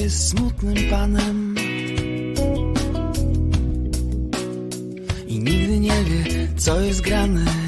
Jest smutnym panem. I nigdy nie wie, co jest grane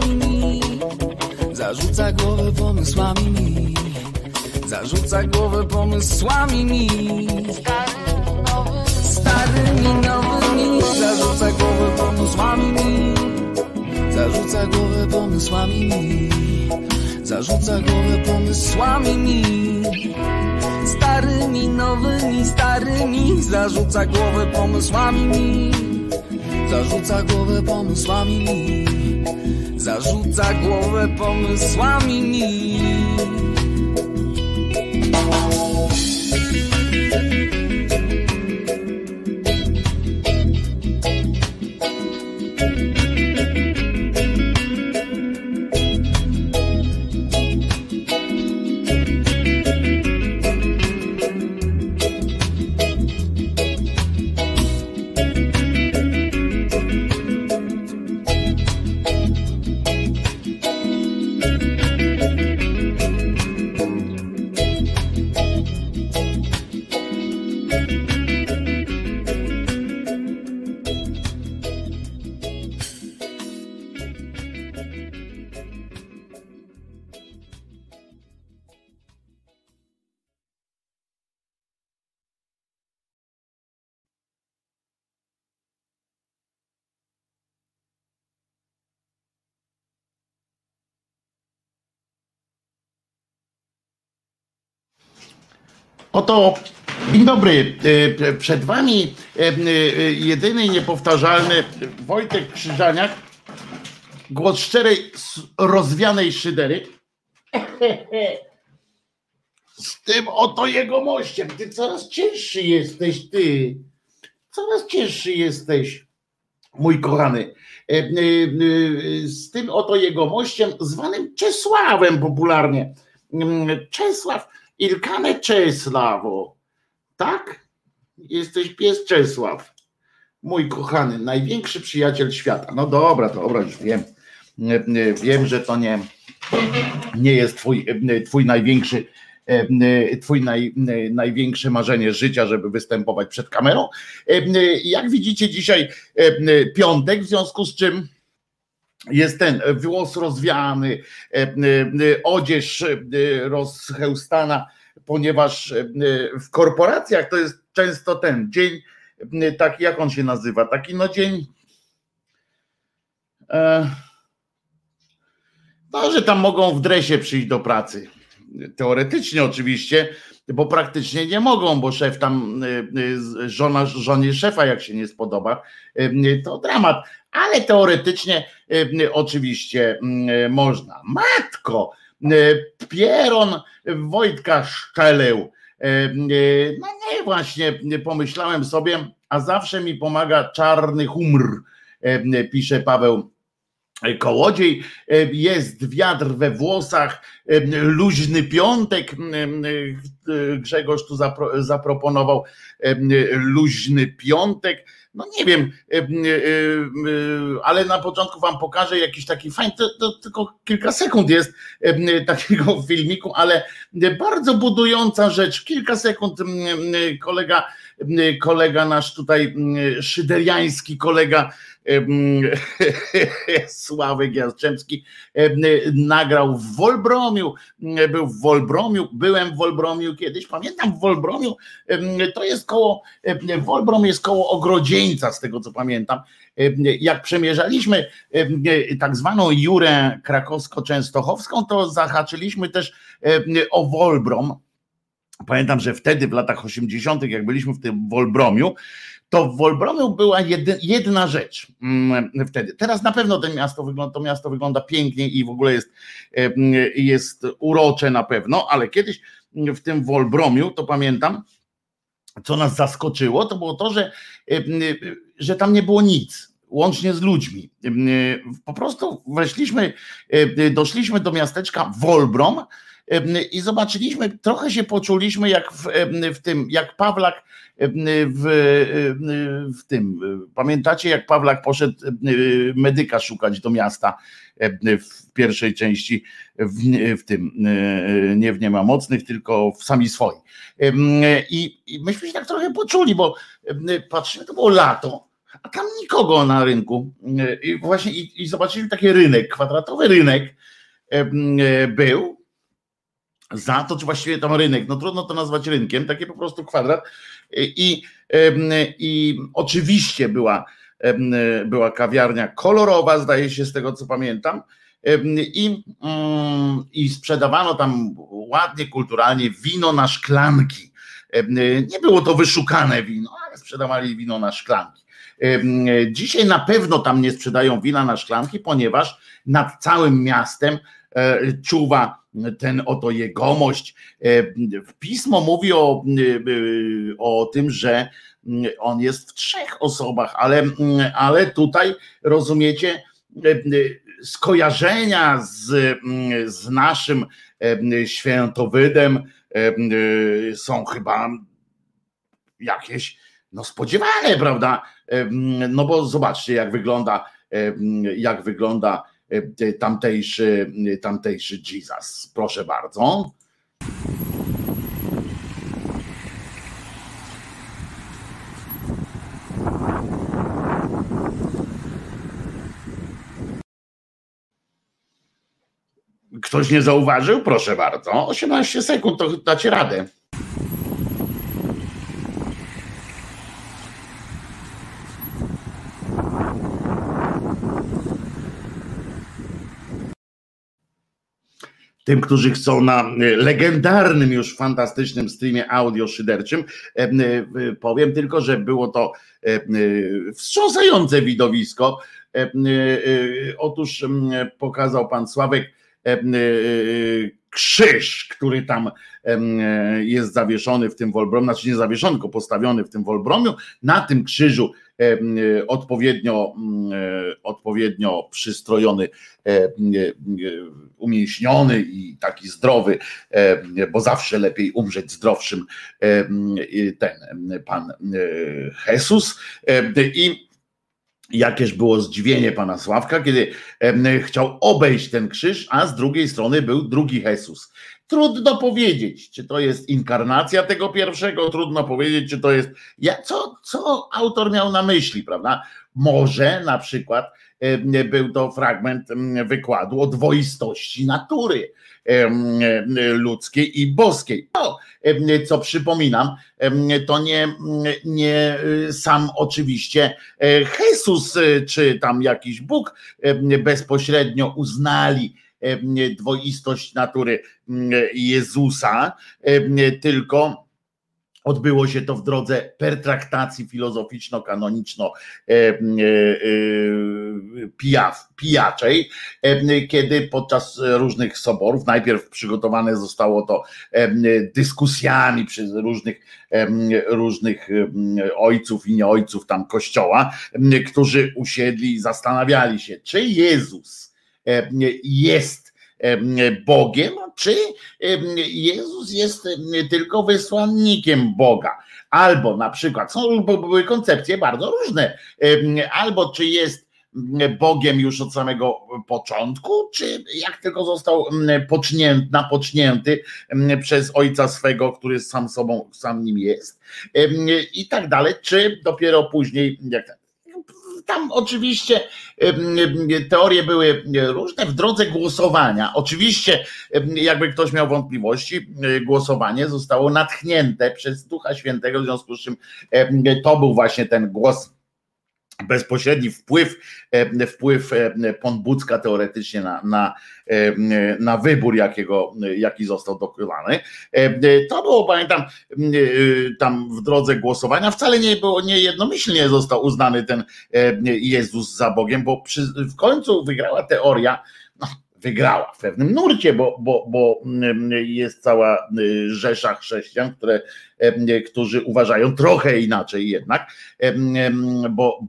pomysłami. Mi Zarzuca głowę pomysłami mi. Zarzuca głowę pomysłami mi. Starymi, nowymi Zarzuca głowę pomysłami mi. Zarzuca głowę pomysłami mi. Zarzuca głowę pomysłami mi. Starymi, nowymi, starymi Zarzuca głowę pomysłami mi. Zarzuca głowę pomysłami mi Zarzuca głowę pomysłami mi Oto, dzień dobry, e, przed wami e, e, jedyny niepowtarzalny Wojtek Krzyżaniak, głos szczerej, rozwianej szydery. Z tym oto jego mościem. Ty coraz cięższy jesteś, ty. Coraz cięższy jesteś, mój kochany. Z tym oto jego mościem, zwanym Czesławem popularnie. Mm, Ilkane Czesławo. Tak? Jesteś pies Czesław. Mój kochany, największy przyjaciel świata. No dobra, dobra, już wiem. Wiem, że to nie, nie jest twój, twój największy twój naj, największe marzenie życia, żeby występować przed kamerą. Jak widzicie dzisiaj piątek, w związku z czym jest ten włos rozwiany, odzież rozchełstana, ponieważ w korporacjach to jest często ten dzień, taki jak on się nazywa, taki no dzień e, no, że tam mogą w dresie przyjść do pracy. Teoretycznie oczywiście, bo praktycznie nie mogą, bo szef tam, żona, żonie szefa jak się nie spodoba, to dramat, ale teoretycznie oczywiście można. Matko, Pieron Wojtka Szczeleł, no nie, właśnie pomyślałem sobie, a zawsze mi pomaga czarny humor, pisze Paweł Kołodziej, jest wiatr we włosach, luźny piątek. Grzegorz tu zaproponował luźny piątek no nie wiem, e, e, e, ale na początku wam pokażę jakiś taki fajny, to, to tylko kilka sekund jest takiego filmiku, ale bardzo budująca rzecz, kilka sekund kolega, kolega nasz tutaj szyderiański kolega Sławek Jastrzębski nagrał w Wolbromiu, był w Wolbromiu, byłem w Wolbromiu kiedyś, pamiętam w Wolbromiu, to jest koło, Wolbrom jest koło Ogrodzieńca z tego co pamiętam, jak przemierzaliśmy tak zwaną Jurę krakowsko-częstochowską, to zahaczyliśmy też o Wolbrom, Pamiętam, że wtedy w latach 80., jak byliśmy w tym Wolbromiu, to w Wolbromiu była jedna rzecz mm, wtedy. Teraz na pewno to miasto wygląda, to miasto wygląda pięknie i w ogóle jest, jest urocze na pewno, ale kiedyś w tym Wolbromiu, to pamiętam, co nas zaskoczyło, to było to, że, że tam nie było nic łącznie z ludźmi. Po prostu weszliśmy, doszliśmy do miasteczka Wolbrom, i zobaczyliśmy, trochę się poczuliśmy jak w, w tym, jak Pawlak w, w tym. Pamiętacie, jak Pawlak poszedł medyka szukać do miasta w pierwszej części w, w tym, nie w Nie ma mocnych, tylko w sami swoi. I, I myśmy się tak trochę poczuli, bo patrzymy, to było lato, a tam nikogo na rynku. I właśnie i, i zobaczyliśmy taki rynek, kwadratowy rynek był za to, czy właściwie tam rynek, no trudno to nazwać rynkiem, takie po prostu kwadrat. I, i oczywiście była, była kawiarnia kolorowa, zdaje się z tego co pamiętam. I, mm, I sprzedawano tam ładnie, kulturalnie wino na szklanki. Nie było to wyszukane wino, ale sprzedawali wino na szklanki. Dzisiaj na pewno tam nie sprzedają wina na szklanki, ponieważ nad całym miastem e, czuwa ten oto jegomość. E, pismo mówi o, e, o tym, że on jest w trzech osobach, ale, ale tutaj rozumiecie e, skojarzenia z, z naszym świętowydem są chyba jakieś no spodziewane, prawda? No bo zobaczcie, jak wygląda, jak wygląda E, tamtejszy, tamtejszy Jesus. Proszę bardzo. Ktoś nie zauważył? Proszę bardzo. 18 sekund, to dacie radę. Tym, którzy chcą na e, legendarnym już fantastycznym streamie audio szyderczym. E, e, powiem tylko, że było to wstrząsające widowisko. Otóż pokazał pan Sławek krzyż, który tam jest zawieszony w tym Wolbromiu, znaczy nie zawieszony, tylko postawiony w tym Wolbromiu. Na tym krzyżu odpowiednio, odpowiednio przystrojony, umięśniony i taki zdrowy, bo zawsze lepiej umrzeć zdrowszym ten pan Jesus i Jakież było zdziwienie pana Sławka, kiedy chciał obejść ten krzyż, a z drugiej strony był drugi Jezus. Trudno powiedzieć, czy to jest inkarnacja tego pierwszego, trudno powiedzieć, czy to jest. Ja, co, co autor miał na myśli, prawda? Może na przykład był to fragment wykładu o dwoistości natury ludzkiej i boskiej. No, co przypominam, to nie, nie sam oczywiście Jezus czy tam jakiś Bóg bezpośrednio uznali dwoistość natury Jezusa, tylko Odbyło się to w drodze pertraktacji filozoficzno-kanoniczno-pijaczej, kiedy podczas różnych soborów, najpierw przygotowane zostało to dyskusjami przez różnych, różnych ojców i nieojców tam kościoła, którzy usiedli i zastanawiali się, czy Jezus jest Bogiem, czy Jezus jest tylko wysłannikiem Boga. Albo na przykład, są były koncepcje bardzo różne, albo czy jest Bogiem już od samego początku, czy jak tylko został pocznięty, napocznięty przez ojca swego, który sam sobą, sam nim jest i tak dalej, czy dopiero później, jak tam oczywiście teorie były różne w drodze głosowania. Oczywiście, jakby ktoś miał wątpliwości, głosowanie zostało natchnięte przez Ducha Świętego, w związku z czym to był właśnie ten głos bezpośredni wpływ, e, wpływ e, Ponbucka teoretycznie na, na, e, na wybór, jakiego, jaki został dokonany. To było, pamiętam, tam w drodze głosowania wcale nie było, nie jednomyślnie został uznany ten Jezus za Bogiem, bo przy, w końcu wygrała teoria, wygrała w pewnym nurcie, bo, bo, bo jest cała rzesza chrześcijan, które, którzy uważają trochę inaczej jednak, bo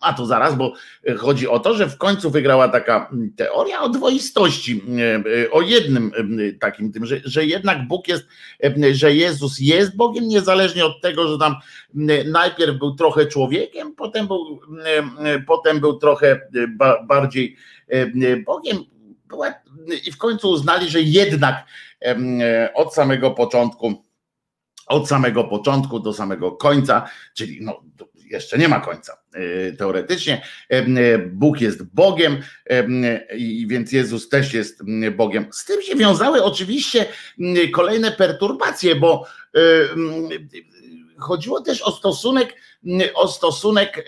a to zaraz, bo chodzi o to, że w końcu wygrała taka teoria o dwoistości, o jednym takim tym, że, że jednak Bóg jest, że Jezus jest Bogiem, niezależnie od tego, że tam najpierw był trochę człowiekiem, potem był, potem był trochę bardziej Bogiem. I w końcu uznali, że jednak od samego początku, od samego początku do samego końca, czyli no, jeszcze nie ma końca e, teoretycznie. E, Bóg jest Bogiem, więc Jezus też jest Bogiem. Z tym się wiązały oczywiście kolejne perturbacje, bo chodziło też o stosunek, o stosunek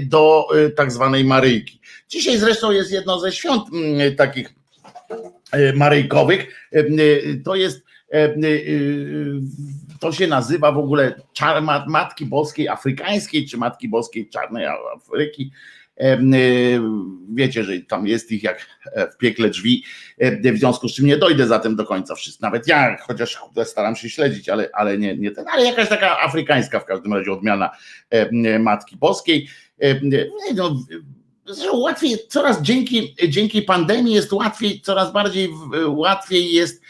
do tak zwanej Maryjki. Dzisiaj zresztą jest jedno ze świąt takich maryjkowych. To jest to się nazywa w ogóle czar, Matki Boskiej Afrykańskiej, czy Matki Boskiej Czarnej Afryki. Y, wiecie, że tam jest ich jak e, w piekle drzwi, w związku z czym nie dojdę zatem do końca wszystko. Nawet ja, chociaż staram się śledzić, ale, ale nie, nie ten, ale jakaś taka afrykańska w każdym razie odmiana Matki Boskiej. No, łatwiej, coraz dzięki, dzięki pandemii jest łatwiej, coraz bardziej łatwiej jest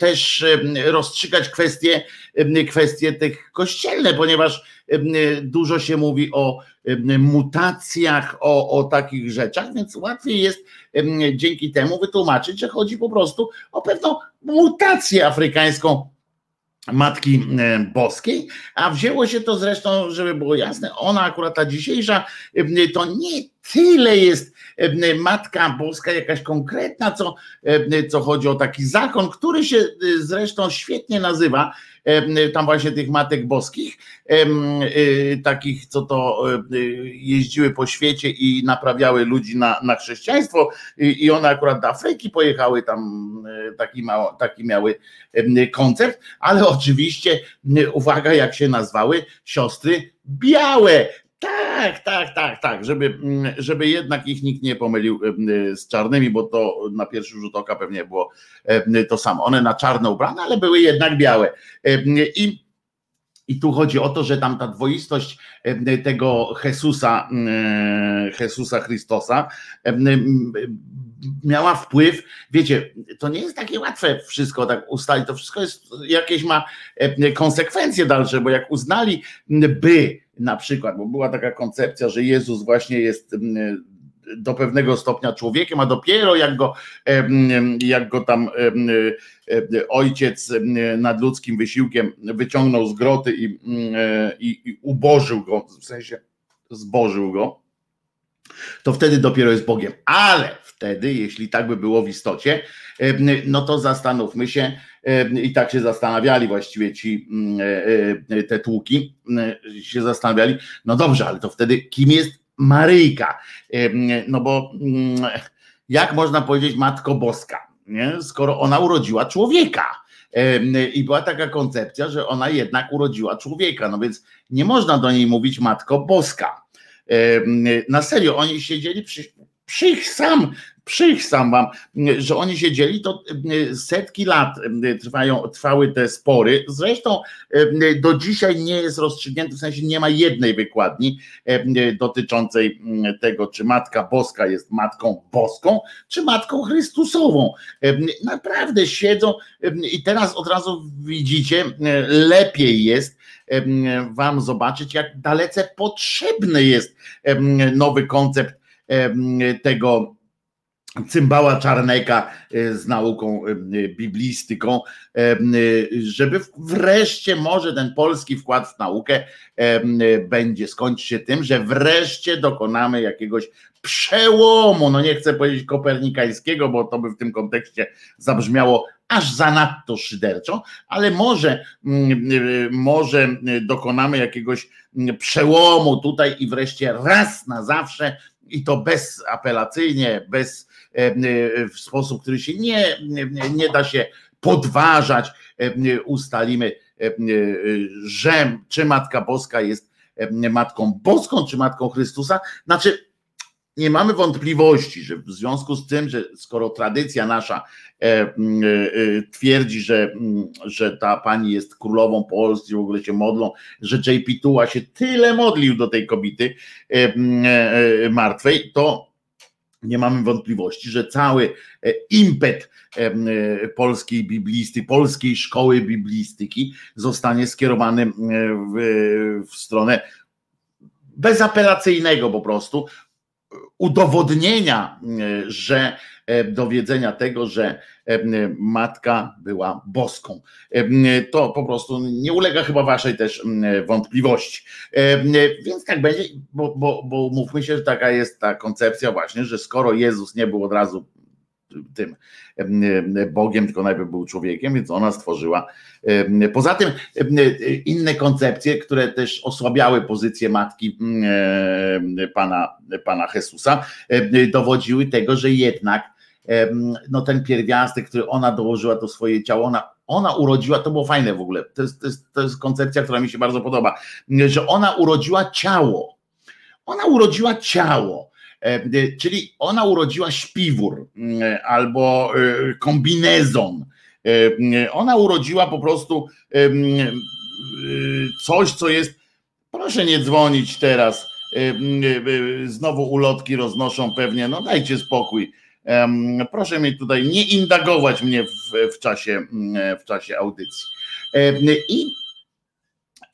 też rozstrzygać kwestie, kwestie tych kościelne, ponieważ dużo się mówi o mutacjach, o, o takich rzeczach, więc łatwiej jest dzięki temu wytłumaczyć, że chodzi po prostu o pewną mutację afrykańską Matki Boskiej, a wzięło się to zresztą, żeby było jasne, ona akurat ta dzisiejsza, to nie tyle jest Matka Boska jakaś konkretna, co, co chodzi o taki zakon, który się zresztą świetnie nazywa, tam właśnie tych Matek Boskich, takich, co to jeździły po świecie i naprawiały ludzi na, na chrześcijaństwo. I one akurat do Afryki pojechały, tam taki, mało, taki miały koncept, ale oczywiście uwaga jak się nazwały, siostry białe, Tak, tak, tak, tak, żeby, mm, żeby jednak ich nikt nie pomylił z czarnymi, bo to na pierwszy rzut oka pewnie było to samo. One na czarno ubrane, ale były jednak białe. I i tu chodzi o to, że tam ta dwoistość tego Jezusa, Jezusa Chrystosa miała wpływ, wiecie, to nie jest takie łatwe wszystko tak ustalić, to wszystko jest, jakieś ma konsekwencje dalsze, bo jak uznali by na przykład, bo była taka koncepcja, że Jezus właśnie jest do pewnego stopnia człowiekiem, a dopiero jak go, jak go tam ojciec nad ludzkim wysiłkiem wyciągnął z groty i, i, i ubożył go, w sensie zbożył go, to wtedy dopiero jest Bogiem. Ale wtedy, jeśli tak by było w istocie, no to zastanówmy się, i tak się zastanawiali właściwie ci te tłuki, się zastanawiali, no dobrze, ale to wtedy kim jest Maryjka. No bo mm, jak można powiedzieć Matko Boska, nie? skoro ona urodziła człowieka. I była taka koncepcja, że ona jednak urodziła człowieka, no więc nie można do niej mówić Matko Boska. Na serio, oni siedzieli przy, sam Przychsam wam, że oni siedzieli, to e, setki lat e, trwają, trwały te spory. Zresztą e, do dzisiaj nie jest rozstrzygnięty, w sensie nie ma jednej wykładni dotyczącej tego, czy Matka Boska jest Matką Boską, czy Matką Chrystusową. Naprawdę siedzą i teraz od razu widzicie, lepiej jest wam zobaczyć, jak dalece potrzebny jest nowy koncept tego cymbała Czarneka e, z nauką e, biblistyką, e, żeby wreszcie może ten polski wkład w naukę będzie skończyć się tym, że wreszcie dokonamy jakiegoś przełomu, no nie chcę powiedzieć kopernikańskiego, bo to by w tym kontekście zabrzmiało aż zanadto szyderczo, ale może, może dokonamy jakiegoś przełomu tutaj i wreszcie raz na zawsze i to bezapelacyjnie, bez E, e, w sposób, który się nie, nie da się podważać, e, ustalimy, że czy Matka Boska jest Matką Boską, czy Matką Chrystusa. Znaczy, nie mamy wątpliwości, że w związku z tym, że skoro tradycja nasza twierdzi, że, że ta pani jest królową Polski, w ogóle się modlą, że JP Tuła się tyle modlił do tej kobiety martwej, to nie mamy wątpliwości, że cały e, impet e, polskiej biblisty, polskiej szkoły biblistyki zostanie skierowany w, w stronę bezapelacyjnego po prostu udowodnienia, że E, dowiedzenia tego, że e, matka była boską. E, to po prostu nie ulega chyba waszej też wątpliwości. Więc tak będzie, bo, bo, bo mówmy się, że taka jest ta koncepcja właśnie, że skoro Jezus nie był od razu tym Bogiem, tylko najpierw był człowiekiem, więc ona stworzyła. Poza tym inne koncepcje, które też osłabiały pozycję matki pana, pana Jezusa, dowodziły tego, że jednak no ten pierwiastek, który ona dołożyła do swoje ciało, ona, ona urodziła, to było fajne w ogóle, to jest, to, jest, to jest koncepcja, która mi się bardzo podoba, że ona urodziła ciało, ona urodziła ciało, czyli ona urodziła śpiwór albo e, kombinezon, ona urodziła po prostu coś, co jest, proszę nie dzwonić teraz, znowu ulotki roznoszą pewnie, no dajcie spokój, Proszę mnie tutaj nie indagować mnie w, w, czasie, w czasie audycji. I,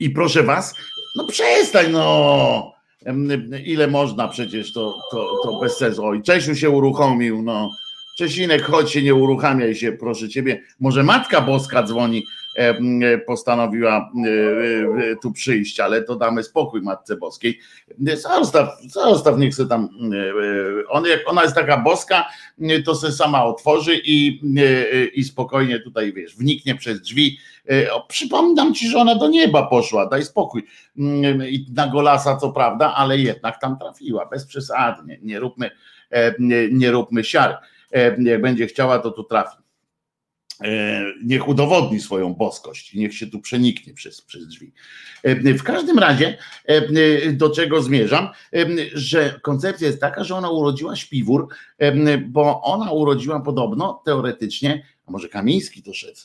I proszę was, no przestań, no. Ile można przecież, to, to, to bez sensu. Oj, Czesiu się uruchomił, no. Czesinek, chodź się, nie uruchamiaj się, proszę ciebie. Może Matka Boska dzwoni, postanowiła e, e, tu przyjść, ale to damy spokój Matce Boskiej. Zostaw, zostaw niech sobie tam, e, on, jak ona jest taka boska, to se sama otworzy i, i spokojnie tutaj, wiesz, wniknie przez drzwi. Przypominam ci, że ona do nieba poszła, daj spokój. I na Golasa co prawda, ale jednak tam trafiła, bez przesady, nie, róbmy, nie róbmy siar. Jak będzie chciała, to tu trafi. E, niech udowodni swoją boskość i niech się tu przeniknie przez, przez drzwi. E, w każdym razie, e, do czego zmierzam, że koncepcja jest taka, że ona urodziła śpiwór, bo ona urodziła podobno teoretycznie, a może Kamiński to szedł,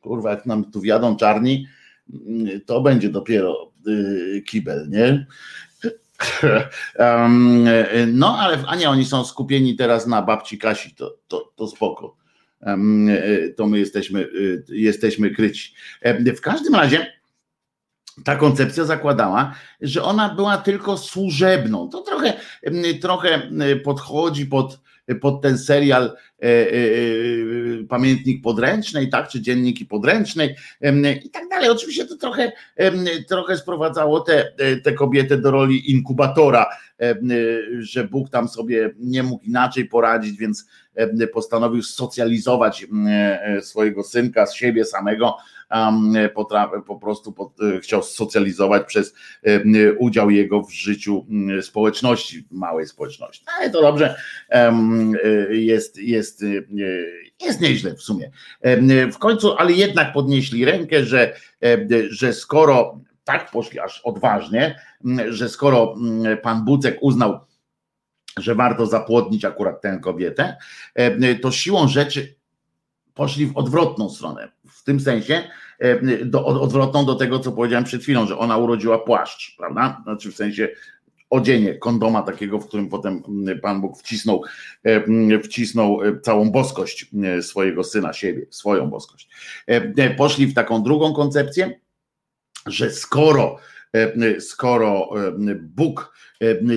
kurwa, jak nam tu wiadą czarni, to będzie dopiero kibel, nie? No, ale a nie, oni są skupieni teraz na babci Kasi, to, to, to spoko to my jesteśmy, e, jesteśmy kryci. W każdym razie ta koncepcja zakładała, że ona była tylko służebną. To trochę, trochę podchodzi pod, pod ten serial e, Pamiętnik Podręcznej, tak, czy Dzienniki Podręcznej i tak dalej. Oczywiście to trochę, trochę sprowadzało te, te kobiety do roli inkubatora, że Bóg tam sobie nie mógł inaczej poradzić, więc postanowił socjalizować swojego synka z siebie samego, po prostu e, chciał socjalizować przez udział jego w życiu społeczności, małej społeczności. No, ale to dobrze, e, jest, jest, e, jest nieźle w sumie. W końcu, ale jednak podnieśli rękę, że, że skoro tak poszli aż odważnie, że skoro pan Bucek uznał, że warto zapłodnić akurat tę kobietę, to siłą rzeczy poszli w odwrotną stronę. W tym sensie, do, odwrotną do tego, co powiedziałem przed chwilą, że ona urodziła płaszcz, prawda? Znaczy w sensie odzienie kondoma takiego, w którym potem Pan Bóg wcisnął, wcisnął całą boskość swojego syna, siebie, swoją boskość. Poszli w taką drugą koncepcję, że skoro, skoro Bóg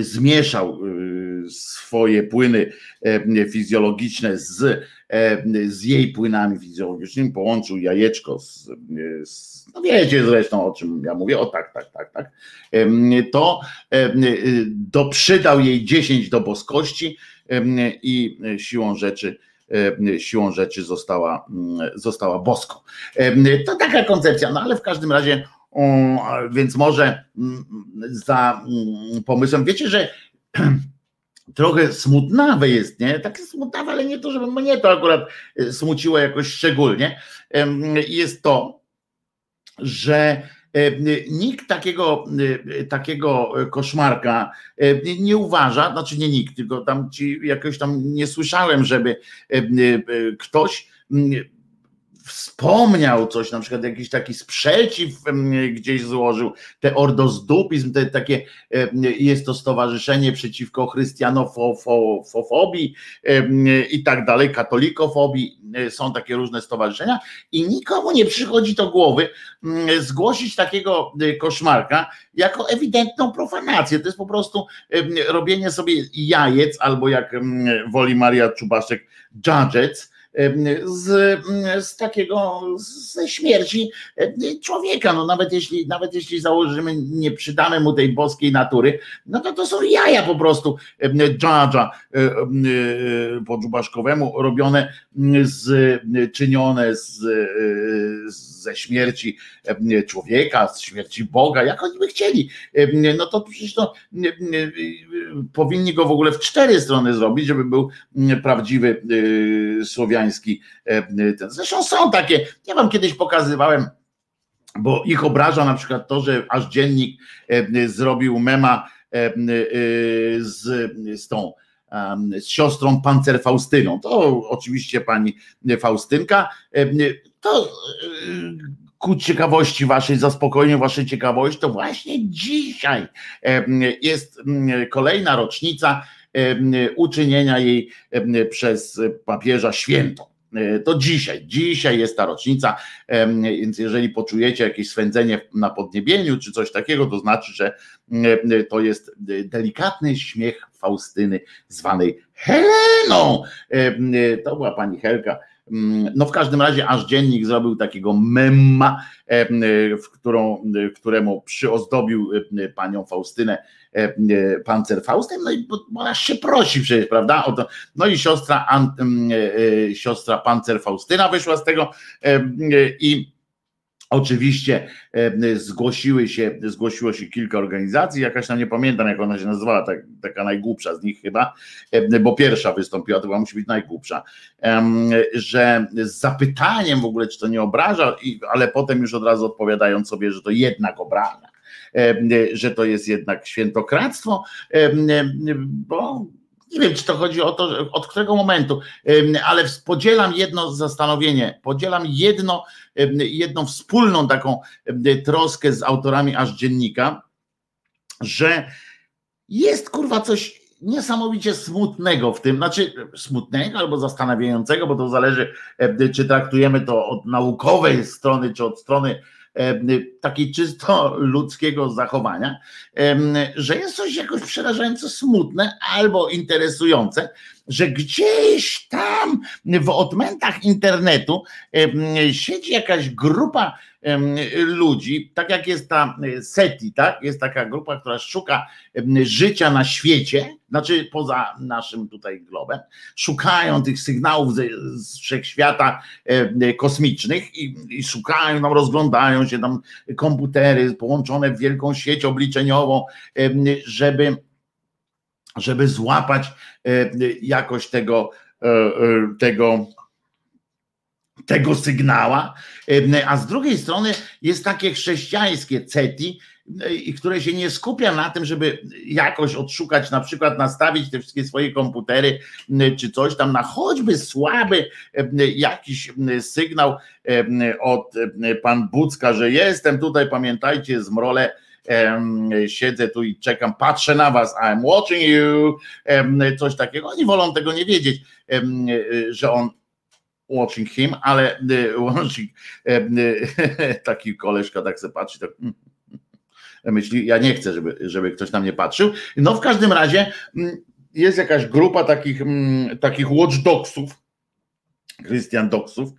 zmieszał swoje płyny fizjologiczne z, z jej płynami fizjologicznymi, połączył jajeczko z, z no wiecie zresztą o czym ja mówię, o tak, tak, tak, tak, to doprzydał jej 10 do boskości i siłą rzeczy siłą rzeczy została, została boską. To taka koncepcja, no ale w każdym razie więc może mm, za mm, pomysłem, wiecie, że trochę smutnawe jest, nie? Takie smutnawe, ale nie to, żeby mnie to akurat e, smuciło jakoś szczególnie, jest to, że nikt takiego, e, takiego koszmarka nie uważa, znaczy nie nikt, tylko tam ci jakoś tam nie słyszałem, żeby ktoś wspomniał coś, na przykład jakiś taki sprzeciw gdzieś złożył, te ordozdupizm, te takie, jest to stowarzyszenie przeciwko chrystianofobii i tak dalej, katolikofobii, e, są takie różne stowarzyszenia i nikomu nie przychodzi do głowy zgłosić takiego e, koszmarka jako ewidentną profanację. To jest po prostu robienie sobie jajec, albo jak woli Maria Czubaszek, judgets, z, z takiego, ze śmierci człowieka. No nawet jeśli, nawet jeśli założymy, nie przydamy mu tej boskiej natury, no to to są jaja po prostu dżadża po dżubaszkowemu robione z, czynione z, ze śmierci człowieka, z śmierci Boga, jak oni by chcieli. No to przecież to powinni go w ogóle w cztery strony zrobić, żeby był prawdziwy słowianin słowiański. E, zresztą są takie, ja wam kiedyś pokazywałem, bo ich obraża na przykład to, że aż dziennik e, zrobił mema e, z, z tą z siostrą Pancer Faustyną. To oczywiście pani Faustynka. To ku ciekawości waszej, zaspokojeniu waszej ciekawości, to właśnie dzisiaj jest kolejna rocznica uczynienia jej przez papieża świętą. E, to dzisiaj, dzisiaj jest ta rocznica, więc jeżeli poczujecie jakieś swędzenie na podniebieniu czy coś takiego, to znaczy, że to jest delikatny śmiech Faustyny zwanej Heleną. To była pani Helka Mm, no w każdym razie aż dziennik zrobił takiego memma, w którą, któremu przyozdobił panią Faustynę pancer Faustem, no i ona się prosi przecież, prawda? To, no i siostra, siostra pancer Faustyna wyszła z tego i Oczywiście zgłosiły się, zgłosiło się kilka organizacji, jakaś tam nie pamiętam, jak ona się nazywała, tak, taka najgłupsza z nich chyba, bo pierwsza wystąpiła, to chyba musi być najgłupsza, że z zapytaniem w ogóle, czy to nie obraża, ale potem już od razu odpowiadając sobie, że to jednak obraża, że to jest jednak świętokradztwo, bo nie wiem, czy to chodzi o to, od którego momentu, ale podzielam jedno zastanowienie, podzielam jedno, jedną wspólną taką troskę z autorami aż dziennika, że jest kurwa coś niesamowicie smutnego w tym, znaczy smutnego albo zastanawiającego, bo to zależy, czy traktujemy to od naukowej strony, czy od strony takiej czysto ludzkiego zachowania, że jest coś jakoś przerażająco smutne albo interesujące, że gdzieś tam w odmętach internetu siedzi jakaś grupa ludzi, tak jak jest ta e, SETI, tak? Jest taka grupa, która szuka życia na świecie, znaczy poza naszym tutaj globem, szukają tych sygnałów z, z wszechświata kosmicznych i, i szukają, tam rozglądają się tam komputery połączone w wielką sieć obliczeniową, żeby żeby złapać jakoś tego, e, e, tego tego sygnała, a z drugiej strony jest takie chrześcijańskie CETI, które się nie skupia na tym, żeby jakoś odszukać, na przykład nastawić te wszystkie swoje komputery czy coś tam na choćby słaby jakiś sygnał od pan Bucka, że jestem tutaj, pamiętajcie, z mrole siedzę tu i czekam, patrzę na was, I'm watching you, coś takiego. Oni wolą tego nie wiedzieć, że on watching him, ale e, watching, e, taki koleżka tak sobie patrzy, tak mm, mm, myśli, ja nie chcę, żeby, żeby ktoś na mnie patrzył. No w każdym razie mm, jest jakaś grupa takich, takich watchdogsów, Christian Dogsów,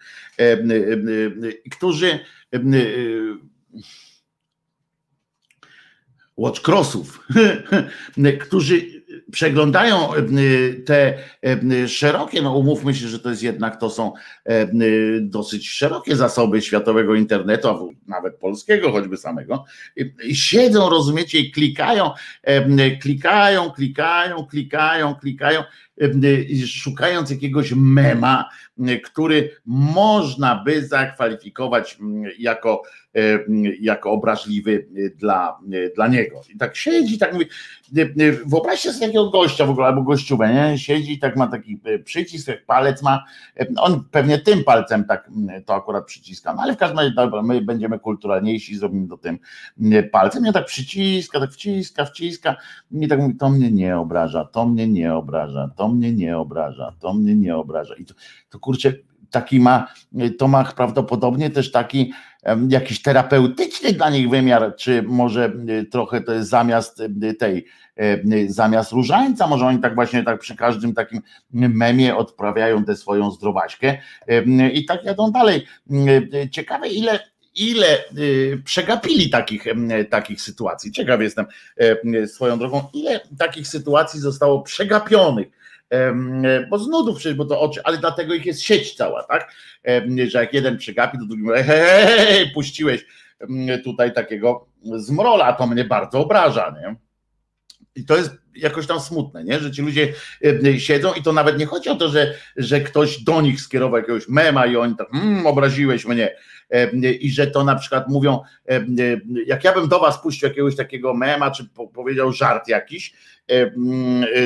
którzy watchcrossów, którzy przeglądają e, te e, szerokie, no umówmy się, że to jest jednak, to są e, dosyć szerokie zasoby światowego internetu, a nawet polskiego choćby samego, siedzą, rozumiecie, i klikają, klikają, klikają, klikają, klikają, szukając jakiegoś mema, który można by zakwalifikować jako, jako obraźliwy dla, dla niego. I tak siedzi, tak mówi, wyobraźcie sobie takiego gościa w ogóle, albo gościówę, nie? siedzi, tak ma taki przycisk, palec ma, on pewnie tym palcem tak to akurat przyciska, no ale w każdym razie dobra, my będziemy kulturalniejsi, zrobimy to tym palcem, ja tak przyciska, tak wciska, wciska. I tak mówi, to mnie nie obraża, to mnie nie obraża, to mnie nie obraża, to mnie nie obraża. I to, to kurczę, taki ma, Tomach prawdopodobnie też taki jakiś terapeutyczny dla nich wymiar, czy może trochę to jest zamiast tej, zamiast różańca, może oni tak właśnie tak przy każdym takim memie odprawiają tę swoją zdrowaśkę i tak jadą dalej. Ciekawe ile ile przegapili takich, takich sytuacji. Ciekaw jestem swoją drogą, ile takich sytuacji zostało przegapionych bo z nudów przecież, bo to oczy, ale dlatego ich jest sieć cała, tak? Że jak jeden przegapi, to drugi mówi, hej, puściłeś tutaj takiego zmrola, to mnie bardzo obraża, nie? I to jest jakoś tam smutne, nie? że ci ludzie siedzą i to nawet nie chodzi o to, że, że ktoś do nich skierował jakiegoś mema i oni tak, mmm, obraziłeś mnie i że to na przykład mówią, jak ja bym do was puścił jakiegoś takiego mema, czy powiedział żart jakiś,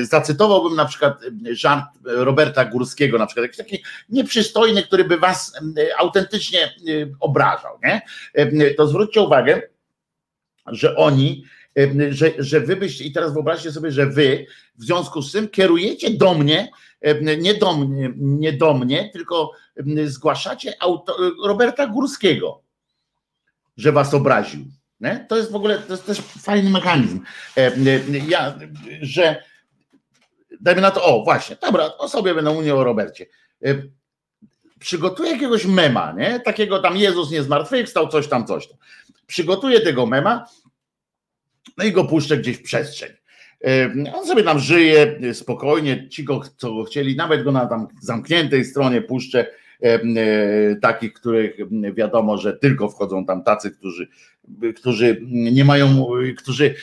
zacytowałbym na przykład żart Roberta Górskiego, na przykład jakiś taki nieprzystojny, który by was autentycznie obrażał, nie? To zwróćcie uwagę, że oni że, że wy byście, i teraz wyobraźcie sobie, że wy w związku z tym kierujecie do mnie, nie do mnie, nie do mnie tylko zgłaszacie auto, Roberta Górskiego, że was obraził. Nie? To jest w ogóle, to jest też fajny mechanizm. Ja, że dajmy na to, o właśnie, dobra, o sobie będę mówił o Robercie. Przygotuję jakiegoś mema, nie? Takiego tam Jezus nie zmartwychwstał, coś tam, coś tam. Przygotuję tego mema no i go puszczę gdzieś w przestrzeń. On sobie tam żyje spokojnie, ci, go, co go chcieli, nawet go na tam zamkniętej stronie puszczę takich, których wiadomo, że tylko wchodzą tam tacy, którzy, którzy nie mają, którzy,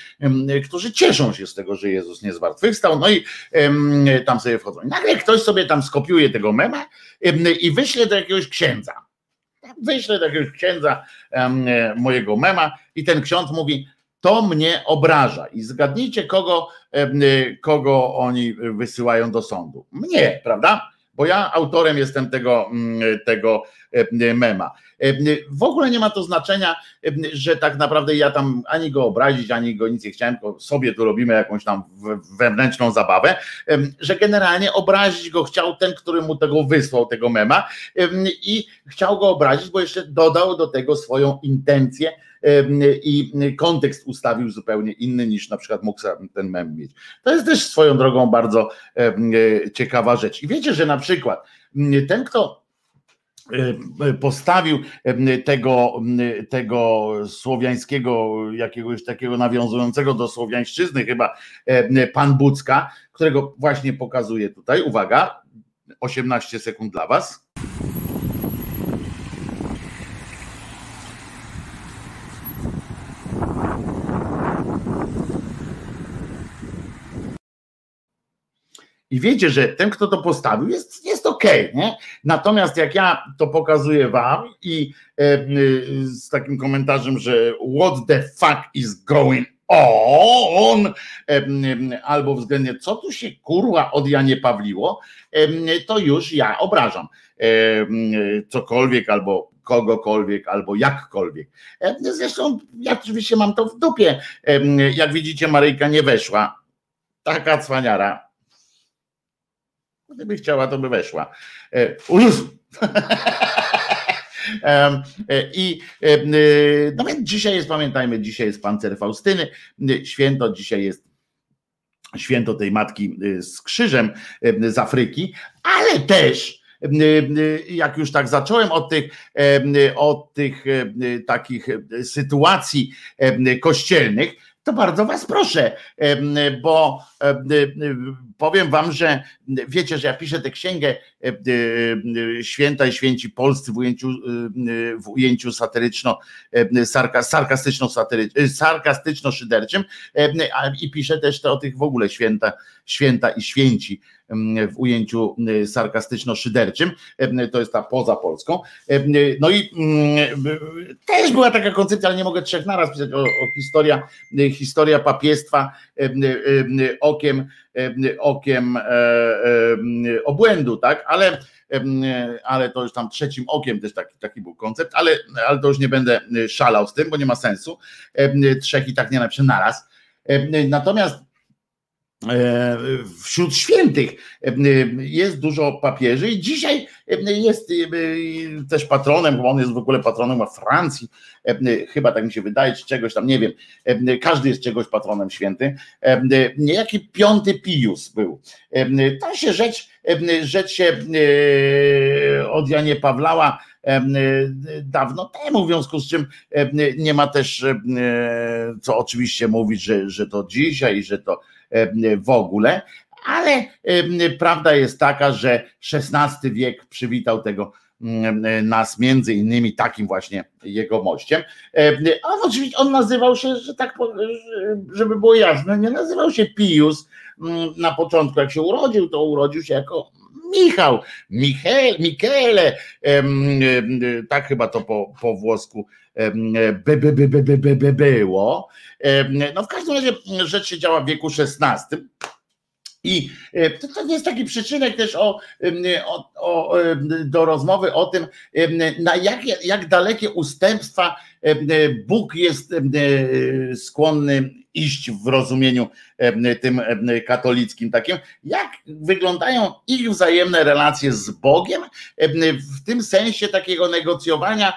którzy cieszą się z tego, że Jezus nie zmartwychwstał, no i tam sobie wchodzą. I nagle ktoś sobie tam skopiuje tego mema i wyśle do jakiegoś księdza. Wyśle do jakiegoś księdza mojego mema i ten ksiądz mówi, to mnie obraża. I zgadnijcie, kogo, kogo oni wysyłają do sądu. Mnie, prawda? Bo ja autorem jestem tego, tego mema. W ogóle nie ma to znaczenia, że tak naprawdę ja tam ani go obrazić, ani go nic nie chciałem, tylko sobie tu robimy jakąś tam wewnętrzną zabawę, że generalnie obrazić go chciał ten, który mu tego wysłał, tego mema i chciał go obrazić, bo jeszcze dodał do tego swoją intencję, i kontekst ustawił zupełnie inny niż na przykład mógł ten mem mieć. To jest też swoją drogą bardzo ciekawa rzecz. I wiecie, że na przykład ten, kto postawił tego, tego słowiańskiego, jakiegoś takiego nawiązującego do słowiańszczyzny, chyba pan Bucka, którego właśnie pokazuję tutaj. Uwaga, 18 sekund dla Was. I wiecie, że ten, kto to postawił, jest, jest okej, okay, nie? Natomiast jak ja to pokazuję wam i e, e, z takim komentarzem, że what the fuck is going on, e, albo względnie co tu się kurwa od Janie Pawliło, e, to już ja obrażam e, cokolwiek albo kogokolwiek albo jakkolwiek. E, zresztą ja oczywiście mam to w dupie. Jak widzicie, Maryjka nie weszła. Taka cwaniara Gdyby chciała, to by weszła. E, e, I e, no więc dzisiaj jest, pamiętajmy, dzisiaj jest pancer Faustyny, święto, dzisiaj jest święto tej matki z krzyżem z Afryki, ale też jak już tak zacząłem od tych, od tych takich sytuacji kościelnych, to bardzo Was proszę, bo powiem Wam, że wiecie, że ja piszę tę księgę Święta i Święci Polscy w ujęciu, w ujęciu satyryczno, sarkastyczno, sarkastyczno-szyderczym i piszę też to o tych w ogóle święta, święta i święci w ujęciu sarkastyczno-szyderczym, to jest ta poza Polską. No i też była taka koncepcja, ale nie mogę trzech naraz pisać o, o historia, historia papiestwa okiem, okiem e, obłędu, tak, ale ale to już tam trzecim okiem też taki, taki był koncept, ale, ale to już nie będę szalał z tym, bo nie ma sensu. Trzech i tak nie napiszę naraz. Natomiast wśród świętych e, jest dużo papieży i dzisiaj e, jest też patronem, bo on jest w ogóle patronem Francji, chyba tak mi się wydaje, czy czegoś tam, nie wiem, każdy jest czegoś patronem święty. Niejaki piąty Pius był. To się rzecz, rzecz się od Janie Pawlała dawno temu, w związku z czym nie ma też co oczywiście mówić, że, że to dzisiaj, że to w ogóle, ale prawda jest taka, że XVI wiek przywitał tego nas między innymi takim właśnie jego mościem. A oczywiście on nazywał się, że tak żeby było jasne, nie nazywał się Pius na początku, jak się urodził, to urodził się jako Michał, Michele, Michele, tak chyba to po, po włosku by, by, by, by, by, by było. No w każdym razie rzecz się działa w wieku XVI. I to, to jest taki przyczynek też o, o, o, do rozmowy o tym, na jak, jak dalekie ustępstwa Bóg jest skłonny iść w rozumieniu tym katolickim takim, jak wyglądają ich wzajemne relacje z Bogiem w tym sensie takiego negocjowania,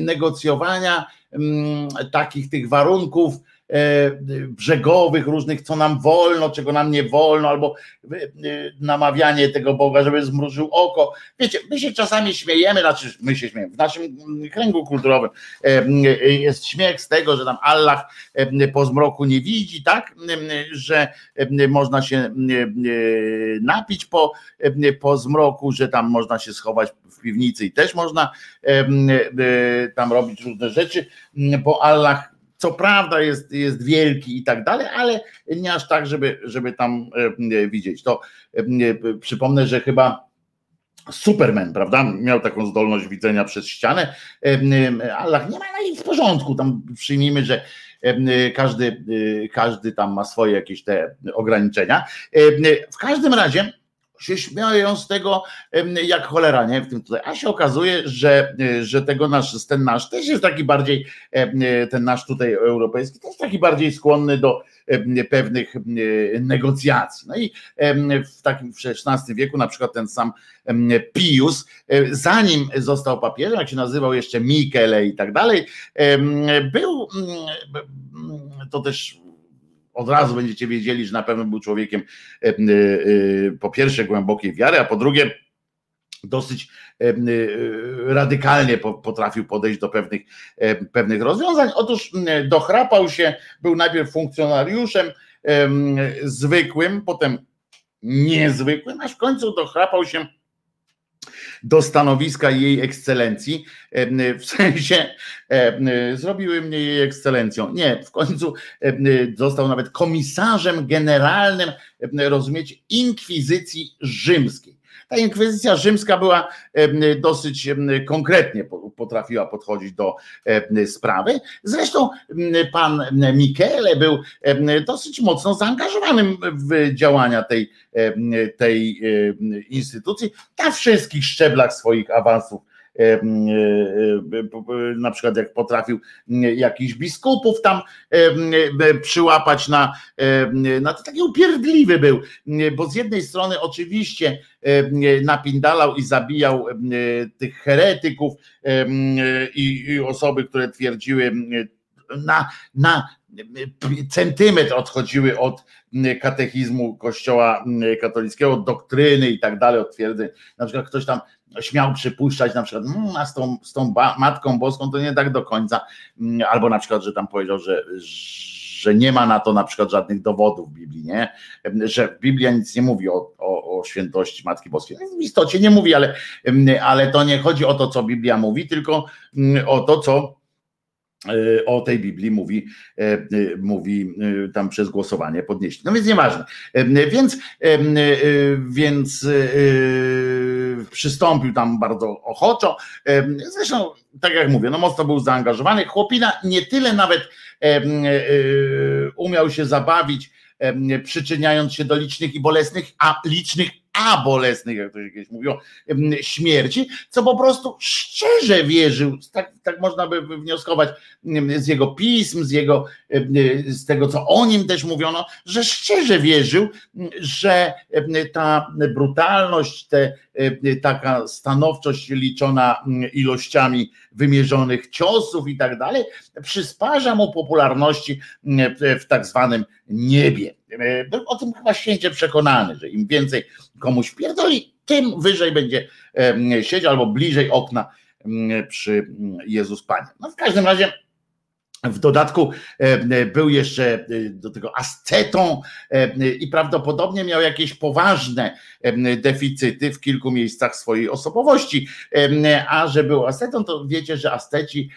negocjowania takich tych warunków brzegowych różnych, co nam wolno, czego nam nie wolno, albo namawianie tego Boga, żeby zmrużył oko. Wiecie, my się czasami śmiejemy, znaczy my się śmiejemy, w naszym kręgu kulturowym jest śmiech z tego, że tam Allah po zmroku nie widzi, tak, że można się napić po, po zmroku, że tam można się schować w piwnicy i też można tam robić różne rzeczy, bo Allah co prawda jest, jest wielki i tak dalej, ale nie aż tak, żeby, żeby tam widzieć. To przypomnę, że chyba Superman, prawda? Miał taką zdolność widzenia przez ścianę. Allah nie ma na nic w porządku. Tam przyjmijmy, że każdy, każdy tam ma swoje jakieś te ograniczenia. W każdym razie się śmieją z tego jak cholera, nie? W tym tutaj. A się okazuje, że, że tego nasz, ten nasz też jest taki bardziej, ten nasz tutaj europejski, też taki bardziej skłonny do pewnych negocjacji. No i w takim w XVI wieku na przykład ten sam Pius, zanim został papieżem, jak się nazywał jeszcze Michele i tak dalej, był to też od razu będziecie wiedzieli, że na pewno był człowiekiem e, e, po pierwsze głębokiej wiary, a po drugie dosyć e, radykalnie potrafił podejść do pewnych, pewnych rozwiązań. Otóż dochrapał się, był najpierw funkcjonariuszem zwykłym, potem niezwykłym, aż w końcu dochrapał się do stanowiska jej ekscelencji, w sensie zrobiły mnie jej ekscelencją. Nie, w końcu został nawet komisarzem generalnym, rozumiecie, inkwizycji rzymskiej. Ta inkwizycja rzymska była dosyć konkretnie potrafiła podchodzić do sprawy. Zresztą pan Michele był dosyć mocno zaangażowanym w działania tej, tej instytucji na wszystkich szczeblach swoich awansów na przykład jak potrafił jakichś biskupów tam przyłapać na, na to taki upierdliwy był, bo z jednej strony oczywiście napindalał i zabijał tych heretyków i, i osoby, które twierdziły na, na centymetr odchodziły od katechizmu kościoła katolickiego, od doktryny i tak dalej, od twierdzeń. Na przykład ktoś tam śmiał przypuszczać na przykład, mmm, a z tą, z tą Matką Boską to nie tak do końca, mm, albo na przykład, że tam powiedział, że, że nie ma na to na przykład żadnych dowodów w Biblii, nie? że Biblia nic nie mówi o, o, o świętości Matki Boskiej. W istocie nie mówi, ale, mm, ale to nie chodzi o to, co Biblia mówi, tylko mm, o to, co e, o tej Biblii mówi, e, e, mówi tam przez głosowanie podnieść. No więc nieważne. Więc, więc przystąpił tam bardzo ochoczo. Zresztą, tak jak mówię, no mocno był zaangażowany. Chłopina nie tyle nawet e, umiał się zabawić, przyczyniając się do licznych i bolesnych, a licznych a bolesnych, jak to się kiedyś mówiło, śmierci, co po prostu szczerze wierzył, tak, tak można by wnioskować z jego pism, z jego, z tego, co o nim też mówiono, że szczerze wierzył, że ta brutalność, te, taka stanowczość liczona ilościami wymierzonych ciosów i tak dalej, przysparza mu popularności w tak zwanym niebie. Był o tym chyba święcie przekonany, że im więcej komuś pierdoli, tym wyżej będzie siedział albo bliżej okna przy Jezus Panie. No w każdym razie w dodatku był jeszcze do tego ascetą i prawdopodobnie miał jakieś poważne deficyty w kilku miejscach swojej osobowości. A że był ascetą, to wiecie, że asceci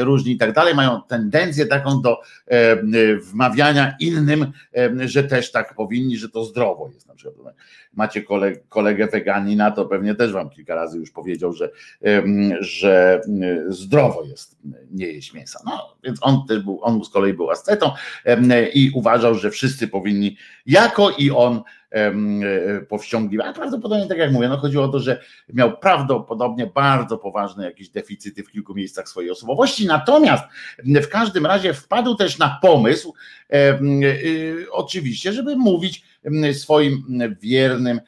różni i tak dalej mają tendencję taką do wmawiania innym, że też tak powinni, że to zdrowo jest. Na przykład macie kolegę, kolegę weganina, to pewnie też wam kilka razy już powiedział, że, że zdrowo jest nie jeść mięsa. No, więc on też był, on z kolei był ascetą i uważał, że wszyscy powinni, jako i on, powściągliwy, a prawdopodobnie tak jak mówię, no chodziło o to, że miał prawdopodobnie bardzo poważne jakieś deficyty w kilku miejscach swojej osobowości, natomiast w każdym razie wpadł też na pomysł, y, oczywiście, żeby mówić swoim wiernym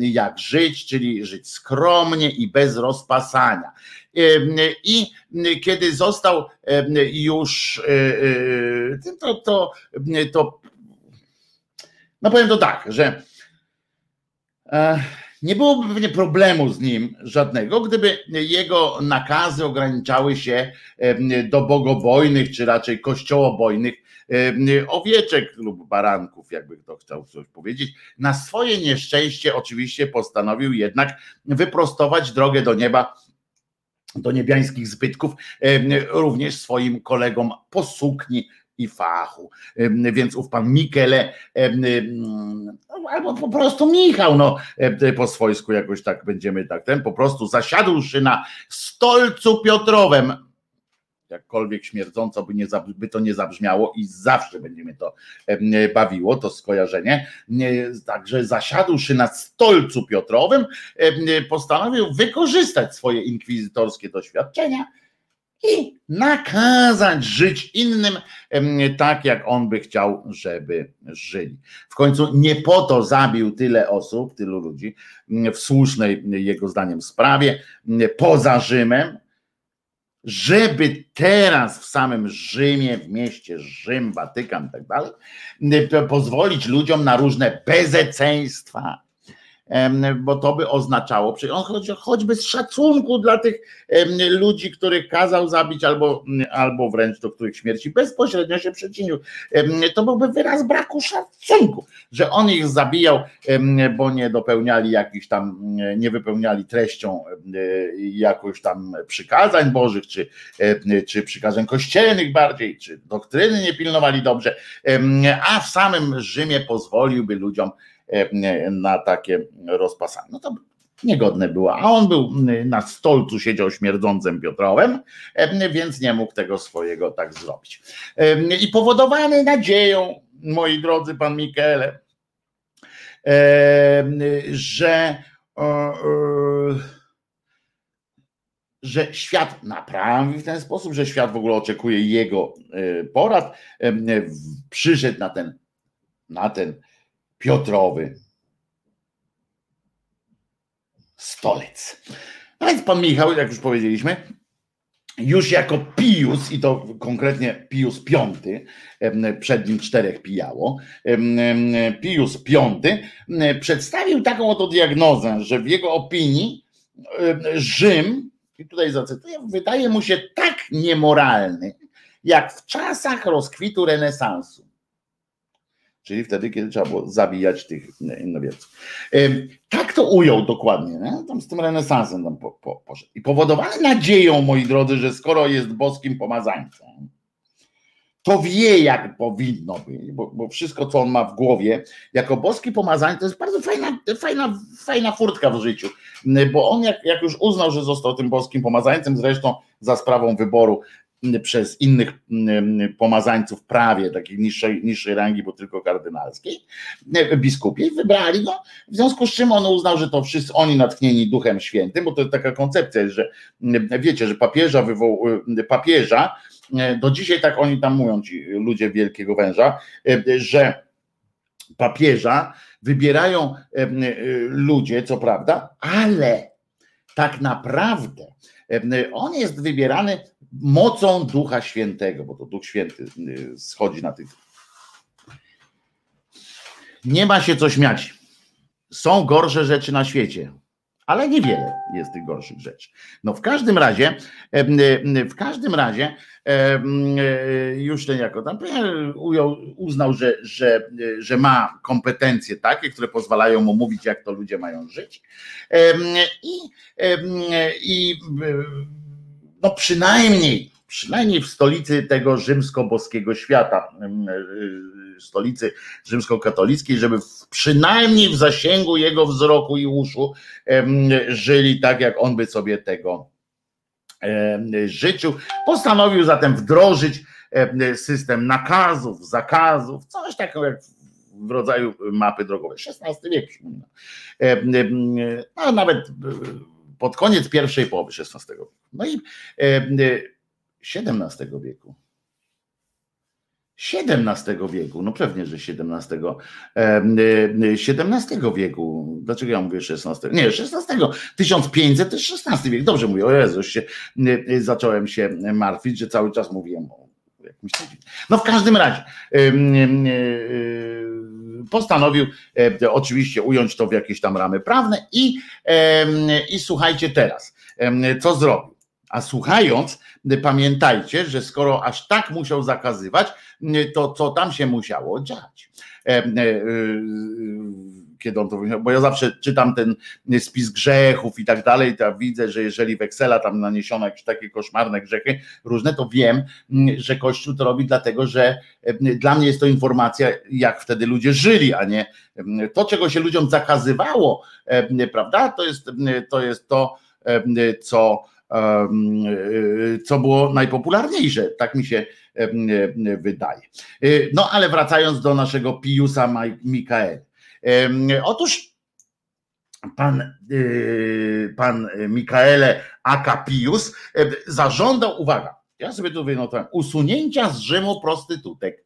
jak żyć, czyli żyć skromnie i bez rozpasania. I kiedy został już, to, to, to no powiem to tak, że e, nie byłoby pewnie problemu z nim żadnego, gdyby jego nakazy ograniczały się do bogobojnych, czy raczej kościołobojnych owieczek lub baranków, jakby kto chciał coś powiedzieć. Na swoje nieszczęście oczywiście postanowił jednak wyprostować drogę do nieba do niebiańskich zbytków, również swoim kolegom po sukni i fachu. Więc ów pan Mikele, albo po prostu Michał, no po swojsku jakoś tak będziemy tak, ten po prostu zasiadłszy na stolcu Piotrowem, jakkolwiek śmierdząco by, nie, by to nie zabrzmiało i zawsze będzie mnie to bawiło, to skojarzenie. Także zasiadłszy na stolcu Piotrowym, postanowił wykorzystać swoje inkwizytorskie doświadczenia i nakazać żyć innym tak, jak on by chciał, żeby żyli. W końcu nie po to zabił tyle osób, tylu ludzi w słusznej jego zdaniem sprawie, poza Rzymem, żeby teraz w samym Rzymie, w mieście Rzym, Watykan i tak dalej, pozwolić ludziom na różne bezeceństwa, bo to by oznaczało, on choćby z szacunku dla tych ludzi, których kazał zabić, albo, albo wręcz do których śmierci bezpośrednio się przyczynił, to byłby wyraz braku szacunku, że on ich zabijał, bo nie dopełniali jakichś tam, nie wypełniali treścią jakoś tam przykazań bożych, czy, czy przykazań kościelnych bardziej, czy doktryny nie pilnowali dobrze, a w samym Rzymie pozwoliłby ludziom E, na takie rozpasanie. No to niegodne było, a on był na stolcu, siedział śmierdzącym Piotrowem, e, więc nie mógł tego swojego tak zrobić. E, I powodowany nadzieją, moi drodzy, pan Michele, że że świat naprawi w ten sposób, że świat w ogóle oczekuje jego porad, przyszedł na ten, na ten Piotrowy. Stolec. No więc pan Michał, jak już powiedzieliśmy, już jako Pius, i to konkretnie Pius V, przed nim czterech pijało, Pius V przedstawił taką oto diagnozę, że w jego opinii Rzym, i tutaj zacytuję, wydaje mu się tak niemoralny, jak w czasach rozkwitu renesansu czyli wtedy, kiedy trzeba było zabijać tych innowierców. Tak to ujął dokładnie, nie? tam z tym renesansem tam po, po, poszedł. I powodowany nadzieją, moi drodzy, że skoro jest boskim pomazańcem, to wie, jak powinno być, bo, bo, wszystko, co on ma w głowie, jako boski pomazań, to jest bardzo fajna, fajna, fajna furtka w życiu, bo on jak, jak już uznał, że został tym boskim pomazańcem, zresztą za sprawą wyboru przez innych mm, pomazańców prawie takiej niższej, niższej rangi, bo tylko kardynalskiej, biskupiej, wybrali go, w związku z czym on uznał, że to wszyscy oni natchnieni Duchem Świętym, bo to taka koncepcja jest, że mm, wiecie, że papieża wywoł, y, papieża, y, do dzisiaj tak oni tam mówią ci ludzie Wielkiego Węża, y, że papieża wybierają ludzie, co prawda, ale tak naprawdę on jest wybierany mocą Ducha Świętego, bo to Duch Święty y, schodzi na tych. Nie ma się co śmiać. Są gorsze rzeczy na świecie, ale niewiele jest tych gorszych rzeczy. No w każdym razie, y, w każdym razie, y, już ten jako tam ujął, uznał, że, że, że ma kompetencje takie, które pozwalają mu mówić, jak to ludzie mają żyć. I, i no przynajmniej, przynajmniej w stolicy tego rzymsko-boskiego świata, y, stolicy rzymskokatolickiej, żeby przynajmniej w zasięgu jego wzroku i uszu żyli tak, jak on by sobie tego życzył. Postanowił zatem wdrożyć system nakazów, zakazów, coś takiego jak w rodzaju mapy drogowej. XVI wiek. No, nawet pod koniec pierwszej połowy XVI wieku. No i XVII e, wieku. XVII wieku, no pewnie, że XVII, XVII wieku, dlaczego ja mówię XVI? Nie, XVI, 1500 to jest XVI wiek, dobrze mówię, o Jezus, się, zacząłem się martwić, że cały czas mówiłem o jakimś No w każdym razie postanowił oczywiście ująć to w jakieś tam ramy prawne i, i słuchajcie teraz, co zrobił. A słuchając, pamiętajcie, że skoro aż tak musiał zakazywać, to co tam się musiało dziać. E, e, kiedy on to bo ja zawsze czytam ten spis grzechów i tak dalej, to widzę, że jeżeli weksela tam naniesiono jakieś takie koszmarne grzechy różne, to wiem, że Kościół to robi dlatego, że dla mnie jest to informacja, jak wtedy ludzie żyli, a nie to, czego się ludziom zakazywało, prawda? To jest to, jest to co co było najpopularniejsze, tak mi się wydaje. No ale wracając do naszego Piusa Mikael. Otóż pan, y, pan Mikaele Akapius zażądał, uwaga, ja sobie tu wynotowałem, usunięcia z Rzymu prostytutek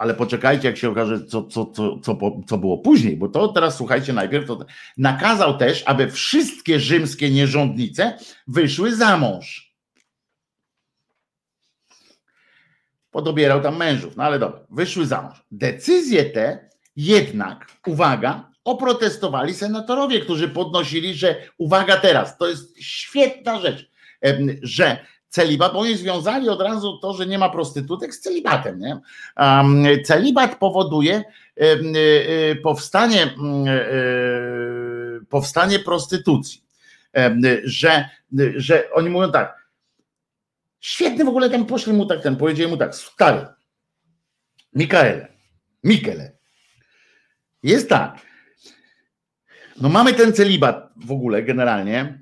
ale poczekajcie, jak się okaże, co, co, co, co, co było później, bo to teraz słuchajcie, najpierw to nakazał też, aby wszystkie rzymskie nierządnice wyszły za mąż. Podobierał tam mężów, no ale dobra, wyszły za mąż. Decyzje te jednak, uwaga, oprotestowali senatorowie, którzy podnosili, że uwaga teraz, to jest świetna rzecz, że celibat, bo oni związali od razu to, że nie ma prostytutek z celibatem. Nie? Celibat powoduje y, powstanie, y, powstanie prostytucji. Że, że oni mówią tak, świetny w ogóle ten poszli mu tak, ten powiedzieli mu tak, stary, Mikaele, Mikele, jest tak, no mamy ten celibat w ogóle generalnie,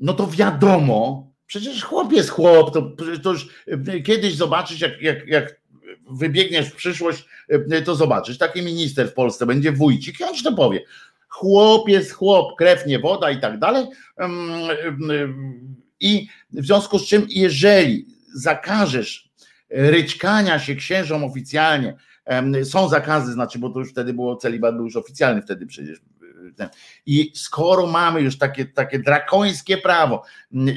no to wiadomo, Przecież chłop jest chłop, to, to już e, kiedyś zobaczysz, jak, jak, jak wybiegniesz w przyszłość, e, to zobaczysz. Taki minister w Polsce będzie wójcik on ci to powie. Chłop jest chłop, krew nie woda i tak dalej. I w związku z czym, jeżeli zakażesz ryczkania się księżom oficjalnie, są zakazy, znaczy, bo to już wtedy było celibat, był już oficjalny wtedy przecież i skoro mamy już takie, takie drakońskie prawo,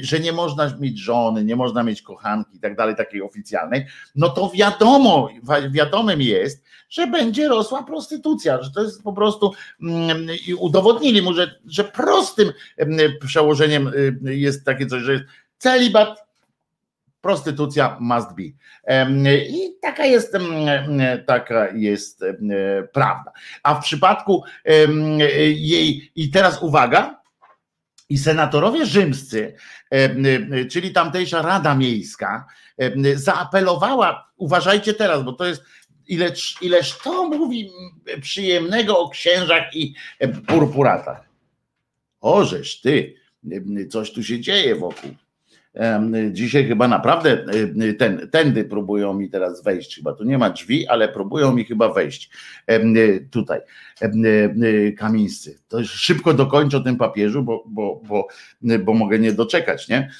że nie można mieć żony, nie można mieć kochanki i tak dalej, takiej oficjalnej, no to wiadomo, wiadomym jest, że będzie rosła prostytucja, że to jest po prostu i udowodnili mu, że, że prostym przełożeniem y, jest takie coś, że jest celibat prostytucja must be. I taka jest, taka jest prawda. A w przypadku jej, i teraz uwaga, i senatorowie rzymscy, czyli tamtejsza Rada Miejska, zaapelowała, uważajcie teraz, bo to jest ileż, ileż to mówi przyjemnego o księżach i purpuratach. Ożeż ty, coś tu się dzieje wokół. Dzisiaj chyba naprawdę ten, tędy próbują mi teraz wejść. Chyba tu nie ma drzwi, ale próbują mi chyba wejść tutaj. Kamińscy. To szybko dokończę o tym papieżu, bo, bo, bo, bo mogę nie doczekać. Nie?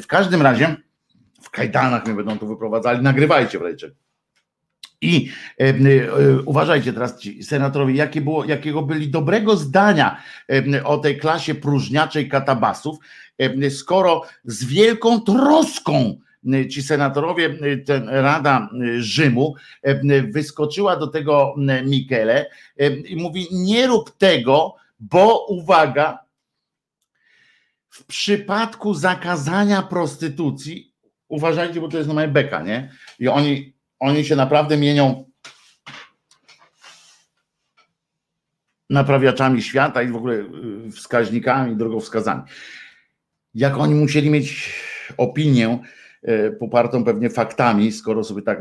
W każdym razie w kajdanach mnie będą tu wyprowadzali. Nagrywajcie wreszcie. I e, e, uważajcie teraz ci senatorowie, jakie było, jakiego byli dobrego zdania e, o tej klasie próżniaczej katabasów, skoro z wielką troską ci senatorowie, ten Rada Rzymu wyskoczyła do tego Michele i mówi: Nie rób tego, bo uwaga, w przypadku zakazania prostytucji, uważajcie, bo to jest moja beka, nie? I oni oni się naprawdę mienią naprawiaczami świata i w ogóle wskaźnikami, drogowskazami. Jak oni musieli mieć opinię y, popartą pewnie faktami, skoro sobie tak.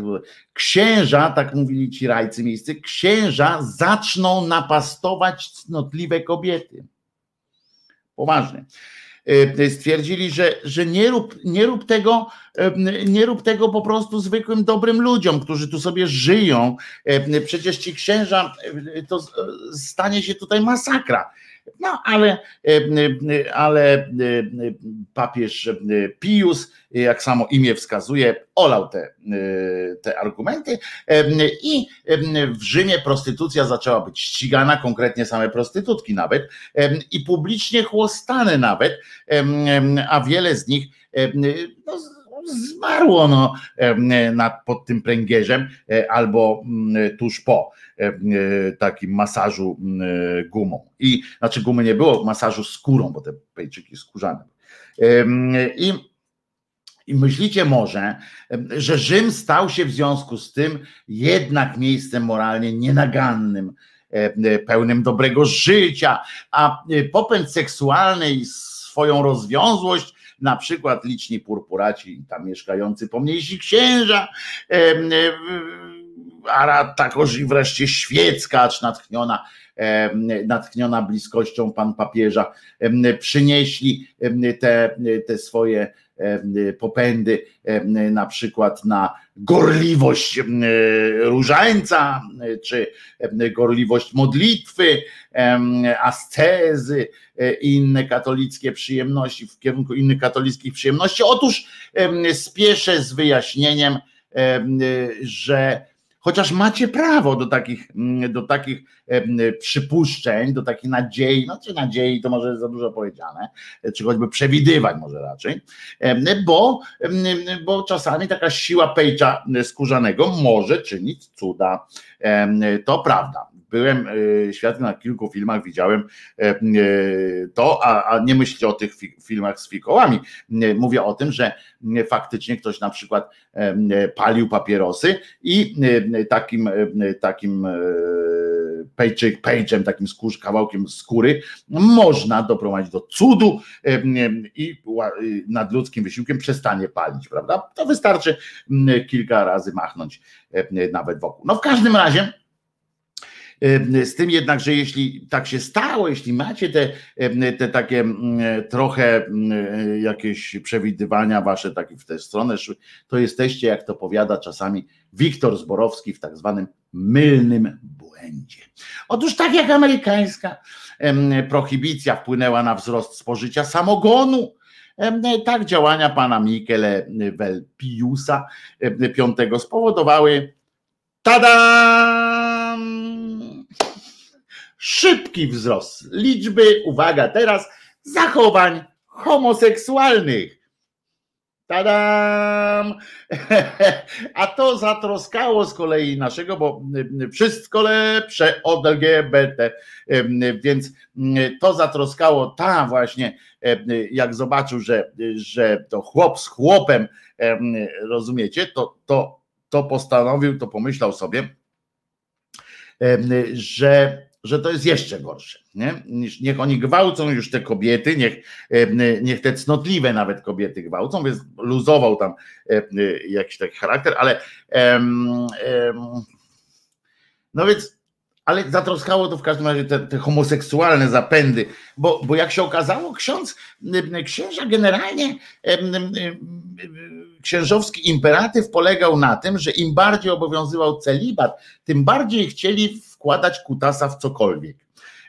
Księża, tak mówili ci rajcy miejscy, księża zaczną napastować cnotliwe kobiety. Poważnie. E, stwierdzili, że, że nie, rób, nie, rób tego, e, nie rób tego po prostu zwykłym dobrym ludziom, którzy tu sobie żyją. E, przecież ci księża, to stanie się tutaj masakra. No ale, ale papież Pius, jak samo imię wskazuje, olał te, te argumenty. I w Rzymie prostytucja zaczęła być ścigana, konkretnie same prostytutki nawet i publicznie chłostane nawet, a wiele z nich no, zmarło no, pod tym pręgierzem e, albo mm, tuż po e, takim masażu mm, gumą. I znaczy gumy nie było, masażu skórą, bo te pejczyki skórzane. I, I myślicie może, że Rzym stał się w związku z tym jednak miejscem moralnie nienagannym, pełnym dobrego życia, a popęd seksualny i swoją rozwiązłość na przykład liczni purpuraci, tam mieszkający pomniejsi księża, a takoż i wreszcie świecka, natchniona, natchniona bliskością pan papieża, przynieśli te, te swoje popędy, na przykład na gorliwość różańca, czy gorliwość modlitwy, ascezy i inne katolickie przyjemności, w kierunku innych katolickich przyjemności. Otóż spieszę z wyjaśnieniem, że chociaż macie prawo do takich, do takich przypuszczeń, do takich nadziei, no czy nadziei to może za dużo powiedziane, czy choćby przewidywań może raczej, bo, bo czasami taka siła pejcza skórzanego może czynić cuda. To prawda byłem e, świadkiem na kilku filmach, widziałem e, e, to, a, a nie myślcie o tych filmach z fikołami. Mówię o tym, że faktycznie ktoś na przykład palił papierosy i takim, takim pejczyk, pejczem, takim skórz, kawałkiem skóry można doprowadzić do cudu i nadludzkim wysiłkiem przestanie palić, prawda? To wystarczy kilka razy machnąć nawet wokół. No w każdym razie z tym jednak, że jeśli tak się stało, jeśli macie te, te takie trochę jakieś przewidywania wasze takie w tę stronę to jesteście, jak to powiada czasami Wiktor Zborowski w tak zwanym mylnym błędzie. Otóż tak jak amerykańska prohibicja wpłynęła na wzrost spożycia samogonu, tak działania pana Michele Piusa V spowodowały tada! Szybki wzrost liczby, uwaga teraz, zachowań homoseksualnych. Tadam! A to zatroskało z kolei naszego, bo wszystko lepsze od LGBT, więc to zatroskało ta właśnie, jak zobaczył, że, że to chłop z chłopem, rozumiecie, to, to, to postanowił, to pomyślał sobie, że że to jest jeszcze gorsze. Nie? Niech oni gwałcą już te kobiety, niech, niech te cnotliwe nawet kobiety gwałcą, więc luzował tam jakiś taki charakter, ale no więc ale zatroskało to w każdym razie te, te, homoseksualne zapędy, bo, bo jak się okazało, ksiądz, księża generalnie księżowski imperatyw polegał na tym, że im bardziej obowiązywał celibat, tym bardziej chcieli wkładać kutasa w cokolwiek.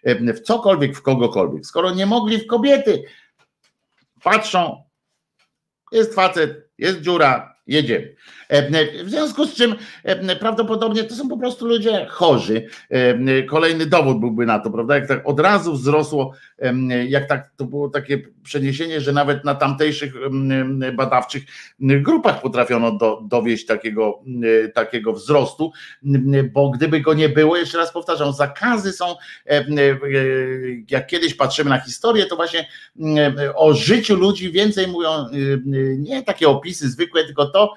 W cokolwiek, w kogokolwiek. Skoro nie mogli w kobiety, patrzą, jest facet, jest dziura, jedziemy. W związku z czym prawdopodobnie to są po prostu ludzie chorzy. Kolejny dowód byłby na to, prawda? Jak tak od razu wzrosło, jak tak to było takie przeniesienie, że nawet na tamtejszych badawczych grupach potrafiono do, dowieść takiego, takiego wzrostu, bo gdyby go nie było, jeszcze raz powtarzam, zakazy są, jak kiedyś patrzymy na historię, to właśnie o życiu ludzi więcej mówią nie takie opisy zwykłe, tylko to,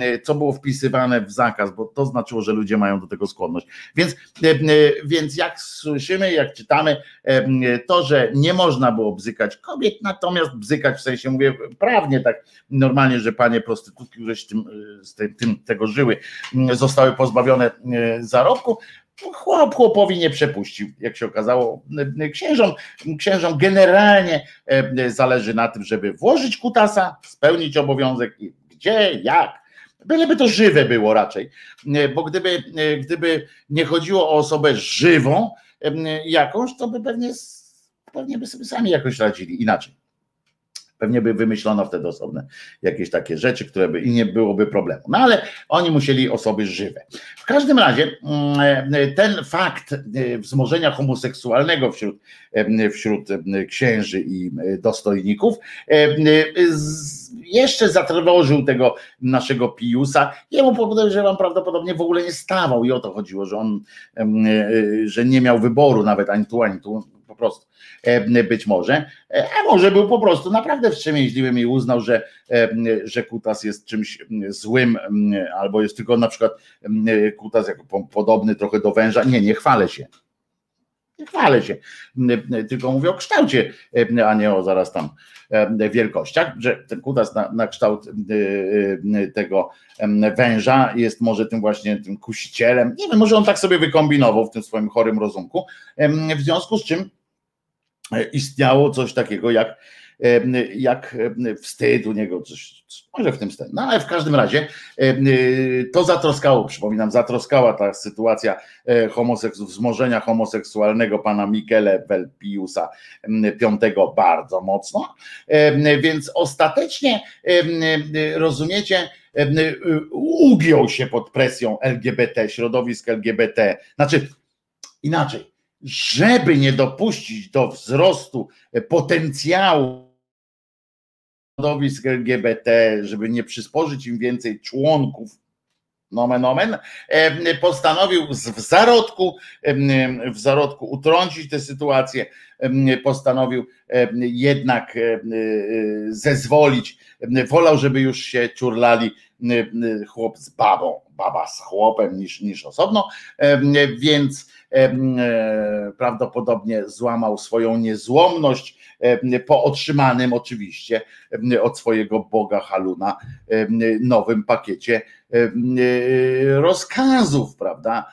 E, co było wpisywane w zakaz, bo to znaczyło, że ludzie mają do tego skłonność. Więc, e, e, więc jak słyszymy, jak czytamy, to, że nie można było bzykać kobiet, natomiast bzykać w sensie mówię prawnie, tak normalnie, że panie prostytutki, które z tym, z tym tego żyły, zostały pozbawione zarobku, chłop chłopowi nie przepuścił, jak się okazało. Księżom, księżom generalnie zależy na tym, żeby włożyć kutasa, spełnić obowiązek i gdzie, jak, Byleby to żywe było raczej, bo gdyby, gdyby nie chodziło o osobę żywą, jakąś, to by pewnie, pewnie by sobie sami jakoś radzili inaczej. Pewnie by wymyślono wtedy osobne jakieś takie rzeczy, które by i nie byłoby problemu. No ale oni musieli osoby żywe. W każdym razie mm, ten fakt e, wzmożenia homoseksualnego wśród, e, wśród e, księży i dostojników jeszcze zatrwożył tego naszego Piusa. Jemu podejrzewam prawdopodobnie w ogóle nie stawał i o to chodziło, że on, że nie miał wyboru nawet ani tu, ani tu po prostu e, być może, e, a może był po prostu naprawdę wstrzemięźliwym i uznał, że, e, że kutas jest czymś złym, albo jest tylko na przykład kutas jako podobny trochę do węża. Nie, nie chwalę się. Nie chwalę się, tylko mówię o kształcie, a nie o zaraz tam wielkościach, że ten kutas na, na kształt tego węża jest może tym właśnie tym kusicielem. Nie wiem, może on tak sobie wykombinował w tym swoim chorym rozumku, w związku z czym istniało coś takiego jak, jak wstyd u niego, coś, może w tym stylu. No ale w każdym razie to zatroskało, przypominam, zatroskała ta sytuacja e, homoseksu, wzmożenia homoseksualnego pana Michele Velpiusa V bardzo mocno, więc ostatecznie rozumiecie, ugiął się pod presją LGBT, środowisk LGBT, znaczy inaczej, żeby nie dopuścić do wzrostu potencjału środowisk LGBT, żeby nie przysporzyć im więcej członków, nomen omen, postanowił w zarodku, w zarodku utrącić tę sytuację, postanowił jednak zezwolić, wolał, żeby już się ciurlali chłop z babą, baba z chłopem niż, niż osobno, więc e, prawdopodobnie złamał swoją niezłomność po otrzymanym oczywiście od swojego Boga Haluna nowym pakiecie rozkazów, prawda?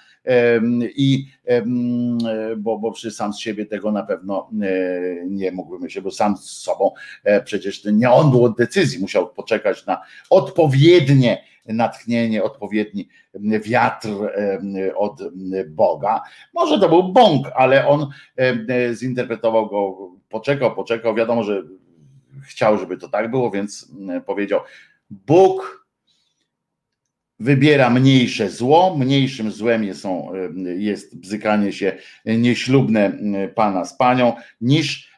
I bo, bo przy sam z siebie tego na pewno nie mógłbym się, bo sam z sobą e, przecież nie on był od decyzji, musiał poczekać na odpowiednie natchnienie, odpowiedni wiatr od Boga. Może to był bąk, ale on zinterpretował go, poczekał, poczekał. Wiadomo, że chciał, żeby to tak było, więc powiedział: Bóg wybiera mniejsze zło, mniejszym złem jest, są, jest bzykanie się nieślubne pana z panią, niż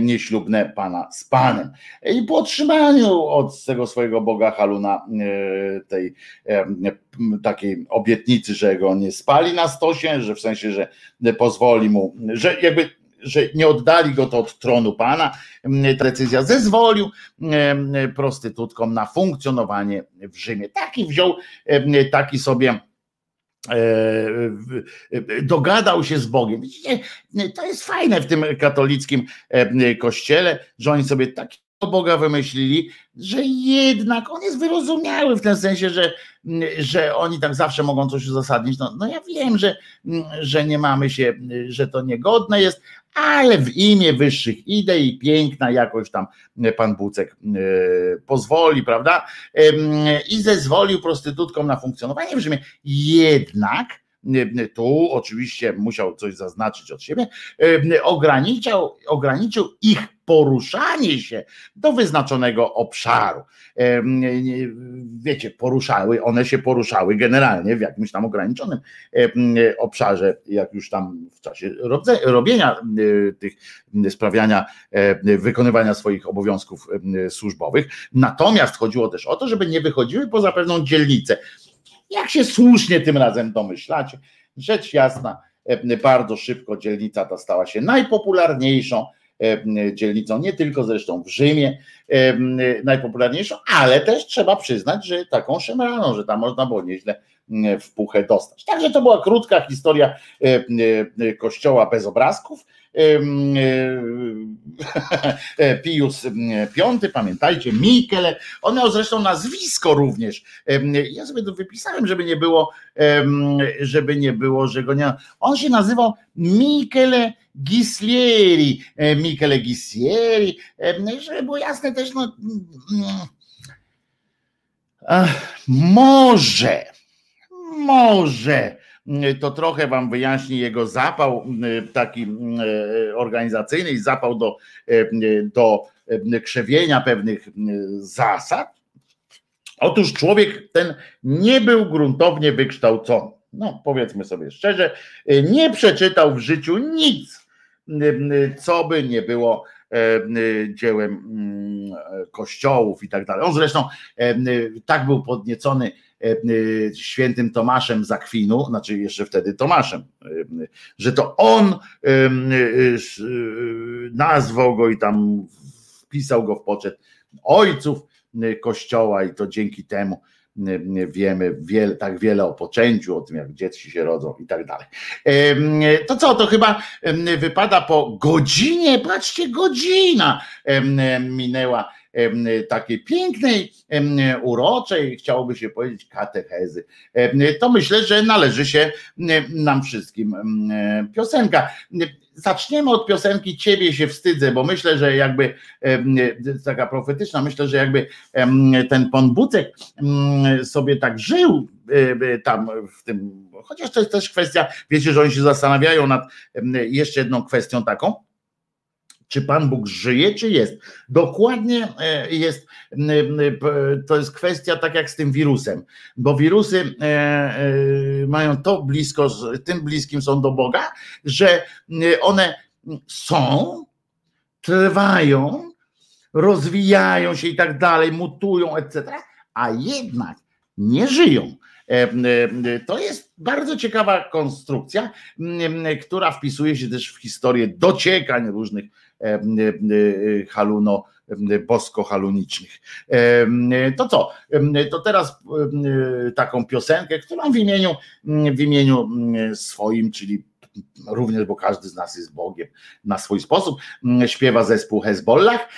nieślubne pana z panem. I po otrzymaniu od tego swojego Boga Haluna e, tej takiej obietnicy, że go nie spali na stosie, że w sensie, że pozwoli mu, że jakby że nie oddali go to od tronu pana. Ta decyzja zezwolił prostytutkom na funkcjonowanie w Rzymie. Taki wziął, taki sobie E, dogadał się z Bogiem. Widzicie, to jest fajne w tym katolickim e, kościele, że oni sobie takiego Boga wymyślili, że jednak on jest wyrozumiały w tym sensie, że, że oni tak zawsze mogą coś uzasadnić. No, no ja wiem, że, że nie mamy się, że to niegodne jest, ale w imię wyższych idei, piękna jakoś tam pan Bucek e, pozwoli, prawda? I zezwolił prostytutkom na funkcjonowanie w Rzymie. Jednak tu oczywiście musiał coś zaznaczyć od siebie, ograniczał, ograniczył ich poruszanie się do wyznaczonego obszaru. Wiecie, poruszały, one się poruszały generalnie w jakimś tam ograniczonym obszarze, jak już tam w czasie robienia tych, sprawiania, wykonywania swoich obowiązków służbowych. Natomiast chodziło też o to, żeby nie wychodziły poza pewną dzielnicę. Jak się słusznie tym razem domyślacie, rzecz jasna, bardzo szybko dzielnica ta stała się najpopularniejszą dzielnicą, nie tylko zresztą w Rzymie najpopularniejszą, ale też trzeba przyznać, że taką szemraną, że tam można było nieźle w puchę dostać. Także to była krótka historia kościoła bez obrazków. Pius V, pamiętajcie, Mikele, on miał zresztą nazwisko również. Ja sobie to wypisałem, żeby nie było, żeby nie było, że go nie. On się nazywał Michele Gislieri, e, Michele Gislieri, żeby było jasne też, no, może, może to trochę wam wyjaśni jego zapał taki organizacyjny i zapał do, do krzewienia pewnych zasad. Otóż człowiek ten nie był gruntownie wykształcony. No, powiedzmy sobie szczerze, nie przeczytał w życiu nic, co by nie było dziełem kościołów i tak dalej. On zresztą tak był podniecony świętym Tomaszem Zakwinu, znaczy jeszcze wtedy Tomaszem, że to on nazwał go i tam wpisał go w poczet ojców kościoła i to dzięki temu wiemy wiele, tak wiele o poczęciu, o tym jak dzieci się rodzą i tak dalej. To co, to chyba wypada po godzinie, patrzcie, godzina minęła takiej pięknej, uroczej, chciałoby się powiedzieć, katechezy. To myślę, że należy się nam wszystkim piosenka. Zaczniemy od piosenki Ciebie się wstydzę, bo myślę, że jakby taka profetyczna, myślę, że jakby ten pan Bucek sobie tak żył tam w tym, chociaż to jest też kwestia, wiecie, że oni się zastanawiają nad jeszcze jedną kwestią taką, czy Pan Bóg żyje, czy jest. Dokładnie e, jest, to jest kwestia tak jak z tym wirusem, bo wirusy e, e, mają to blisko, tym bliskim są do Boga, że one są, trwają, rozwijają się i tak dalej, mutują, etc., a jednak nie żyją. To jest bardzo ciekawa konstrukcja, która wpisuje się też w historię dociekań różnych haluno bosko-halunicznych. To co? To teraz taką piosenkę, którą w imieniu, w imieniu swoim, czyli również, bo każdy z nas jest Bogiem na swój sposób. Mm, śpiewa zespół Hezbollah.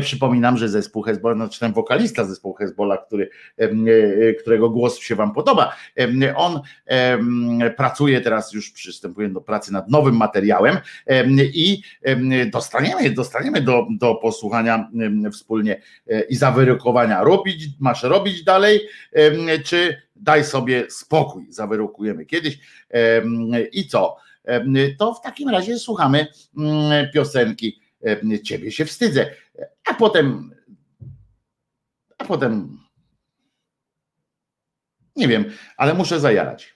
Przypominam, że zespół Hezbollah, znaczy ten wokalista zespołu Hezbollah, który, e, którego głos się Wam podoba, on pracuje teraz, już przystępuje do pracy nad nowym materiałem i dostaniemy, dostaniemy do, do posłuchania wspólnie e, i zawyrokowania. Robić, masz robić dalej, czy daj sobie spokój, zawyrokujemy kiedyś. I co? to w takim razie słuchamy mm, piosenki Ciebie się wstydzę. A potem, a potem nie wiem, ale muszę zajarać.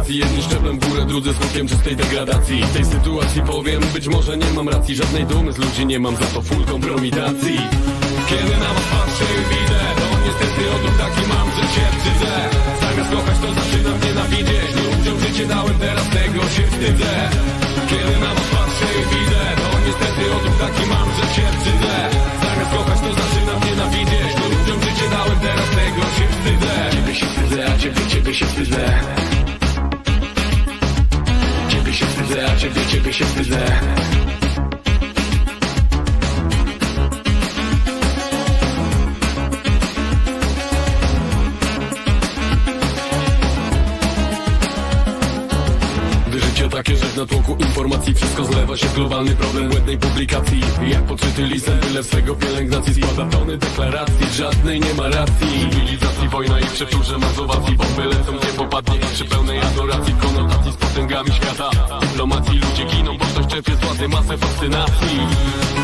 integracji Jedni szczeplem w górę, drudzy skutkiem czystej degradacji. W tej sytuacji powiem, być może nie mam racji. Żadnej dumy z ludzi nie mam, za to full kompromitacji Kiedy na was patrzę widzę To niestety odruch taki mam, że się wstydzę. Zamiast kochać to zaczynam nienawidzieć Ludziom życie dałem, teraz tego się wstydzę. Kiedy na was patrzę widzę To niestety odruch taki mam, że się wstydzę. Zamiast kochać to zaczynam nienawidzieć Ludziom życie dałem, teraz tego się wstydzę. Ciebie się wstydzę, a ciebie, ciebie się wstydzę się wstydzę, a ciebie, ciebie się wstydzę natłoku informacji. Wszystko zlewa się w globalny problem błędnej publikacji. Jak podczyty lisem, tyle swego pielęgnacji Składa tony deklaracji, żadnej nie ma racji. Cywilizacji, wojna i przeczurze mazowacji. Bomby lecą, nie popadnie przy pełnej adoracji. Konotacji z potęgami świata. Dyplomacji ludzie giną, bo ktoś czerpie z władzy masę fascynacji.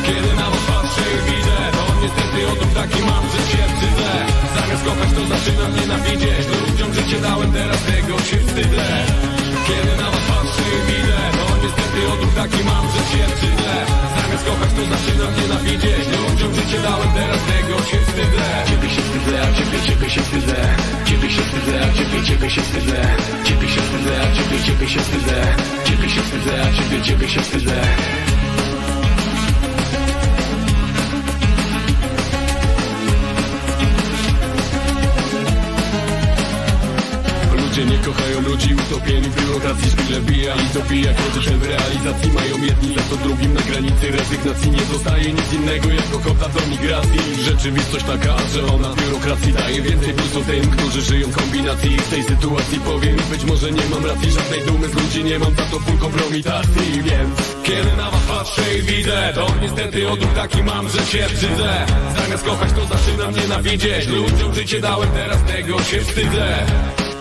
Kiedy na was patrzę i widzę To niestety odruch taki mam, że się wstydzę Zamiast kochać to zaczynam nienawidzieć. Ludziom życie dałem, teraz tego się wstydzę kiedy na was patrzy i widzę To niestety odruch taki mam, że się przytle Zamiast kochać to zaczynam nienawidzieć. No, Ludziom życie dałem, teraz tego się wstydzę. Ciebie się wstydzę, a ciebie, ciebie się wstydzę. Ciebie się wstydzę, a ciebie, ciebie się wstydzę. Ciebie się wstydzę, a ciebie, ciebie się wstydzę. Ciebie się wstydzę, a ciebie, ciebie się wstydzę. Ludzie nie kochają ludzi utopieni w biurokracji Szpile bija i to pija Kroczy w realizacji Mają jedni za to drugim na granicy rezygnacji Nie zostaje nic innego jak ochota do migracji. Rzeczywistość taka, że ona biurokracji daje więcej plusu tym, którzy żyją w kombinacji. W tej sytuacji powiem być może nie mam racji Żadnej dumy z ludzi nie mam za to full kompromitacji. Więc kiedy na was patrzę i widzę To niestety odruch taki mam, że się brzydzę Zamiast kochać to zaczynam nienawidzieć. Ludziom życie dałem, teraz tego się wstydzę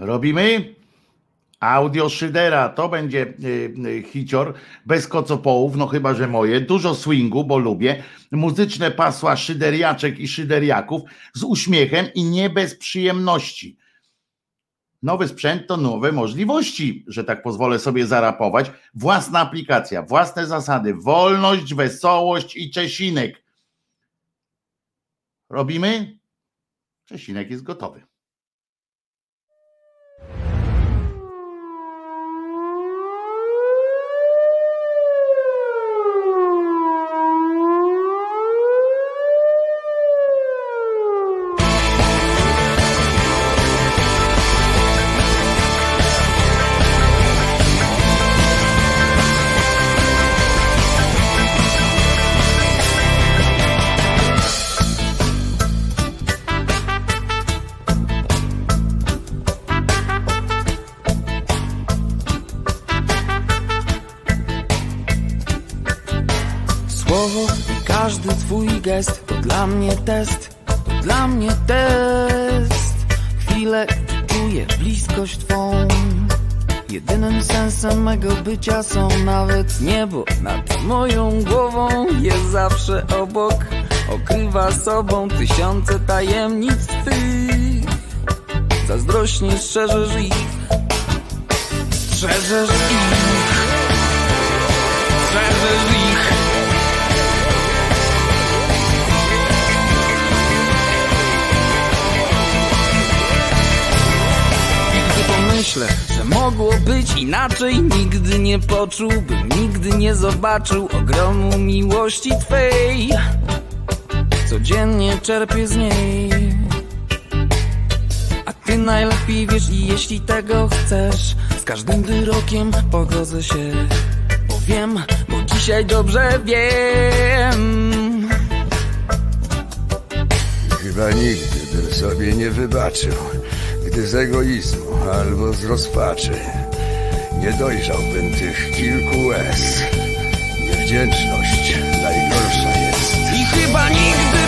Robimy? Audio Szydera, to będzie y, y, hicior, bez kocopołów, no chyba, że moje, dużo swingu, bo lubię, muzyczne pasła szyderiaczek i szyderiaków z uśmiechem i nie bez przyjemności. Nowy sprzęt to nowe możliwości, że tak pozwolę sobie zarapować. Własna aplikacja, własne zasady, wolność, wesołość i Czesinek. Robimy? Czesinek jest gotowy. Bycia są nawet niebo nad moją głową. Jest zawsze obok, okrywa sobą tysiące tajemnic twych. Zazdrośnie strzeżesz ich, strzeżesz ich, strzeżesz ich. Pomyślę, że mogło być inaczej, nigdy nie poczułbym, nigdy nie zobaczył ogromu miłości Twej. Codziennie czerpię z niej. A Ty najlepiej wiesz i jeśli tego chcesz, z każdym wyrokiem pogodzę się. Bo wiem, bo dzisiaj dobrze wiem. Chyba nigdy bym sobie nie wybaczył, gdy z egoizmu albo z rozpaczy nie dojrzałbym tych kilku łez. Niewdzięczność najgorsza jest. I chyba nigdy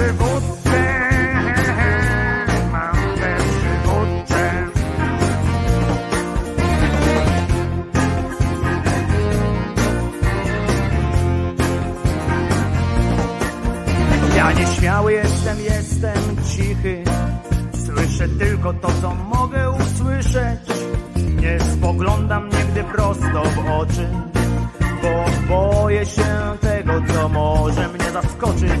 przywódcę. Mam te przywódcze. Ja nieśmiały jestem, jestem cichy. Słyszę tylko to, co mogę usłyszeć. Nie spoglądam nigdy prosto w oczy, bo boję się tego, co może mnie zaskoczyć.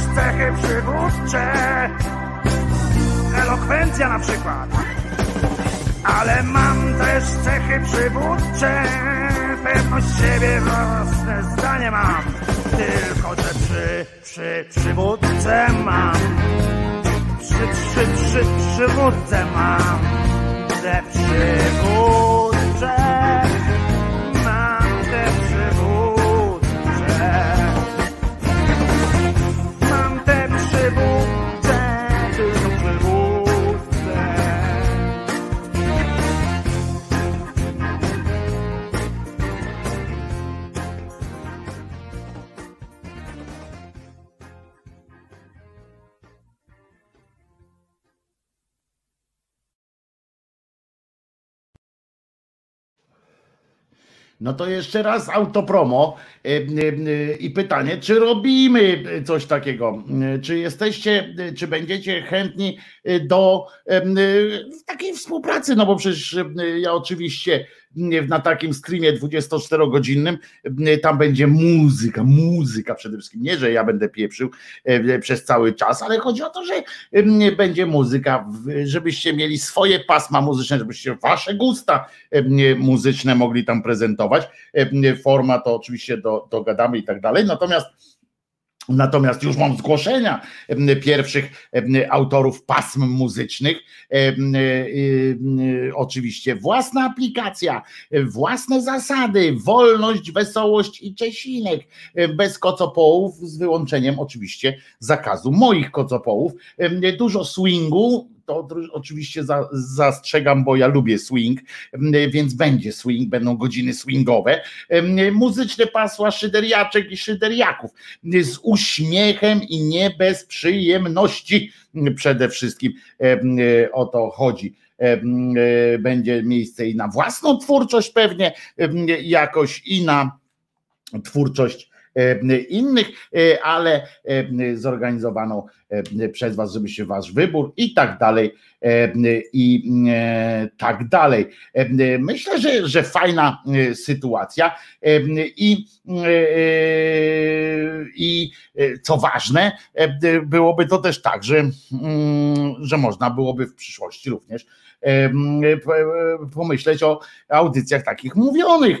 Też cechy przywódcze. Elokwencja na przykład. Ale mam też cechy przywódcze. Pewność siebie, własne zdanie mam. Tylko, że przy, przy przywódce mam. Przy, przy, przy, przywódce mam te przywódcze. No to jeszcze raz autopromo e, e, e, i pytanie, czy robimy coś takiego? Czy jesteście, czy będziecie chętni do takiej współpracy? No bo przecież ja oczywiście na takim streamie 24-godzinnym e, tam będzie muzyka, muzyka przede wszystkim. Nie, że ja będę pieprzył e, przez cały czas, ale chodzi o to, że e, będzie muzyka, żebyście mieli swoje pasma muzyczne, żebyście wasze gusta e, muzyczne mogli tam prezentować. E, Forma to oczywiście do, dogadamy i tak dalej. Natomiast Natomiast już mam zgłoszenia pierwszych autorów pasm muzycznych. Oczywiście własna aplikacja, własne zasady, wolność, wesołość i czesinek. Bez kocopołów, z wyłączeniem oczywiście zakazu moich kocopołów. Dużo swingu, to oczywiście za, zastrzegam, bo ja lubię swing, więc będzie swing, będą godziny swingowe. Muzyczne pasła szyderiaczek i szyderiaków z uśmiechem i nie bez przyjemności przede wszystkim o to chodzi będzie miejsce i na własną twórczość pewnie jakoś i na twórczość innych, e, ale zorganizowaną przez Was, żeby się Wasz wybór i tak dalej, i e, tak dalej. Myślę, że, że fajna e, sytuacja i, i co ważne, byłoby to też tak, że, mm, że można byłoby w przyszłości również pomyśleć o audycjach takich mówionych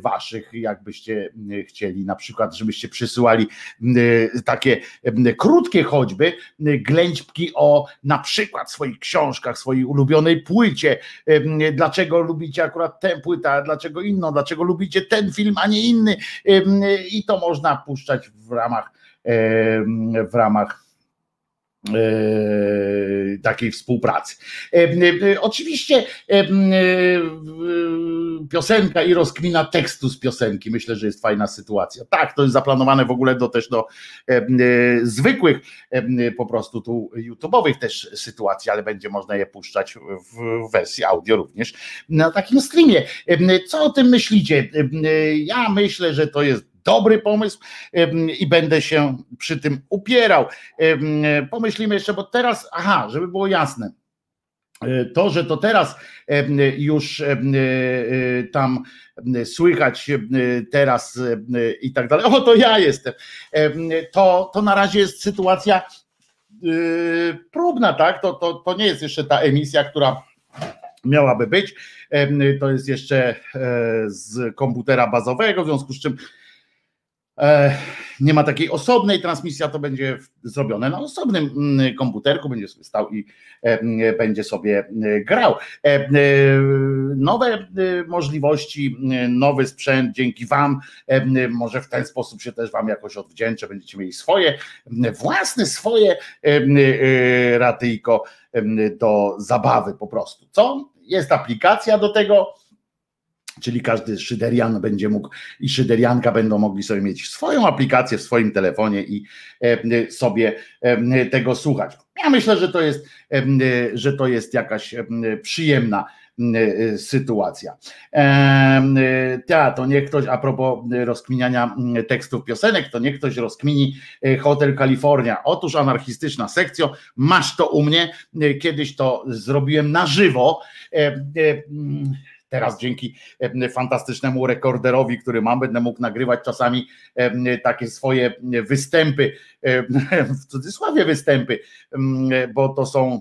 waszych, jakbyście chcieli, na przykład, żebyście przysyłali takie krótkie choćby ględźbki o na przykład swoich książkach, swojej ulubionej płycie, dlaczego lubicie akurat tę płytę, dlaczego inną, dlaczego lubicie ten film, a nie inny? I to można puszczać w ramach w ramach takiej współpracy. E, e, oczywiście piosenka i rozkmina tekstu z piosenki. Myślę, że jest fajna sytuacja. Tak, to jest zaplanowane w ogóle do też do zwykłych po prostu tu YouTube'owych też sytuacji, ale będzie można je puszczać w wersji audio również na takim streamie. Co o tym myślicie? Ja myślę, że to jest dobry pomysł i będę się przy tym upierał. Pomyślimy jeszcze, bo teraz, aha, żeby było jasne. E, to, że to teraz już e, tam słychać teraz i tak dalej, o to ja jestem, to, to na razie jest sytuacja próbna, tak? To, to, to nie jest jeszcze ta emisja, która miałaby być. To jest jeszcze e, z komputera bazowego, w związku z czym E, nie ma takiej osobnej transmisji, a to będzie zrobione na osobnym mm, komputerku, będzie sobie stał i e, będzie sobie e, grał. Nowe możliwości, nowy sprzęt dzięki Wam, może w ten sposób się też Wam jakoś odwdzięczę, będziecie mieli swoje, własne swoje ratyjko do zabawy po prostu. Co? Jest aplikacja do tego, Czyli każdy szyderian będzie mógł i szyderianka będą mogli sobie mieć swoją aplikację w swoim telefonie i e, sobie e, tego słuchać. Ja myślę, że to jest, e, że to jest jakaś przyjemna sytuacja. Ja, to niech ktoś, a propos rozkminiania tekstów piosenek, to niech ktoś rozkmini Hotel California. Otóż anarchistyczna sekcja, masz to u mnie, kiedyś to zrobiłem na żywo Teraz dzięki fantastycznemu rekorderowi, który mam, będę mógł nagrywać czasami takie swoje występy, w cudzysłowie występy, bo to są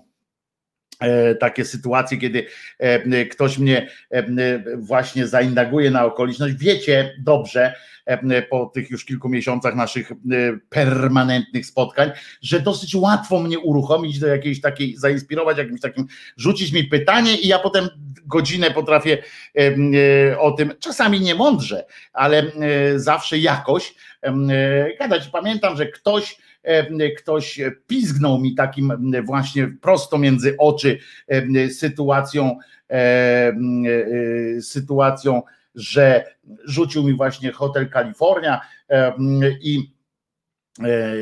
takie sytuacje, kiedy ktoś mnie właśnie zaindaguje na okoliczność. Wiecie dobrze, po tych już kilku miesiącach naszych permanentnych spotkań, że dosyć łatwo mnie uruchomić do jakiejś takiej, zainspirować jakimś takim, rzucić mi pytanie i ja potem godzinę potrafię e, o tym, czasami nie mądrze, ale zawsze jakoś gadać. Pamiętam, że ktoś ktoś pizgnął mi takim właśnie prosto między oczy sytuacją e, sytuacją że rzucił mi właśnie hotel Kalifornia i e,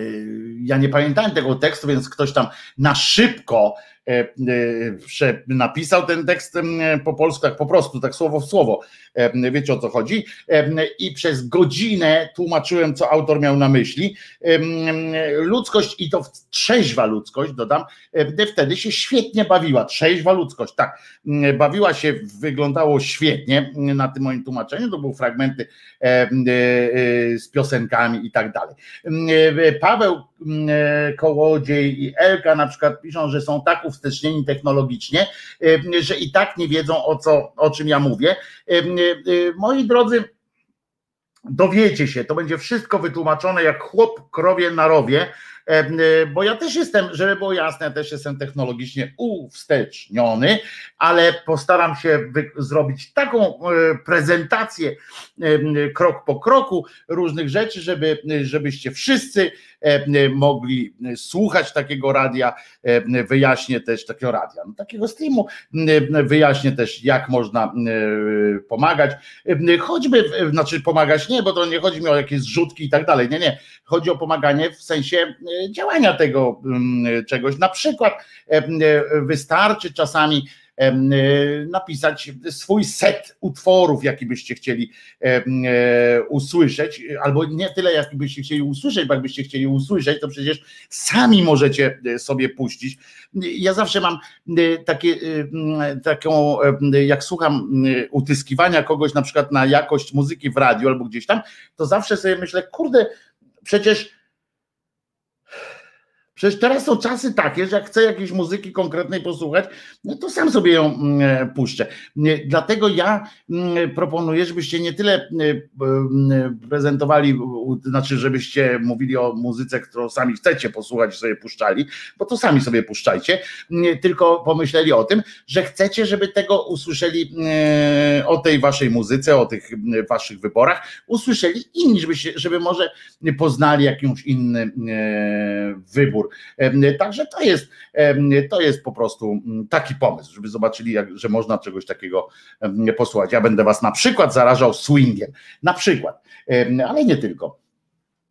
ja nie pamiętałem tego tekstu, więc ktoś tam na szybko E, e, napisał ten tekst po polsku, tak po prostu, tak słowo w słowo. E, wiecie o co chodzi? I przez godzinę tłumaczyłem, co autor miał na myśli. Ludzkość i to trzeźwa ludzkość, dodam, wtedy się świetnie bawiła. Trzeźwa ludzkość, tak. Bawiła się, wyglądało świetnie na tym moim tłumaczeniu. To były fragmenty z piosenkami i tak dalej. Paweł Kołodziej i Elka na przykład piszą, że są tak uwstecznieni technologicznie, że i tak nie wiedzą o, co, o czym ja mówię. Moi drodzy, dowiecie się, to będzie wszystko wytłumaczone jak chłop krowie na rowie, E, bo ja też jestem, żeby było jasne, ja też jestem technologicznie uwsteczniony, ale postaram się zrobić taką e, prezentację krok po kroku różnych rzeczy, żeby, żebyście wszyscy mogli słuchać takiego radia, wyjaśnię też takiego radia, no, takiego streamu, wyjaśnię też jak można pomagać, choćby, znaczy pomagać nie, bo to nie chodzi mi o jakieś zrzutki i tak dalej, nie, nie, chodzi o pomaganie w sensie działania tego mm, czegoś. Na przykład wystarczy czasami napisać swój set utworów, jaki byście chcieli e, usłyszeć, albo nie tyle, jaki byście chcieli usłyszeć, bo jakbyście chcieli usłyszeć, to przecież sami możecie e, sobie puścić. Ja zawsze mam e, takie, taką, jak słucham utyskiwania kogoś na przykład na jakość muzyki w radiu albo gdzieś tam, to zawsze sobie myślę, kurde, przecież Przecież teraz są czasy takie, że jak chcę jakiejś muzyki konkretnej posłuchać, no to sam sobie ją mm, e, puszczę. Dlatego ja mm, proponuję, żebyście nie tyle e, mm, prezentowali, znaczy żebyście mówili o muzyce, którą sami chcecie posłuchać, sobie puszczali, bo to sami sobie puszczajcie, tylko pomyśleli o tym, że chcecie, żeby tego usłyszeli e, o tej waszej muzyce, o tych waszych wyborach, usłyszeli inni, żeby, się, żeby może poznali jakiś inny wybór Także to jest, to jest po prostu mm, taki pomysł, żeby zobaczyli, jak, że można czegoś takiego posłuchać. Ja będę was na przykład zarażał swingiem, na przykład, ale nie tylko.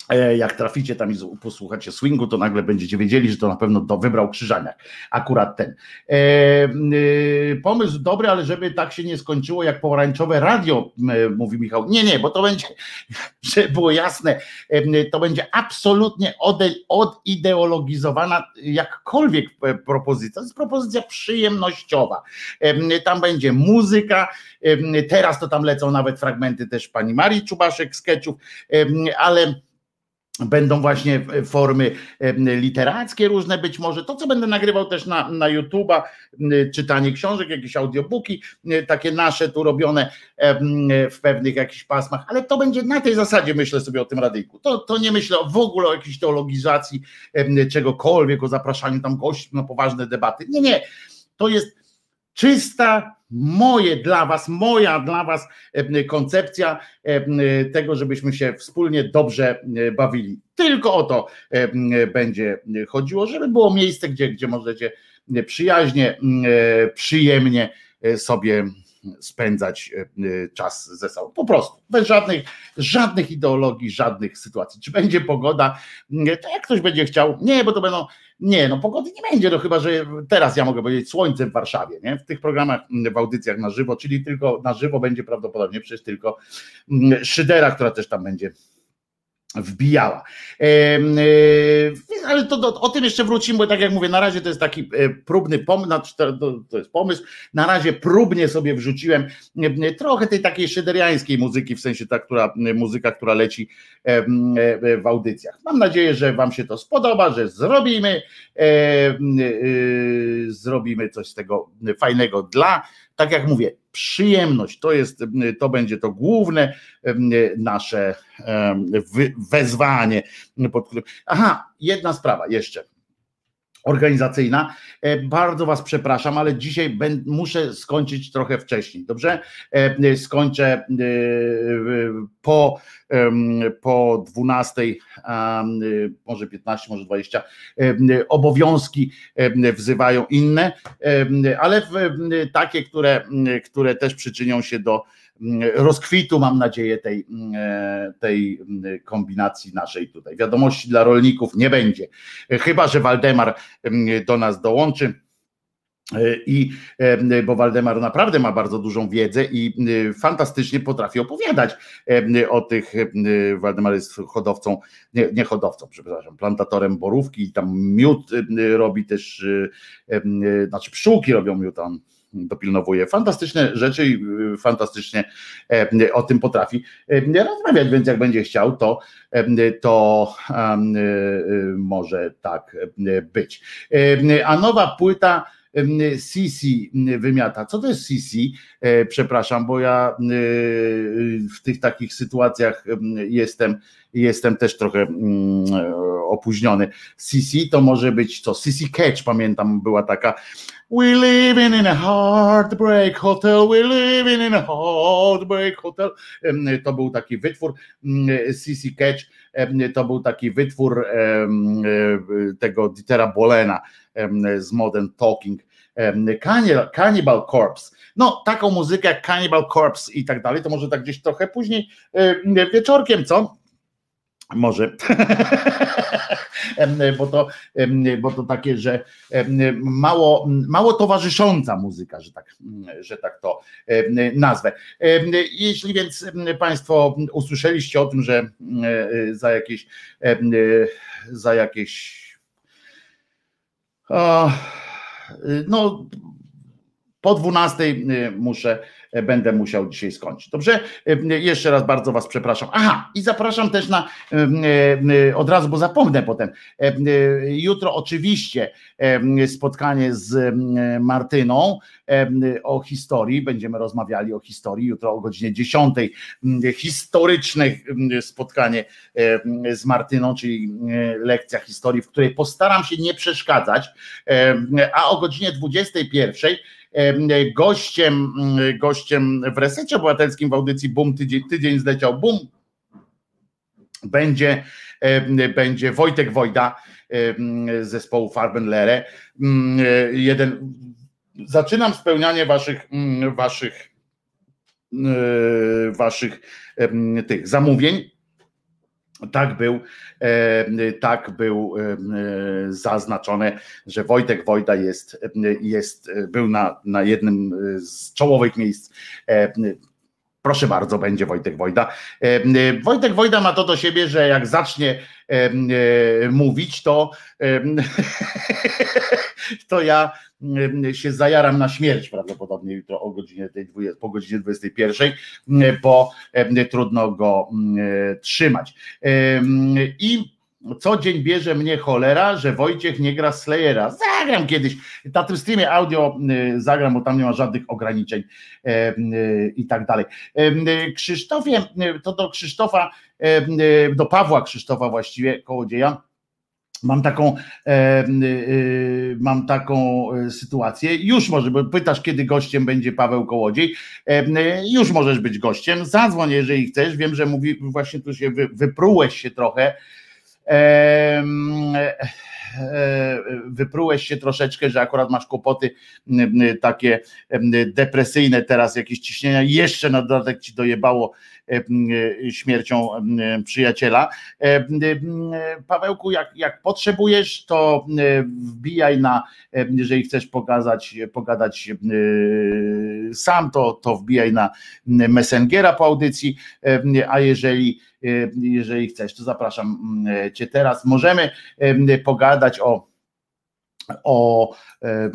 E, jak traficie tam i posłuchacie swingu, to nagle będziecie wiedzieli, że to na pewno do wybrał Krzyżaniak. Akurat ten. E, e, pomysł dobry, ale żeby tak się nie skończyło jak pomarańczowe radio, e, mówi Michał. Nie, nie, bo to będzie, żeby było jasne, e, to będzie absolutnie ode, odideologizowana jakkolwiek e, propozycja. To jest propozycja przyjemnościowa. Tam będzie muzyka, teraz to tam lecą nawet fragmenty też pani Marii Czubaszek sketchów, ale Będą właśnie formy literackie różne być może. To, co będę nagrywał też na, na YouTube'a, czytanie książek, jakieś audiobooki, takie nasze tu robione w pewnych jakichś pasmach, ale to będzie na tej zasadzie, myślę sobie o tym radyjku. To, to nie myślę w ogóle o jakiejś teologizacji czegokolwiek, o zapraszaniu tam gości na poważne debaty. Nie, nie. To jest czysta moje dla Was, moja dla Was e, koncepcja e, tego, żebyśmy się wspólnie dobrze e, bawili. Tylko o to będzie chodziło, żeby było miejsce, gdzie, gdzie możecie przyjaźnie, przyjemnie sobie spędzać czas ze sobą. Po prostu, bez żadnych, żadnych ideologii, żadnych sytuacji. Czy będzie pogoda, to jak ktoś będzie chciał, nie, bo to będą nie, no pogody nie będzie, no chyba, że teraz ja mogę powiedzieć słońce w Warszawie, nie? W tych programach, w audycjach na żywo, czyli tylko na żywo będzie prawdopodobnie przecież tylko Szydera, która też tam będzie wbijała. E, ale to, to, o tym jeszcze wrócimy, bo tak jak mówię, na razie to jest taki e, próbny pomysł, to, jest pomysł, na razie próbnie sobie wrzuciłem e, trochę tej takiej szyderiańskiej muzyki, w sensie ta która, muzyka, która leci w audycjach. Mam nadzieję, że Wam się to spodoba, że zrobimy, zrobimy coś z tego fajnego dla tak jak mówię, przyjemność to jest, to będzie to główne nasze wezwanie. Aha, jedna sprawa jeszcze organizacyjna. E, bardzo Was przepraszam, ale dzisiaj muszę skończyć trochę wcześniej. Dobrze? E, skończę e, po, po 12, może 15, może 20. Obowiązki wzywają inne, ale takie, które, które też przyczynią się do rozkwitu, mam nadzieję, tej, tej kombinacji naszej tutaj. Wiadomości dla rolników nie będzie, chyba że Waldemar do nas dołączy. I bo Waldemar naprawdę ma bardzo dużą wiedzę i fantastycznie potrafi opowiadać o tych. Waldemar jest hodowcą, nie, nie hodowcą, przepraszam, plantatorem borówki i tam miód robi też, znaczy pszczółki robią miód, on dopilnowuje. Fantastyczne rzeczy i y, fantastycznie e, o tym potrafi e, rozmawiać, więc jak będzie chciał, to, e, to może tak być. A nowa płyta Sisi wymiata. Co to jest Sisi? Przepraszam, bo ja w tych takich sytuacjach jestem, jestem też trochę mm, opóźniony. Sisi to może być co? Sisi Catch, pamiętam, była taka We living in a heartbreak hotel, we living in a heartbreak hotel. To był taki wytwór CC Catch, to był taki wytwór tego Dietera Bolena z Modern Talking. Cannibal Corpse. No, taką muzykę jak Cannibal Corpse i tak dalej, to może tak gdzieś trochę później wieczorkiem, co? Może, bo, to, bo to takie, że mało, mało towarzysząca muzyka, że tak, że tak to nazwę. Jeśli więc Państwo usłyszeliście o tym, że za jakieś za jakieś no po 12 muszę E, będę musiał dzisiaj skończyć. Dobrze? E, jeszcze raz bardzo Was przepraszam. Aha, i zapraszam też na od razu, bo zapomnę potem. Jutro oczywiście spotkanie z Martyną o historii. Będziemy rozmawiali o historii. Jutro o godzinie 10. Historyczne spotkanie z Martyną, czyli lekcja historii, w której postaram się nie przeszkadzać. A o godzinie 21 Gościem, mm, gościem w resecie obywatelskim w audycji Bum tydzień, tydzień zleciał Bum będzie, będzie Wojtek Wojda z zespołu Farbenlere. Mm, jeden, zaczynam spełnianie waszych, mm, waszych, waszych tych zamówień tak był, e, tak był e, zaznaczone, że Wojtek Wojda jest, jest był na, na jednym z czołowych miejsc. E, proszę bardzo, będzie Wojtek Wojda. Wojtek Wojda ma to do siebie, że jak zacznie mówić, to, to ja się zajaram na śmierć prawdopodobnie jutro o godzinie tej 20, po godzinie 21, bo trudno go trzymać. I co dzień bierze mnie cholera, że Wojciech nie gra Slayera. Zagram kiedyś. Na tym streamie audio zagram, bo tam nie ma żadnych ograniczeń i tak dalej. Krzysztofie, to do Krzysztofa, do Pawła Krzysztofa właściwie, kołodzieja Mam taką, e, e, mam taką e, sytuację. Już może, bo pytasz, kiedy gościem będzie Paweł Kołodziej. już możesz być gościem. Zadzwoń, jeżeli chcesz. Wiem, że mówi, właśnie tu się wy, wyprułeś się trochę. wyprułeś się troszeczkę, że akurat masz kłopoty takie depresyjne teraz, jakieś ciśnienia, jeszcze na dodatek ci dojebało śmiercią e, przyjaciela. Pawełku, jak, jak potrzebujesz, to wbijaj na, jeżeli chcesz pokazać, pogadać sam, to, to wbijaj na Messengera po audycji, a jeżeli jeżeli chcesz, to zapraszam Cię teraz. Możemy pogadać o o e, e,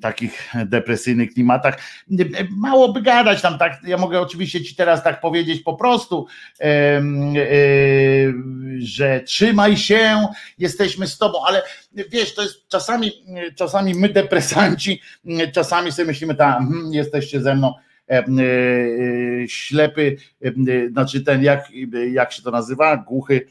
takich depresyjnych klimatach. Mało by gadać tam tak, ja mogę oczywiście ci teraz tak powiedzieć po prostu, e, że trzymaj się, jesteśmy z tobą, ale wiesz, to jest czasami, czasami my depresanci, czasami sobie myślimy, tak, jesteście ze mną, ślepy, znaczy ten, jak, jak się to nazywa, głuchy,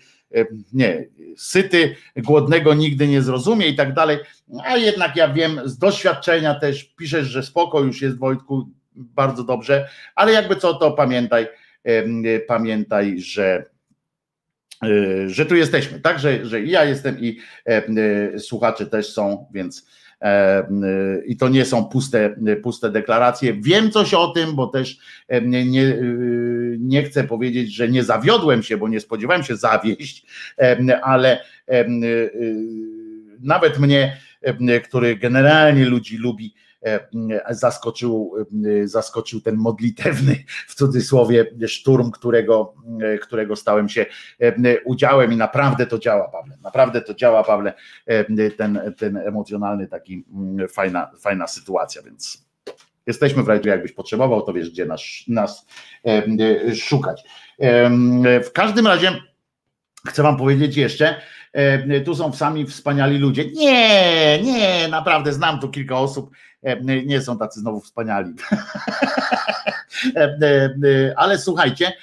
nie, syty, głodnego nigdy nie zrozumie i tak dalej, a jednak ja wiem z doświadczenia też, piszesz, że spoko już jest Wojtku, bardzo dobrze, ale jakby co to pamiętaj, pamiętaj, że e, że tu jesteśmy, tak, że, że ja jestem i e, słuchacze też są, więc E, i to nie są puste, puste deklaracje. Wiem coś o tym, bo też nie, nie, nie chcę powiedzieć, że nie zawiodłem się, bo nie spodziewałem się zawieść, ale nawet mnie, który generalnie ludzi lubi, E, zaskoczył, e, zaskoczył ten modlitewny w cudzysłowie szturm, którego, e, którego stałem się udziałem i naprawdę to działa, Pawle. Naprawdę to działa, Pawle, ten, ten emocjonalny taki fajna, fajna sytuacja, więc jesteśmy w raju, jakbyś potrzebował, to wiesz, gdzie nas, nas szukać. W każdym razie chcę wam powiedzieć jeszcze, e, tu są sami wspaniali ludzie. Nie, nie, naprawdę znam tu kilka osób, e, nie są tacy znowu wspaniali. Ale słuchajcie,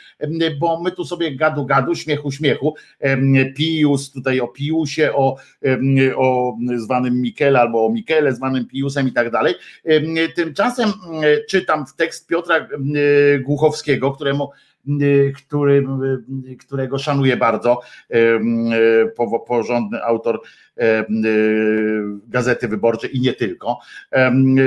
bo my tu sobie gadu gadu, śmiechu śmiechu, Pius tutaj o Piusie, o, o zwanym Mikele albo o Mikele zwanym Piusem i tak dalej. Tymczasem czytam tekst Piotra Głuchowskiego, któremu który, y, którego szanuję bardzo, y, porządny autor Gazety Wyborczej i nie tylko.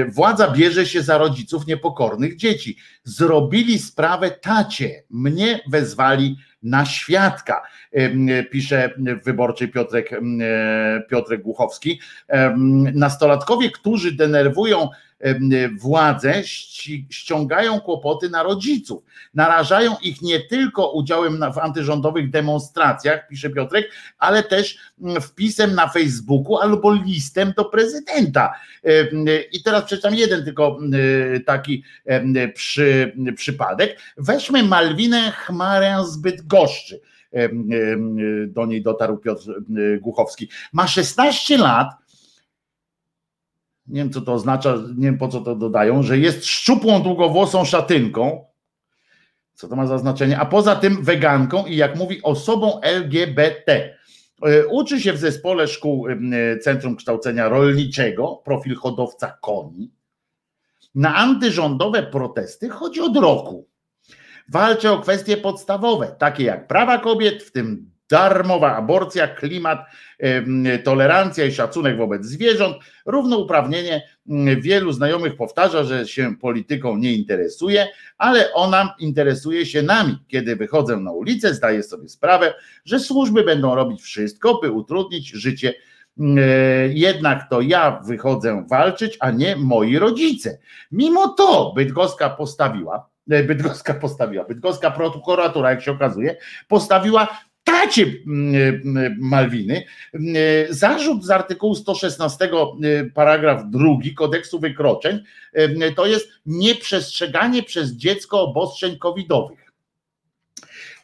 Władza bierze się za rodziców niepokornych dzieci. Zrobili sprawę tacie, mnie wezwali na świadka, pisze w wyborczej Piotrek, Piotrek Głuchowski. Nastolatkowie, którzy denerwują władze ściągają kłopoty na rodziców, narażają ich nie tylko udziałem w antyrządowych demonstracjach, pisze Piotrek, ale też mm, wpisem na Facebooku albo listem do prezydenta. I teraz przeczytam jeden tylko taki przy, przypadek. Weźmy Malwinę Chmarę zbyt goszczy. Do niej dotarł Piotr Głuchowski. Ma 16 lat, nie wiem co to oznacza, nie wiem po co to dodają, że jest szczupłą, długowłosą szatynką, co to ma za znaczenie, a poza tym weganką i jak mówi osobą LGBT. E, uczy się w zespole szkół e, Centrum Kształcenia Rolniczego, profil hodowca koni. Na antyrządowe protesty chodzi od roku. Walczy o kwestie podstawowe, takie jak prawa kobiet, w tym darmowa aborcja, klimat, tolerancja i szacunek wobec zwierząt, równouprawnienie. Wielu znajomych powtarza, że się polityką nie interesuje, ale ona interesuje się nami. Kiedy wychodzę na ulicę, zdaję sobie sprawę, że służby będą robić wszystko, by utrudnić życie. Jednak to ja wychodzę walczyć, a nie moi rodzice. Mimo to Bydgoska postawiła, e, Bydgoska postawiła, Bydgoska prokuratura, jak się okazuje, postawiła tacie mm, mm, Malwiny mm, zarzut z artykułu 116 paragraf drugi kodeksu wykroczeń to jest nieprzestrzeganie przez dziecko obostrzeń covidowych.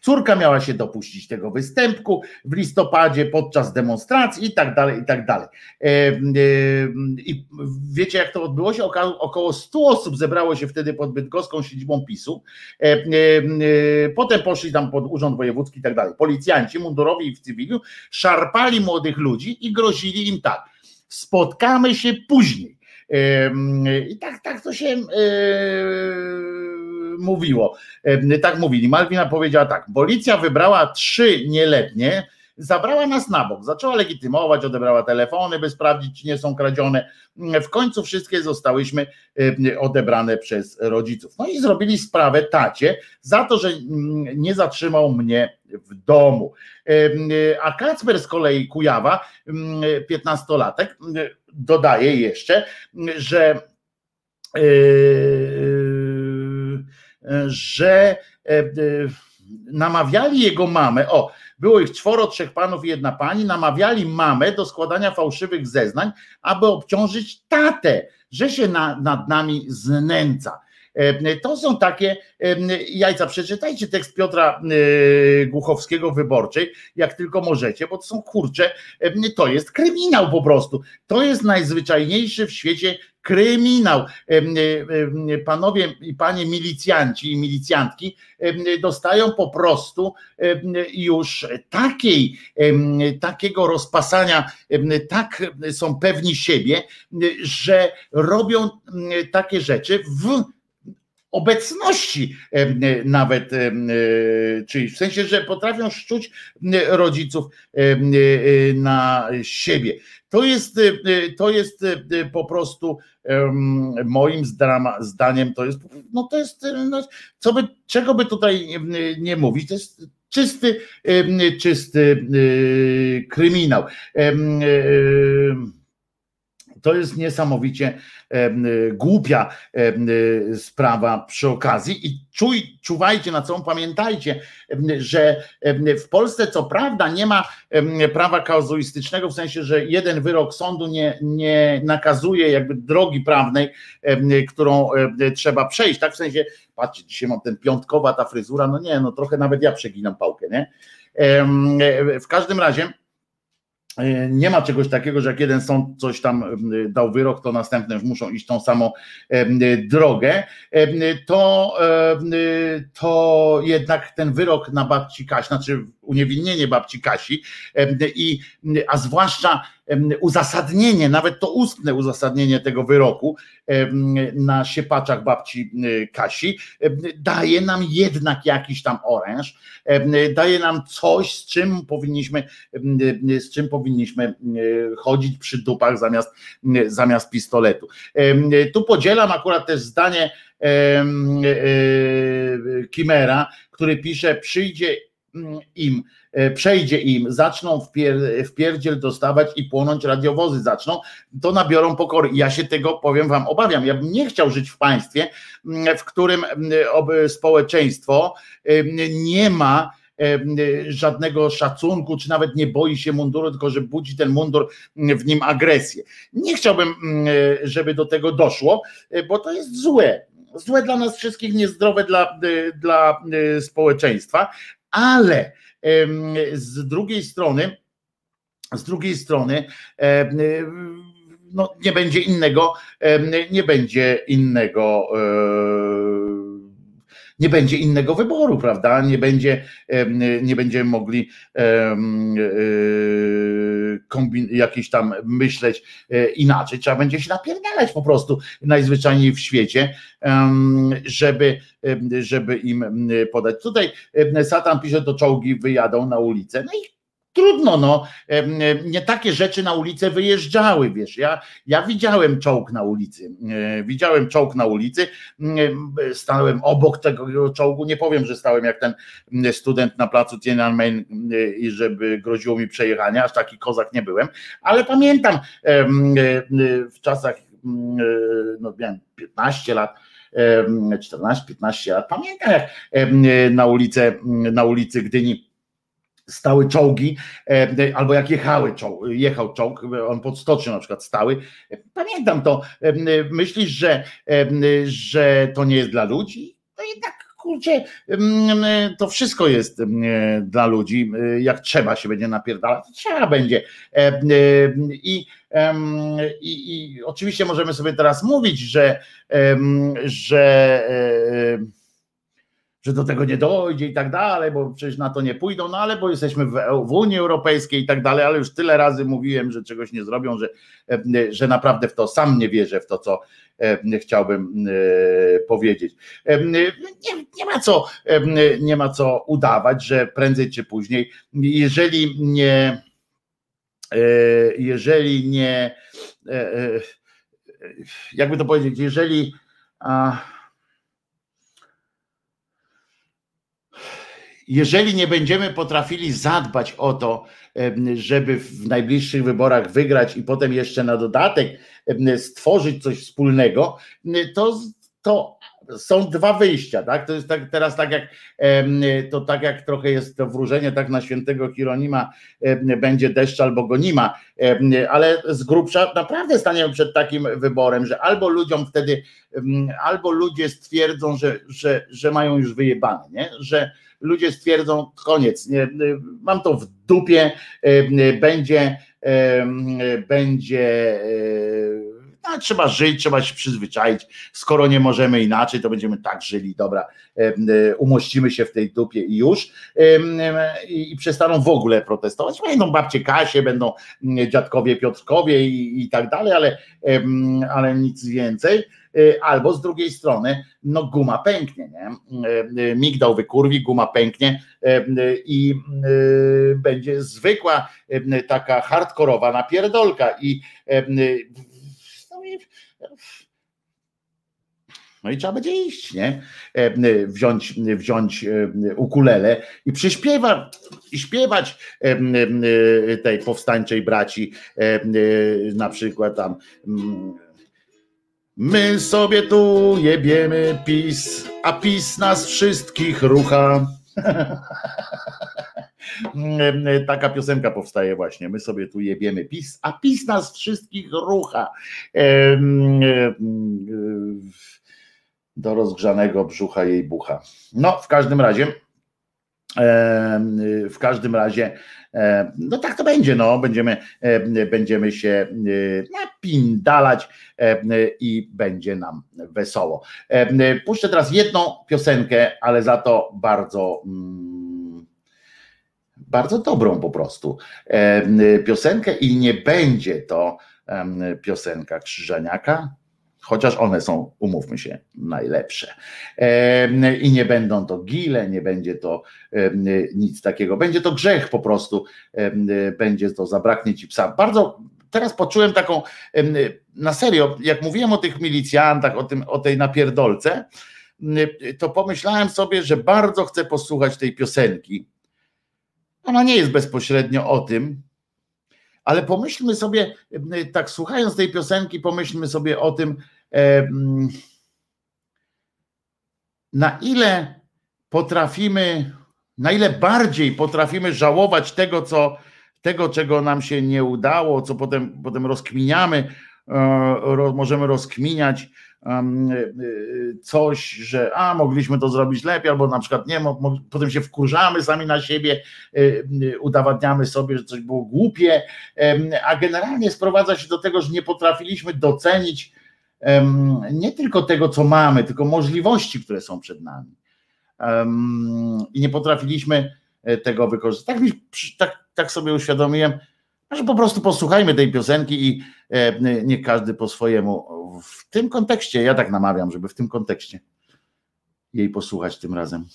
Córka miała się dopuścić tego występku w listopadzie podczas demonstracji i tak dalej, i tak dalej. I wiecie, jak to odbyło się? Około 100 osób zebrało się wtedy pod bydgoską siedzibą PiSu. Potem poszli tam pod Urząd Wojewódzki i tak dalej. Policjanci mundurowi i w cywilu szarpali młodych ludzi i grozili im tak. Spotkamy się później. I tak, tak to się mówiło. Tak mówili. Malwina powiedziała tak: Policja wybrała trzy nieletnie, zabrała nas na bok, zaczęła legitymować, odebrała telefony, by sprawdzić, czy nie są kradzione. W końcu wszystkie zostałyśmy odebrane przez rodziców. No i zrobili sprawę tacie za to, że nie zatrzymał mnie w domu. A Kacper z kolei Kujawa, 15-latek, dodaje jeszcze, że że namawiali jego mamę, o, było ich czworo, trzech panów i jedna pani, namawiali mamę do składania fałszywych zeznań, aby obciążyć tatę, że się na, nad nami znęca. E, to są takie jajca. Przeczytajcie tekst Piotra Głuchowskiego wyborczej, jak tylko możecie, bo to są kurcze, to jest kryminał po prostu. To jest najzwyczajniejszy w świecie kryminał. Panowie i panie milicjanci i milicjantki dostają po prostu już takiej, takiego rozpasania, tak są pewni siebie, że robią takie rzeczy w obecności nawet, czyli w sensie, że potrafią szczuć rodziców na siebie. To jest, to jest po prostu moim zdaniem, to jest, no to jest, no, co by, czego by tutaj nie mówić, to jest czysty, czysty kryminał. To jest niesamowicie głupia sprawa przy okazji i czuj, czuwajcie na co, pamiętajcie, że w Polsce co prawda nie ma prawa kazuistycznego, w sensie, że jeden wyrok sądu nie, nie nakazuje jakby drogi prawnej, którą trzeba przejść, tak w sensie, patrzcie, dzisiaj mam ten piątkowa ta fryzura, no nie, no trochę nawet ja przeginam pałkę, nie? W każdym razie nie ma czegoś takiego, że jak jeden sąd coś tam dał wyrok, to następne muszą iść tą samą drogę. To, to jednak ten wyrok na babci Kasi, znaczy uniewinnienie babci Kasi, i, a zwłaszcza uzasadnienie, nawet to ustne uzasadnienie tego wyroku na siepaczach babci Kasi daje nam jednak jakiś tam oręż, daje nam coś, z czym powinniśmy, z czym powinniśmy chodzić przy dupach zamiast, zamiast pistoletu. Tu podzielam akurat też zdanie Kimera, który pisze, przyjdzie im, e, przejdzie im, zaczną w pierdziel dostawać i płonąć radiowozy zaczną, to nabiorą pokory. Ja się tego, powiem wam, obawiam. Ja bym nie chciał żyć w państwie, w którym społeczeństwo nie ma żadnego szacunku, czy nawet nie boi się munduru, tylko że budzi ten mundur w nim agresję. Nie chciałbym, żeby do tego doszło, bo to jest złe. Złe dla nas wszystkich, niezdrowe dla, dla społeczeństwa, ale z drugiej strony, z drugiej strony, no, nie będzie innego, nie będzie innego nie będzie innego wyboru, prawda? Nie będzie, nie będziemy mogli kombin- jakieś tam myśleć e, inaczej. Trzeba będzie się napierdalać po prostu najzwyczajniej w świecie, żeby, żeby im podać. Tutaj Satan pisze, to czołgi wyjadą na ulicę. No i trudno, no, nie takie rzeczy na ulicę wyjeżdżały, wiesz, ja, ja widziałem czołg na ulicy, e, widziałem czołg na ulicy, stałem obok tego czołgu, nie powiem, że stałem jak ten student na placu Tiananmen i żeby groziło mi przejechanie, aż taki kozak nie byłem, ale pamiętam w czasach, no miałem 15 lat, 14-15 lat, pamiętam jak na ulicę, na ulicy Gdyni stały czołgi, e, albo jak jechały czołg, jechał czołg, on pod stocznią na przykład stały. Pamiętam to. E, myślisz, że, e, że to nie jest dla ludzi? To jednak kurczę, to wszystko jest dla ludzi. Jak trzeba się będzie napierdalać, trzeba będzie. I, i, i oczywiście możemy sobie teraz mówić, że, że że do tego nie dojdzie i tak dalej, bo przecież na to nie pójdą, no ale bo jesteśmy w, w Unii Europejskiej i tak dalej, ale już tyle razy mówiłem, że czegoś nie zrobią, że, e, że naprawdę w to sam nie wierzę, w to, co e, chciałbym e, powiedzieć. Nie, nie, ma co, nie ma co udawać, że prędzej czy później, jeżeli nie, jeżeli nie, jakby to powiedzieć, jeżeli. A, jeżeli nie będziemy potrafili zadbać o to, żeby w najbliższych wyborach wygrać i potem jeszcze na dodatek stworzyć coś wspólnego, to, to są dwa wyjścia, tak? To jest tak, teraz tak jak to tak jak trochę jest to wróżenie tak na świętego Hieronima będzie deszcz albo go nie ma, ale z grubsza naprawdę staniemy przed takim wyborem, że albo ludziom wtedy, albo ludzie stwierdzą, że, że, że mają już wyjebane, nie? Że ludzie stwierdzą koniec, nie, mam to w dupie, będzie, będzie no, trzeba żyć, trzeba się przyzwyczaić. Skoro nie możemy inaczej, to będziemy tak żyli, dobra, umościmy się w tej dupie i już. I, przestaną w ogóle protestować. Będą babcie Kasie, będą dziadkowie Piotrkowie i, i tak dalej, ale, ale nic więcej. Y, albo z drugiej strony, no guma pęknie, nie? Y, y, migdał wykurwi, guma pęknie i będzie zwykła taka hardkorowa napierdolka i no No i trzeba będzie iść, nie? E, wziąć, wziąć ukulele i przyśpiewać, i śpiewać tej powstańczej braci, na przykład tam mm, My sobie tu jebiemy PiS, a PiS nas wszystkich rucha. Taka piosenka powstaje właśnie. My sobie tu jebiemy PiS, a PiS nas wszystkich rucha. Do rozgrzanego brzucha jej bucha. No, w każdym razie, w każdym razie no tak to będzie, no, będziemy, e, będziemy się e, napindalać i będzie nam wesoło. Puszczę teraz jedną piosenkę, ale za to bardzo mm, bardzo dobrą po prostu. Piosenkę i nie będzie to piosenka Krzyżaniaka, chociaż one są, umówmy się, najlepsze. I nie będą to gile, nie będzie to nic takiego. Będzie to grzech po prostu, będzie to zabraknie ci psa. Bardzo teraz poczułem taką, na serio, jak mówiłem o tych milicjantach, o, tym, o tej napierdolce, to pomyślałem sobie, że bardzo chcę posłuchać tej piosenki. Ona nie jest bezpośrednio o tym, ale pomyślmy sobie, tak słuchając tej piosenki, pomyślmy sobie o tym, na ile potrafimy, na ile bardziej potrafimy żałować tego, co, tego, czego nam się nie udało, co potem, potem rozkminiamy, e, możemy rozkminiać coś, że a mogliśmy to zrobić lepiej, albo na przykład nie, potem się wkurzamy sami na siebie, e, udowadniamy sobie, że coś było głupie, a generalnie sprowadza się do tego, że nie potrafiliśmy docenić nie tylko tego, co mamy, tylko możliwości, które są przed nami. I nie potrafiliśmy e, tego wykorzystać. Tak, tak, tak sobie uświadomiłem, że po prostu posłuchajmy tej piosenki i e, niech każdy po swojemu. W tym kontekście, ja tak namawiam, żeby w tym kontekście jej posłuchać tym razem.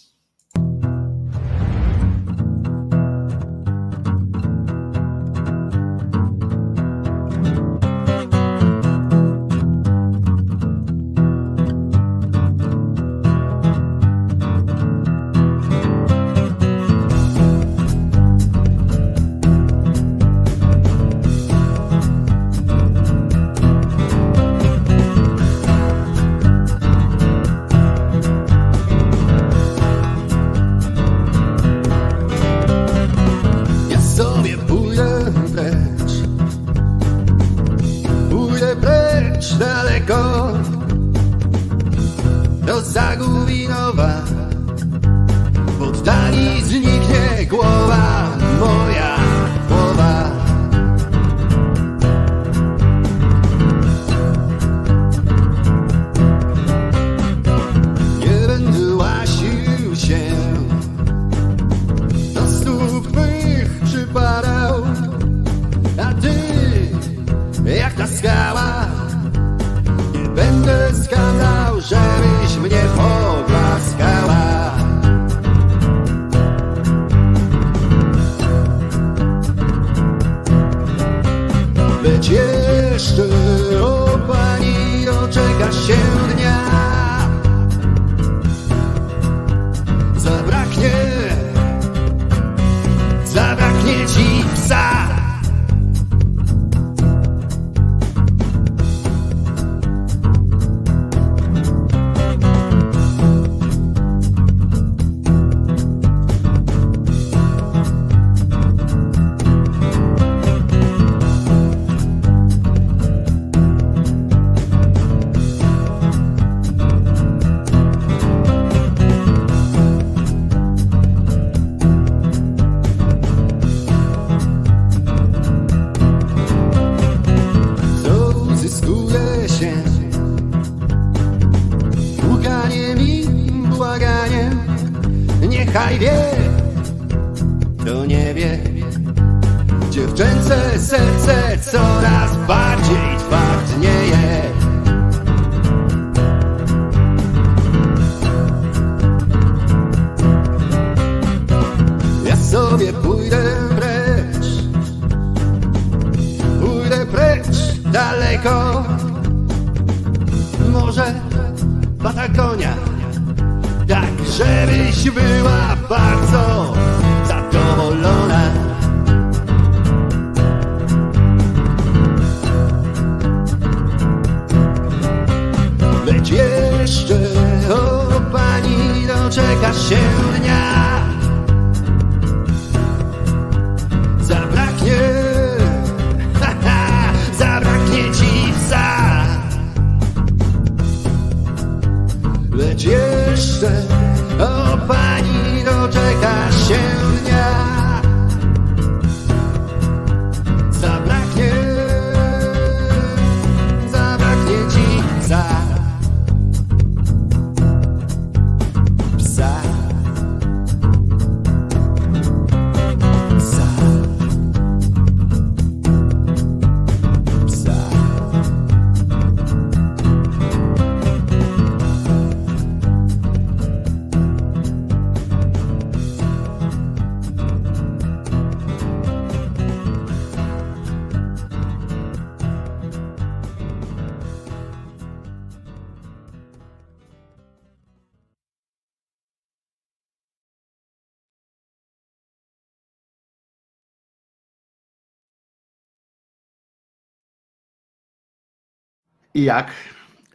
I jak?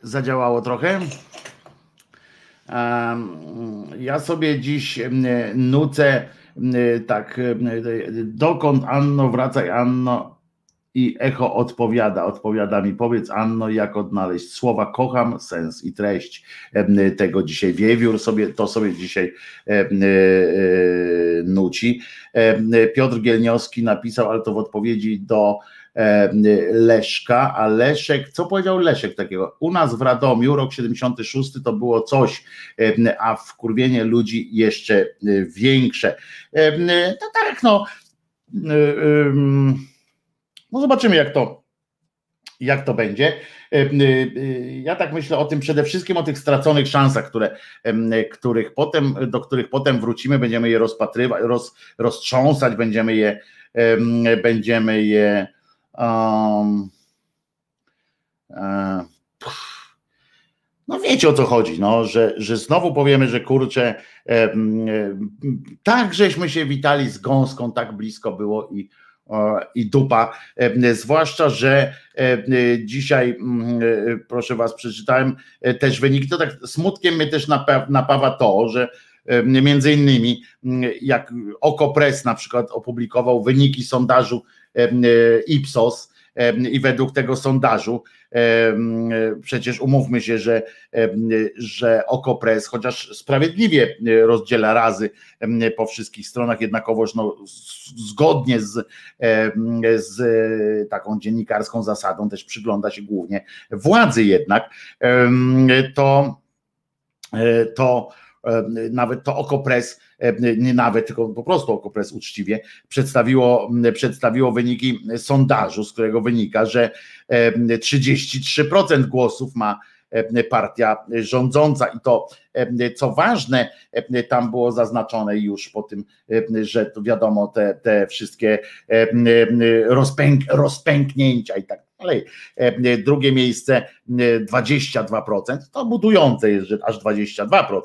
Zadziałało trochę? Ja sobie dziś nucę tak, dokąd Anno, wracaj Anno i echo odpowiada, odpowiada mi, powiedz Anno, jak odnaleźć słowa kocham, sens i treść tego dzisiaj wiewiór sobie, to sobie dzisiaj e, e, nuci. Em, Piotr Gielniowski napisał, ale to w odpowiedzi do e, Leszka, a Leszek, co powiedział Leszek takiego? U nas w Radomiu rok 76 to było coś, e, a wkurwienie ludzi jeszcze e, większe. E, No tak, no. e, No zobaczymy, jak to, jak to będzie. E, e, Ja tak myślę o tym przede wszystkim o tych straconych szansach, które, których potem, do których potem wrócimy, będziemy je rozpatrywać, roz, roztrząsać, będziemy je, em, będziemy je um, no wiecie o co chodzi, no, że, że znowu powiemy, że kurczę, tak żeśmy się witali z gąską, tak blisko było i, i dupa, em, zwłaszcza, że em, dzisiaj, e, proszę was, przeczytałem e, też wyniki, to tak smutkiem mnie też napa- napawa to, że między innymi jak Okopres na przykład opublikował wyniki sondażu e, Ipsos i według tego sondażu przecież umówmy się, że, że Okopres chociaż sprawiedliwie rozdziela razy po wszystkich stronach, jednakowoż no, zgodnie z, z taką dziennikarską zasadą też przygląda się głównie władzy jednak, to e, to nawet to Okopres, e, nie nawet, tylko po prostu Okopres uczciwie przedstawiło, przedstawiło wyniki sondażu, z którego wynika, że e, 33% głosów ma e, partia rządząca. I to e, co ważne, e, tam było zaznaczone już po tym, e, że to wiadomo te, te wszystkie e, rozpęk, rozpęknięcia i tak dalej. E, Drugie miejsce e, 22%, to budujące jest, że aż 22%.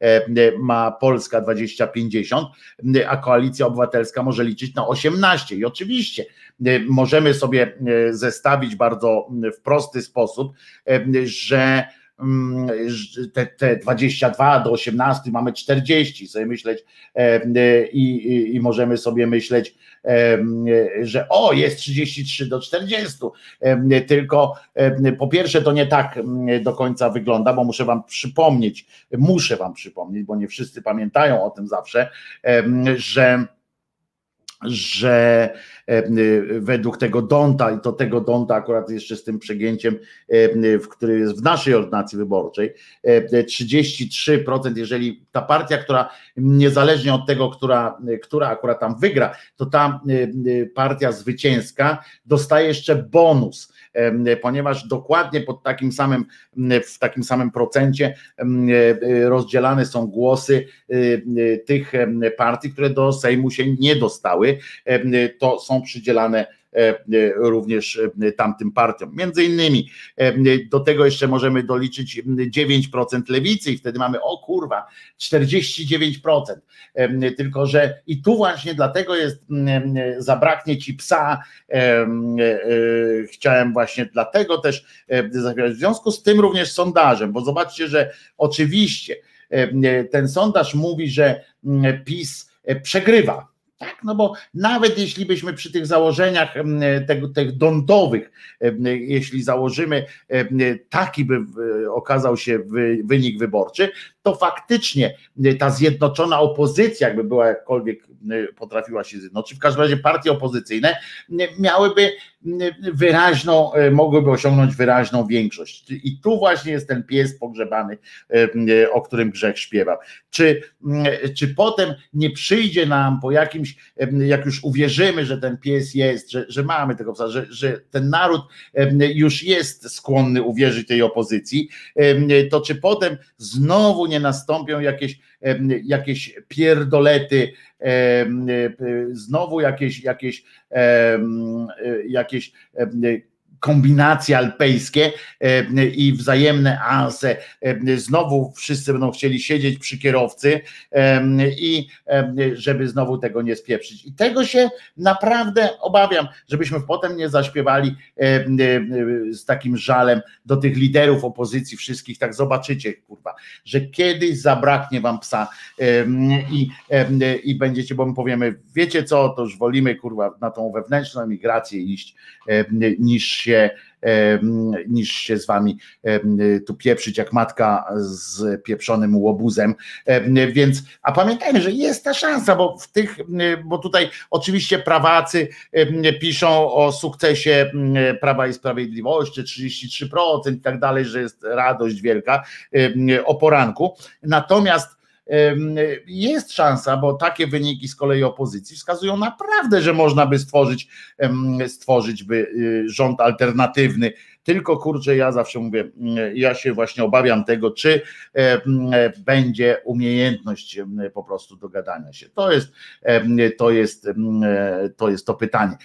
E, Ma Polska 20-50, a Koalicja Obywatelska może liczyć na 18. I oczywiście e, możemy sobie e, zestawić bardzo w prosty sposób, e, że te, te 22 do 18 mamy 40, sobie myśleć e, i, i, i możemy sobie myśleć, e, że o, jest 33 do 40, E, tylko po pierwsze to nie tak do końca wygląda, bo muszę wam przypomnieć, muszę wam przypomnieć, bo nie wszyscy pamiętają o tym zawsze, że że e, według tego Donta, i to tego Donta akurat jeszcze z tym przegięciem, e, w który jest w naszej ordynacji wyborczej, e, 33%, jeżeli ta partia, która niezależnie od tego, która, która akurat tam wygra, to ta e, partia zwycięska dostaje jeszcze bonus, e, ponieważ dokładnie pod takim samym, w takim samym procencie e, rozdzielane są głosy e, e, tych partii, które do Sejmu się nie dostały, to są przydzielane również e, tamtym partiom. Między innymi e, do tego jeszcze możemy doliczyć 9% lewicy i wtedy mamy o kurwa, 49%. Tylko, że i tu właśnie dlatego jest, zabraknie ci psa. Chciałem właśnie dlatego też w związku z tym również sondażem, bo zobaczcie, że oczywiście ten sondaż mówi, że PiS przegrywa tak, no bo nawet jeśli byśmy przy tych założeniach tego, tych dontowych, jeśli założymy, taki by okazał się wynik wyborczy, to faktycznie ta zjednoczona opozycja, jakby była jakkolwiek potrafiła się zjednoczyć, w każdym razie partie opozycyjne miałyby wyraźną, mogłyby osiągnąć wyraźną większość. I tu właśnie jest ten pies pogrzebany, o którym grzech śpiewa. Czy, czy potem nie przyjdzie nam po jakimś, jak już uwierzymy, że ten pies jest, że, że mamy tego psa, że, że ten naród już jest skłonny uwierzyć tej opozycji, to czy potem znowu nie nastąpią jakieś, jakieś pierdolety, znowu jakieś, jakieś, jakieś kombinacje alpejskie e, i wzajemne anse. E, znowu wszyscy będą chcieli siedzieć przy kierowcy e, i żeby znowu tego nie spieprzyć. I tego się naprawdę obawiam, żebyśmy potem nie zaśpiewali z takim żalem do tych liderów opozycji wszystkich, tak zobaczycie, kurwa, że kiedyś zabraknie wam psa i, i będziecie, bo my powiemy, wiecie co, to już wolimy, kurwa, na tą wewnętrzną emigrację iść, niż się się niż się z wami tu pieprzyć jak matka z pieprzonym łobuzem. Więc, a pamiętajmy, że jest ta szansa, bo w tych, bo tutaj oczywiście prawacy piszą o sukcesie Prawa i Sprawiedliwości, 33% i tak dalej, że jest radość wielka o poranku. Natomiast jest szansa, bo takie wyniki z kolei opozycji wskazują naprawdę, że można by stworzyć, stworzyć by y, rząd alternatywny. Tylko kurczę, ja zawsze mówię, ja się właśnie obawiam tego, czy będzie umiejętność po prostu dogadania się. To jest to, jest, to, jest to pytanie.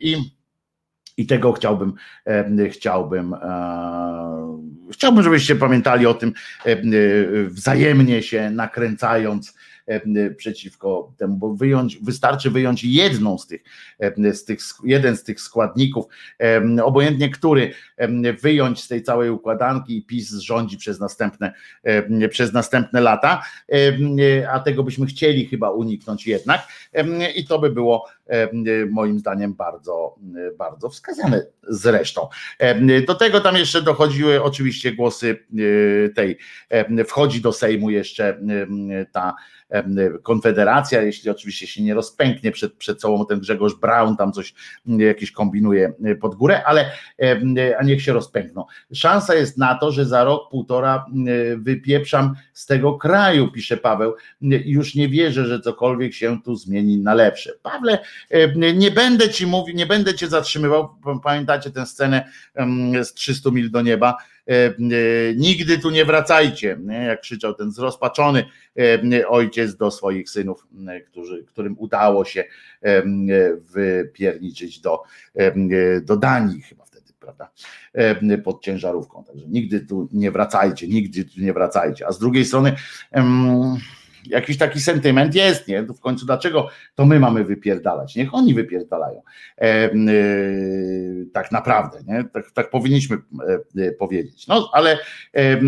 I i tego chciałbym, chciałbym, e, chciałbym, żebyście pamiętali o tym wzajemnie się nakręcając przeciwko temu, bo wyjąć, wystarczy wyjąć jedną z tych, z tych, jeden z tych składników, obojętnie który, wyjąć z tej całej układanki i PiS rządzi przez następne, przez następne lata, a tego byśmy chcieli chyba uniknąć jednak i to by było moim zdaniem bardzo, bardzo wskazane zresztą. Do tego tam jeszcze dochodziły oczywiście głosy tej, wchodzi do Sejmu jeszcze ta Konfederacja, jeśli oczywiście się nie rozpęknie przed, przed całą ten Grzegorz Braun, tam coś jakieś kombinuje pod górę, ale a niech się rozpękną. Szansa jest na to, że za rok, półtora wypieprzam z tego kraju, pisze Paweł. Już nie wierzę, że cokolwiek się tu zmieni na lepsze. Pawle, nie będę ci mówił, nie będę cię zatrzymywał. Pamiętacie tę scenę z 300 mil do nieba? E, e, nigdy tu nie wracajcie, jak krzyczał ten zrozpaczony e, ojciec do swoich synów, którzy, którym udało się wypierniczyć do, do Danii chyba wtedy, prawda, pod ciężarówką. Także nigdy tu nie wracajcie, nigdy tu nie wracajcie. A z drugiej strony jakiś taki sentyment jest, nie? W końcu dlaczego to my mamy wypierdalać? Niech oni wypierdalają. E, tak naprawdę, nie? Tak, tak powinniśmy e, e powiedzieć. No, ale e,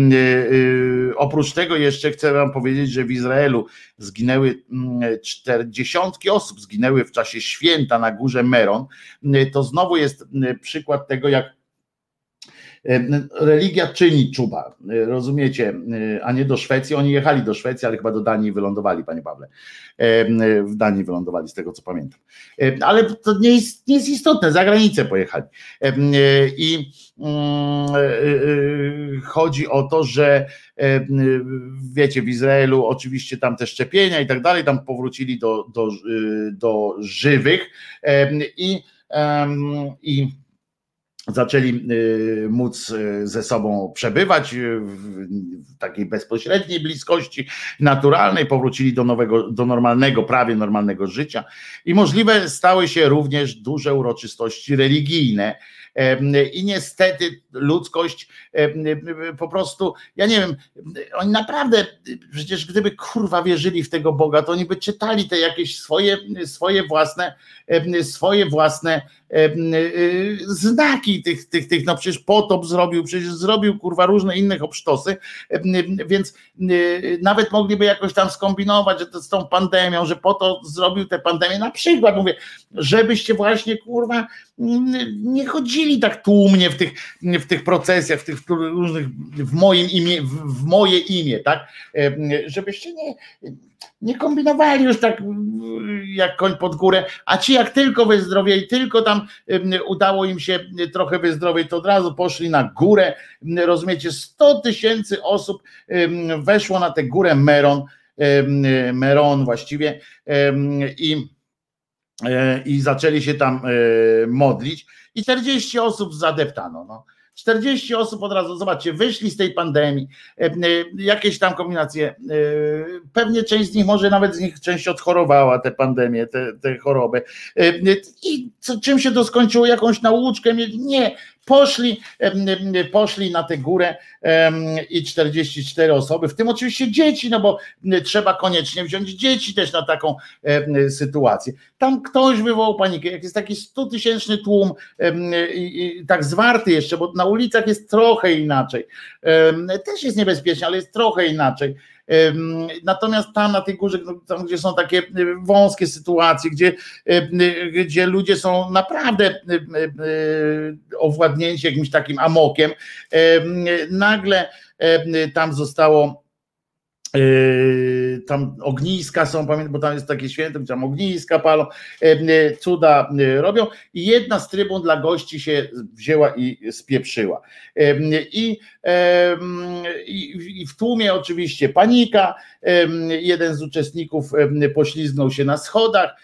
oprócz tego jeszcze chcę wam powiedzieć, że w Izraelu zginęły mm, czterdziesiątki osób, zginęły w czasie święta na górze Meron. To znowu jest przykład tego, jak religia czyni czuba, e, rozumiecie, e, a nie do Szwecji. Oni jechali do Szwecji, ale chyba do Danii wylądowali, panie Pawle. W Danii wylądowali, z tego co pamiętam. Ale to nie jest, nie jest istotne, za granicę pojechali. I mm, chodzi o to, że wiecie, w Izraelu oczywiście tam te szczepienia i tak dalej, tam powrócili do, do, do żywych i, i zaczęli y, móc y, ze sobą przebywać y, w takiej bezpośredniej bliskości naturalnej, powrócili do nowego, do normalnego, prawie normalnego życia. I możliwe stały się również duże uroczystości religijne, I niestety ludzkość po prostu, ja nie wiem, oni naprawdę, przecież gdyby kurwa wierzyli w tego Boga, to oni by czytali te jakieś swoje, swoje własne, swoje własne znaki tych, tych, tych, no przecież potop zrobił, przecież zrobił kurwa różne inne obsztosy, więc nawet mogliby jakoś tam skombinować, że to z tą pandemią, że po to zrobił tę pandemię, na przykład mówię, żebyście właśnie kurwa nie chodzili tak tłumnie w tych, w tych procesjach, w tych różnych, w moim imię, w moje imię, tak, żebyście nie, nie kombinowali już tak jak koń pod górę, a ci jak tylko wyzdrowieli, tylko tam udało im się trochę wyzdrowieć, to od razu poszli na górę, rozumiecie, 100 tysięcy osób weszło na tę górę Meron, Meron właściwie i i zaczęli się tam e, modlić i 40 osób zadeptano. No. 40 osób od razu, zobaczcie, wyszli z tej pandemii, e, e, jakieś tam kombinacje, e, pewnie część z nich, może nawet z nich część odchorowała tę pandemię, tę, tę chorobę. I co, czym się to skończyło? Jakąś nauczkę mieli? Nie, poszli, poszli na tę górę i 44 osoby, w tym oczywiście dzieci, no bo trzeba koniecznie wziąć dzieci też na taką sytuację. Tam ktoś wywołał panikę, jak jest taki 100 tysięczny tłum, tak zwarty jeszcze, bo na ulicach jest trochę inaczej. Też jest niebezpiecznie, ale jest trochę inaczej. Natomiast tam na tej górze, no, tam gdzie są takie wąskie sytuacje, gdzie, gdzie ludzie są naprawdę owładnięci jakimś takim amokiem, nagle tam zostało tam ogniska są, pamiętam, bo tam jest takie święto, gdzie tam ogniska palą, yy, cuda yy, robią. I jedna z trybun dla gości się wzięła i spieprzyła. I, i w tłumie oczywiście panika, jeden z uczestników pośliznął się na schodach,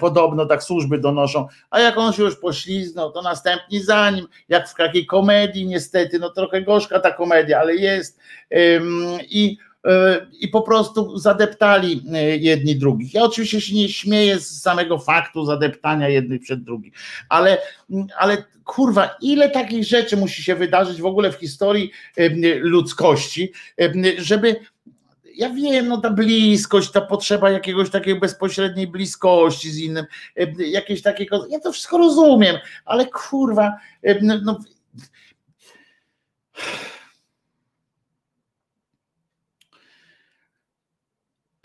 podobno tak służby donoszą, a jak on się już pośliznął, to następni za nim, jak w takiej komedii niestety, no trochę gorzka ta komedia, ale jest. I i po prostu zadeptali e, jedni drugich. Ja oczywiście się nie śmieję z samego faktu zadeptania jednych przed drugich, ale, ale kurwa, ile takich rzeczy musi się wydarzyć w ogóle w historii e, ludzkości, żeby ja wiem, no ta bliskość, ta potrzeba jakiegoś takiej bezpośredniej bliskości z innym, jakieś takiego, ja to wszystko rozumiem, ale kurwa, no,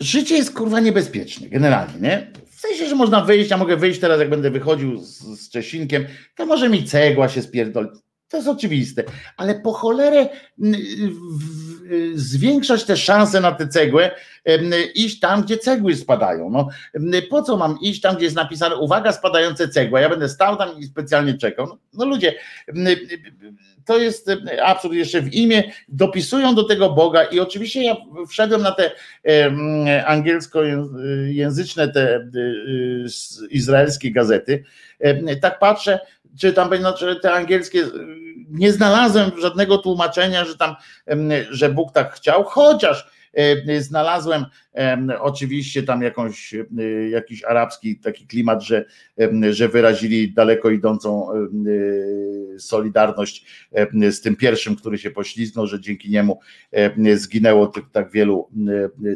życie jest kurwa niebezpieczne, generalnie, nie? W sensie, że można wyjść, ja mogę wyjść teraz, jak będę wychodził z, z Czesinkiem, to może mi cegła się spierdoli. To jest oczywiste, ale po cholerę zwiększać te szanse na tę cegłę, iść tam, gdzie cegły spadają. No, po co mam iść tam, gdzie jest napisane uwaga, spadające cegła? Ja będę stał tam i specjalnie czekał. No, no ludzie, to jest absurd jeszcze w imię, dopisują do tego Boga i oczywiście ja wszedłem na te angielskojęzyczne, te izraelskie gazety, tak patrzę, czy tam znaczy te angielskie, nie znalazłem żadnego tłumaczenia, że tam, że Bóg tak chciał, chociaż znalazłem oczywiście tam jakąś, e, jakiś arabski taki klimat, że, że wyrazili daleko idącą e, solidarność z tym pierwszym, który się pośliznął, że dzięki niemu zginęło tak wielu,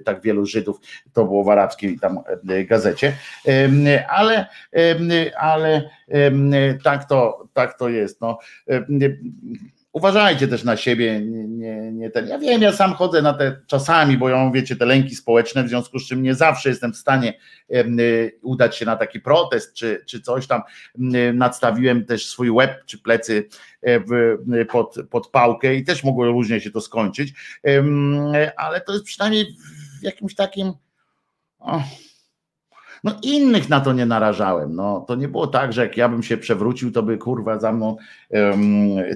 tak wielu Żydów. To było w arabskiej tam gazecie. Ale, ale tak to, tak to jest. No uważajcie też na siebie, nie, nie, nie, ten. Ja wiem, ja sam chodzę na te czasami, bo ja wiecie, te lęki społeczne, w związku z czym nie zawsze jestem w stanie y, udać się na taki protest czy, czy coś tam. Y, nadstawiłem też swój łeb czy plecy e, w, pod, pod pałkę i też mogło różnie się to skończyć, ale to jest przynajmniej w jakimś takim. No innych na to nie narażałem. No, to nie było tak, że jak ja bym się przewrócił, to by kurwa za mną,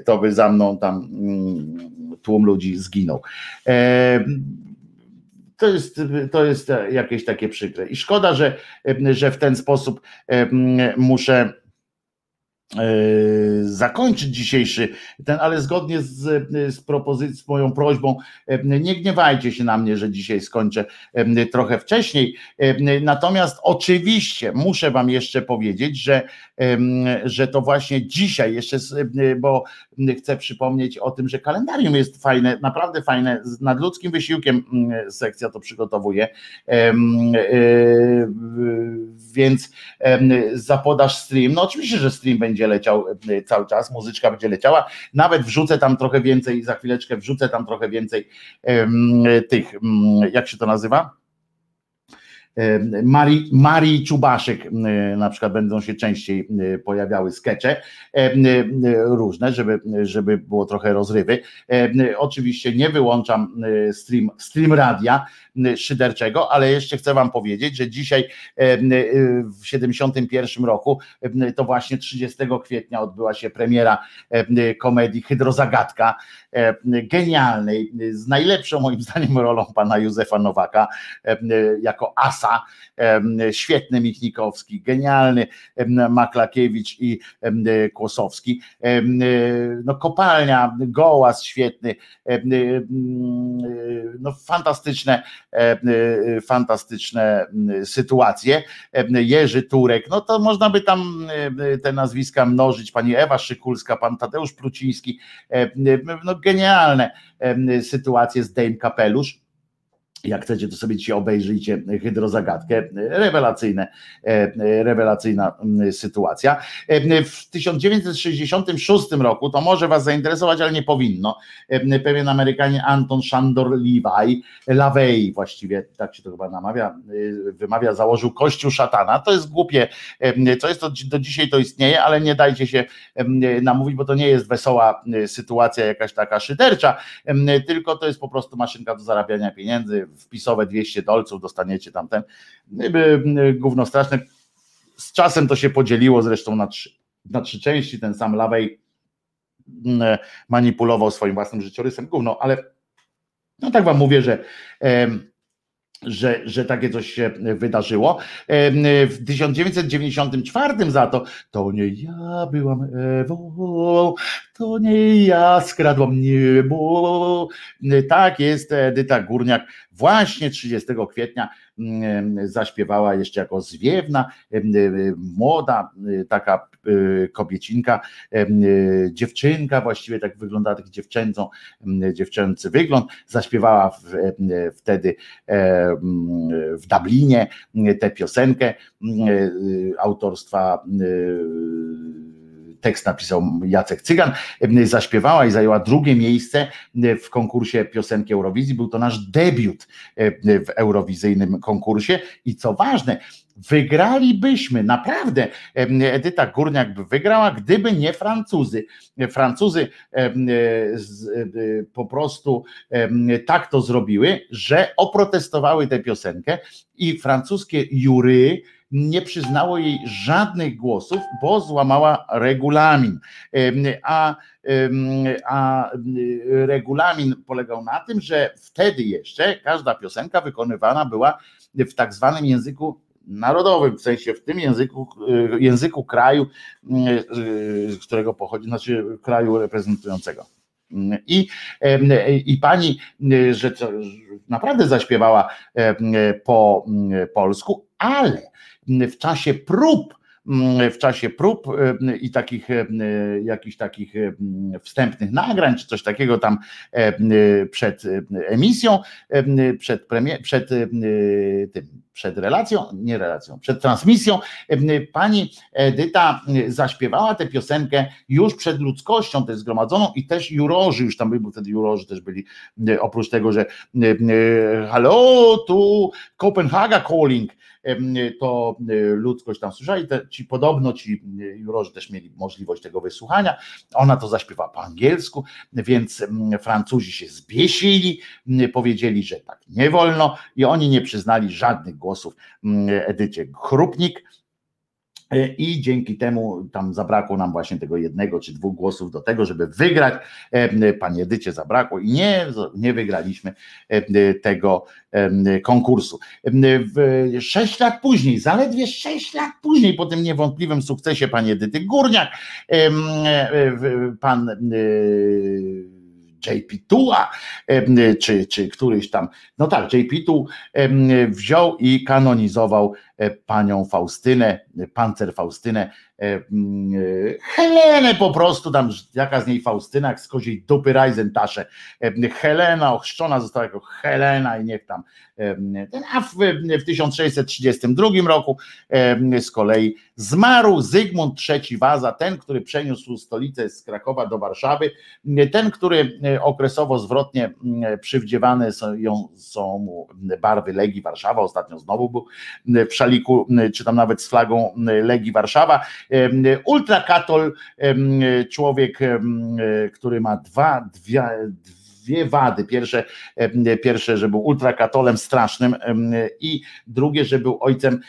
to by za mną tam mm, tłum ludzi zginął. To jest, to jest jakieś takie przykre. I szkoda, że, że w ten sposób muszę zakończyć dzisiejszy ten, ale zgodnie z, z propozycją, z moją prośbą, nie gniewajcie się na mnie, że dzisiaj skończę trochę wcześniej. Natomiast oczywiście muszę Wam jeszcze powiedzieć, że, że to właśnie dzisiaj, jeszcze, bo chcę przypomnieć o tym, że kalendarium jest fajne, naprawdę fajne, nad ludzkim wysiłkiem sekcja to przygotowuje. Więc zapodasz stream. No oczywiście, że stream będzie będzie leciał e, cały czas, muzyczka będzie leciała. Nawet wrzucę tam trochę więcej, za chwileczkę wrzucę tam trochę więcej tych, jak się to nazywa? Marii, Marii na przykład będą się częściej pojawiały skecze różne, żeby, żeby było trochę rozrywy. Oczywiście nie wyłączam stream, stream radia szyderczego, ale jeszcze chcę wam powiedzieć, że dzisiaj w 71 roku to właśnie 30 kwietnia odbyła się premiera komedii Hydrozagadka genialnej, z najlepszą moim zdaniem rolą pana Józefa Nowaka jako asa świetny Michnikowski, genialny Maklakiewicz i Kłosowski, no kopalnia, gołas świetny, no fantastyczne, fantastyczne sytuacje, Jerzy Turek, no to można by tam te nazwiska mnożyć, pani Ewa Szykulska, pan Tadeusz Pruciński, no genialne sytuacje z Dame Kapelusz, jak chcecie, to sobie dzisiaj obejrzyjcie hydrozagadkę. Rewelacyjne, e, rewelacyjna mm, sytuacja. E, w 1966 roku, to może Was zainteresować, ale nie powinno. E, pewien Amerykanin Anton Shandor Levi, Lavey właściwie, tak się to chyba namawia, wymawia, założył Kościół Szatana. To jest głupie, co jest to, do dzisiaj to istnieje, ale nie dajcie się namówić, bo to nie jest wesoła sytuacja jakaś taka szydercza, tylko to jest po prostu maszynka do zarabiania pieniędzy, wpisowe 200 dolców, dostaniecie tamten. Gówno straszne. Z czasem to się podzieliło zresztą na trzy, na trzy części, ten sam Lawej manipulował swoim własnym życiorysem, gówno, ale no tak wam mówię, że że, że takie coś się wydarzyło. W 1994 za to, to nie ja byłam Ewą, to nie ja skradłam niebo. Tak jest, Edyta Górniak właśnie 30 kwietnia zaśpiewała jeszcze jako zwiewna, młoda taka kobiecinka, dziewczynka, właściwie tak wygląda taki dziewczęcą, dziewczęcy wygląd, zaśpiewała wtedy w Dublinie tę piosenkę autorstwa tekst napisał Jacek Cygan, zaśpiewała i zajęła drugie miejsce w konkursie piosenki Eurowizji. Był to nasz debiut w eurowizyjnym konkursie i co ważne, wygralibyśmy, naprawdę Edyta Górniak by wygrała, gdyby nie Francuzy. Francuzy po prostu tak to zrobiły, że oprotestowały tę piosenkę i francuskie jury nie przyznało jej żadnych głosów, bo złamała regulamin. A, a regulamin polegał na tym, że wtedy jeszcze każda piosenka wykonywana była w tak zwanym języku narodowym, w sensie w tym języku, języku kraju, z którego pochodzi, znaczy kraju reprezentującego. I, I pani, że naprawdę zaśpiewała po polsku, ale w czasie prób, w czasie prób i takich jakichś takich wstępnych nagrań, czy coś takiego tam przed emisją, przed, premier, przed tym, przed relacją, nie relacją, przed transmisją, pani Edyta zaśpiewała tę piosenkę już przed ludzkością też zgromadzoną i też jurorzy, już tam byli, wtedy jurorzy też byli, oprócz tego, że hello, tu Copenhaga calling, to ludzkość tam słyszała i ci podobno ci jurorzy też mieli możliwość tego wysłuchania. Ona to zaśpiewała po angielsku, więc Francuzi się zbiesili, powiedzieli, że tak nie wolno i oni nie przyznali żadnych głosów Edycie Chrupnik I dzięki temu tam zabrakło nam właśnie tego jednego czy dwóch głosów do tego, żeby wygrać. E, panie Edycie zabrakło i nie, nie wygraliśmy e, tego konkursu. Sześć lat później, zaledwie sześć lat później, po tym niewątpliwym sukcesie pani Edyty Górniak, pan JP Tua, czy, czy któryś tam, no tak, JP Tu wziął i kanonizował E, panią Faustynę, pancer Faustynę, Helenę po prostu, tam jaka z niej Faustyna, jak z koziej dupy Reisentasze, Helena ochrzczona została jako Helena i niech tam, a w, w 1632 roku z kolei zmarł Zygmunt III Waza, ten, który przeniósł stolicę z Krakowa do Warszawy, ten, który okresowo zwrotnie przywdziewane są, są mu barwy Legii Warszawa, ostatnio znowu był w szaliku, czy tam nawet z flagą Legii Warszawa. Ultrakatol, człowiek, który ma dwa, dwie, dwie wady. Pierwsze, pierwsze, że był ultrakatolem strasznym i drugie, że był ojcem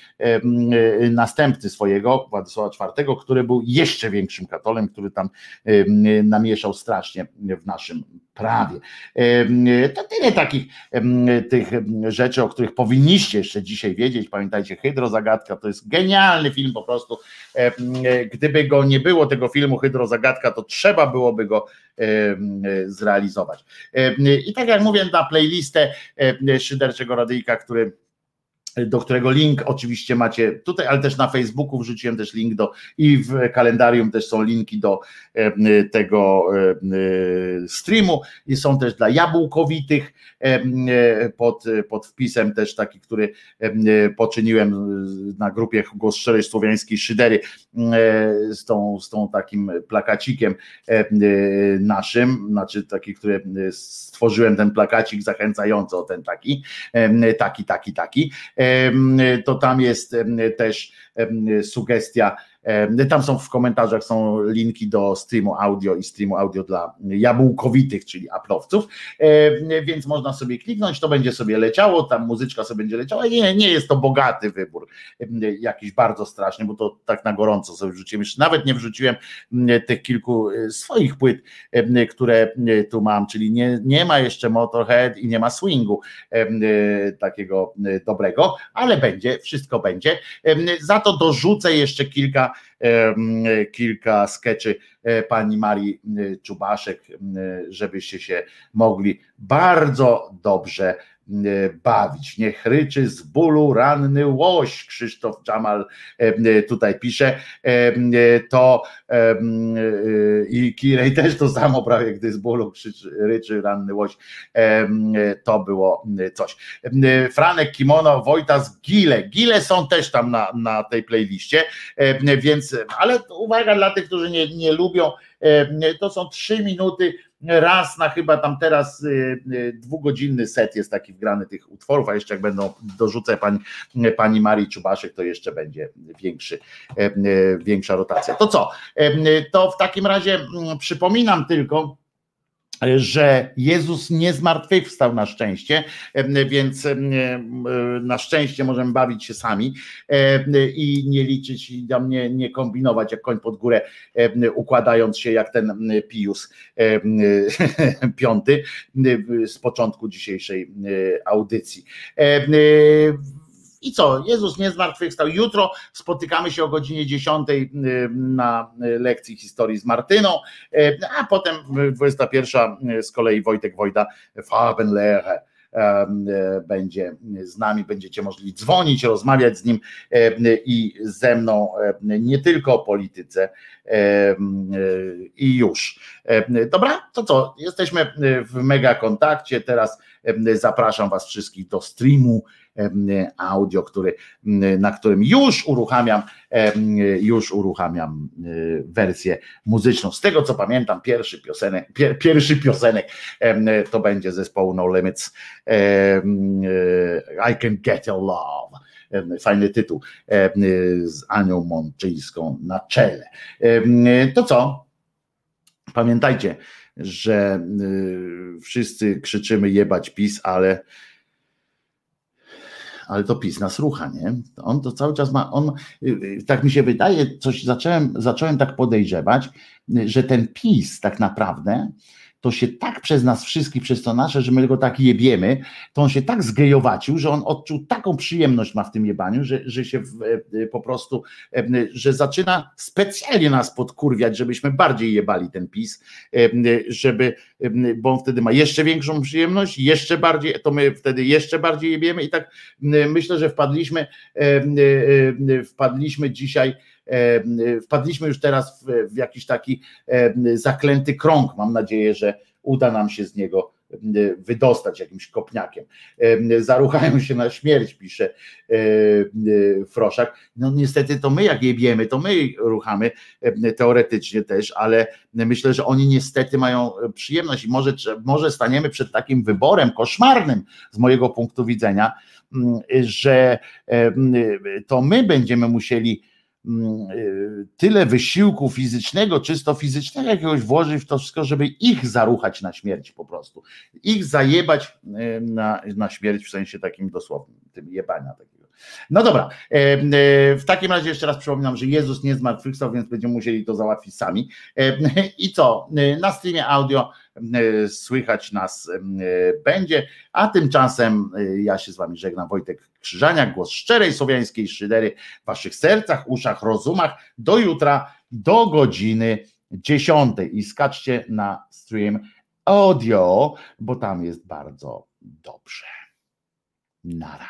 następcy swojego, Władysława IV, który był jeszcze większym katolem, który tam namieszał strasznie w naszym prawie. To tyle takich tych rzeczy, o których powinniście jeszcze dzisiaj wiedzieć. Pamiętajcie, Hydrozagadka to jest genialny film po prostu. Gdyby go nie było, tego filmu Hydrozagadka, to trzeba byłoby go zrealizować. I tak jak mówię, na playlistę Szyderczego Radyjka, który do którego link oczywiście macie tutaj, ale też na Facebooku wrzuciłem też link do i w kalendarium też są linki do tego streamu. I są też dla jabłkowitych pod, pod wpisem też taki, który poczyniłem na grupie Głos Szczerej Słowiańskiej Szydery z tą, z tą takim plakacikiem naszym, znaczy taki, który stworzyłem ten plakacik zachęcający o ten taki, taki, taki, taki to tam jest też sugestia tam są w komentarzach są linki do streamu audio i streamu audio dla jabłkowitych, czyli aplowców, więc można sobie kliknąć, to będzie sobie leciało, tam muzyczka sobie będzie leciała. Nie, nie jest to bogaty wybór, jakiś bardzo straszny, bo to tak na gorąco sobie wrzuciłem. Jeszcze nawet nie wrzuciłem tych kilku e, swoich płyt, które tu mam, czyli nie, nie ma jeszcze Motorhead i nie ma swingu e, takiego dobrego, ale będzie, wszystko będzie. Za to dorzucę jeszcze kilka kilka skeczy e, pani Marii Czubaszek, żebyście się mogli bardzo dobrze E, bawić. Niech ryczy z bólu ranny łoś, Krzysztof Czamal e, tutaj pisze. E, to i Kirej też to samo prawie, gdy z bólu ryczy ranny łoś. To było coś. Franek Kimono, Wojta z Gile. Gile są też tam na, na tej playliście, więc, ale uwaga dla tych, którzy nie, nie lubią, to są trzy minuty raz na chyba tam teraz y, y, dwugodzinny set jest taki wgrany tych utworów, a jeszcze jak będą dorzucę pani, pani Marii Czubaszek, to jeszcze będzie większy, e, e, większa rotacja. To co? E, to w takim razie mm, przypominam tylko, że Jezus nie zmartwychwstał na szczęście, więc na szczęście możemy bawić się sami i nie liczyć i tam nie, nie kombinować jak koń pod górę, układając się jak ten Pius piąty z początku dzisiejszej audycji. I co? Jezus nie zmartwychwstał. Jutro spotykamy się o godzinie 10 y, na lekcji historii z Martyną, y, a potem 21 y, z kolei Wojtek Wojda Farbenlehre będzie z nami, będziecie mogli dzwonić, rozmawiać z nim i ze mną nie tylko o polityce i już. Dobra, to co? Jesteśmy w mega kontakcie. Teraz zapraszam Was wszystkich do streamu audio, który, na którym już uruchamiam, już uruchamiam e, wersję muzyczną. Z tego co pamiętam, pierwszy piosenek, pier, pierwszy piosenek to będzie zespołu No Limits e, I Can Get Your Love fajny tytuł z Anią Mączyńską na czele. To co? Pamiętajcie, że wszyscy krzyczymy jebać PiS, ale ale to PiS nas rucha, nie? On to cały czas ma, on, y, y, tak mi się wydaje, coś zacząłem, zacząłem tak podejrzewać, y, że ten PiS tak naprawdę to się tak przez nas wszystkich, przez to nasze, że my go tak jebiemy, to on się tak zgejowacił, że on odczuł taką przyjemność ma w tym jebaniu, że, że się w, e, po prostu, e, że zaczyna specjalnie nas podkurwiać, żebyśmy bardziej jebali ten PiS, e, żeby, bo on wtedy ma jeszcze większą przyjemność, jeszcze bardziej, to my wtedy jeszcze bardziej jebiemy i tak myślę, że wpadliśmy, wpadliśmy dzisiaj wpadliśmy już teraz w, w jakiś taki zaklęty krąg. Mam nadzieję, że uda nam się z niego wydostać jakimś kopniakiem. Zaruchają się na śmierć, pisze Froszak. No niestety to my jak jebiemy, to my ruchamy teoretycznie też, ale myślę, że oni niestety mają przyjemność i może, może staniemy przed takim wyborem koszmarnym z mojego punktu widzenia, że to my będziemy musieli Mm, tyle wysiłku fizycznego, czysto fizycznego jakiegoś włożyć w to wszystko, żeby ich zaruchać na śmierć po prostu. Ich zajebać y, na, na śmierć w sensie takim dosłownym, tym jebania takiego. No dobra, e, w takim razie jeszcze raz przypominam, że Jezus nie zmartwychwstał, więc będziemy musieli to załatwić sami. I co? Na streamie audio słychać nas będzie, a tymczasem ja się z wami żegnam, Wojtek Krzyżania, głos szczerej słowiańskiej szydery w waszych sercach, uszach, rozumach. Do jutra, do godziny 10 i skaczcie na stream audio, bo tam jest bardzo dobrze. Nara.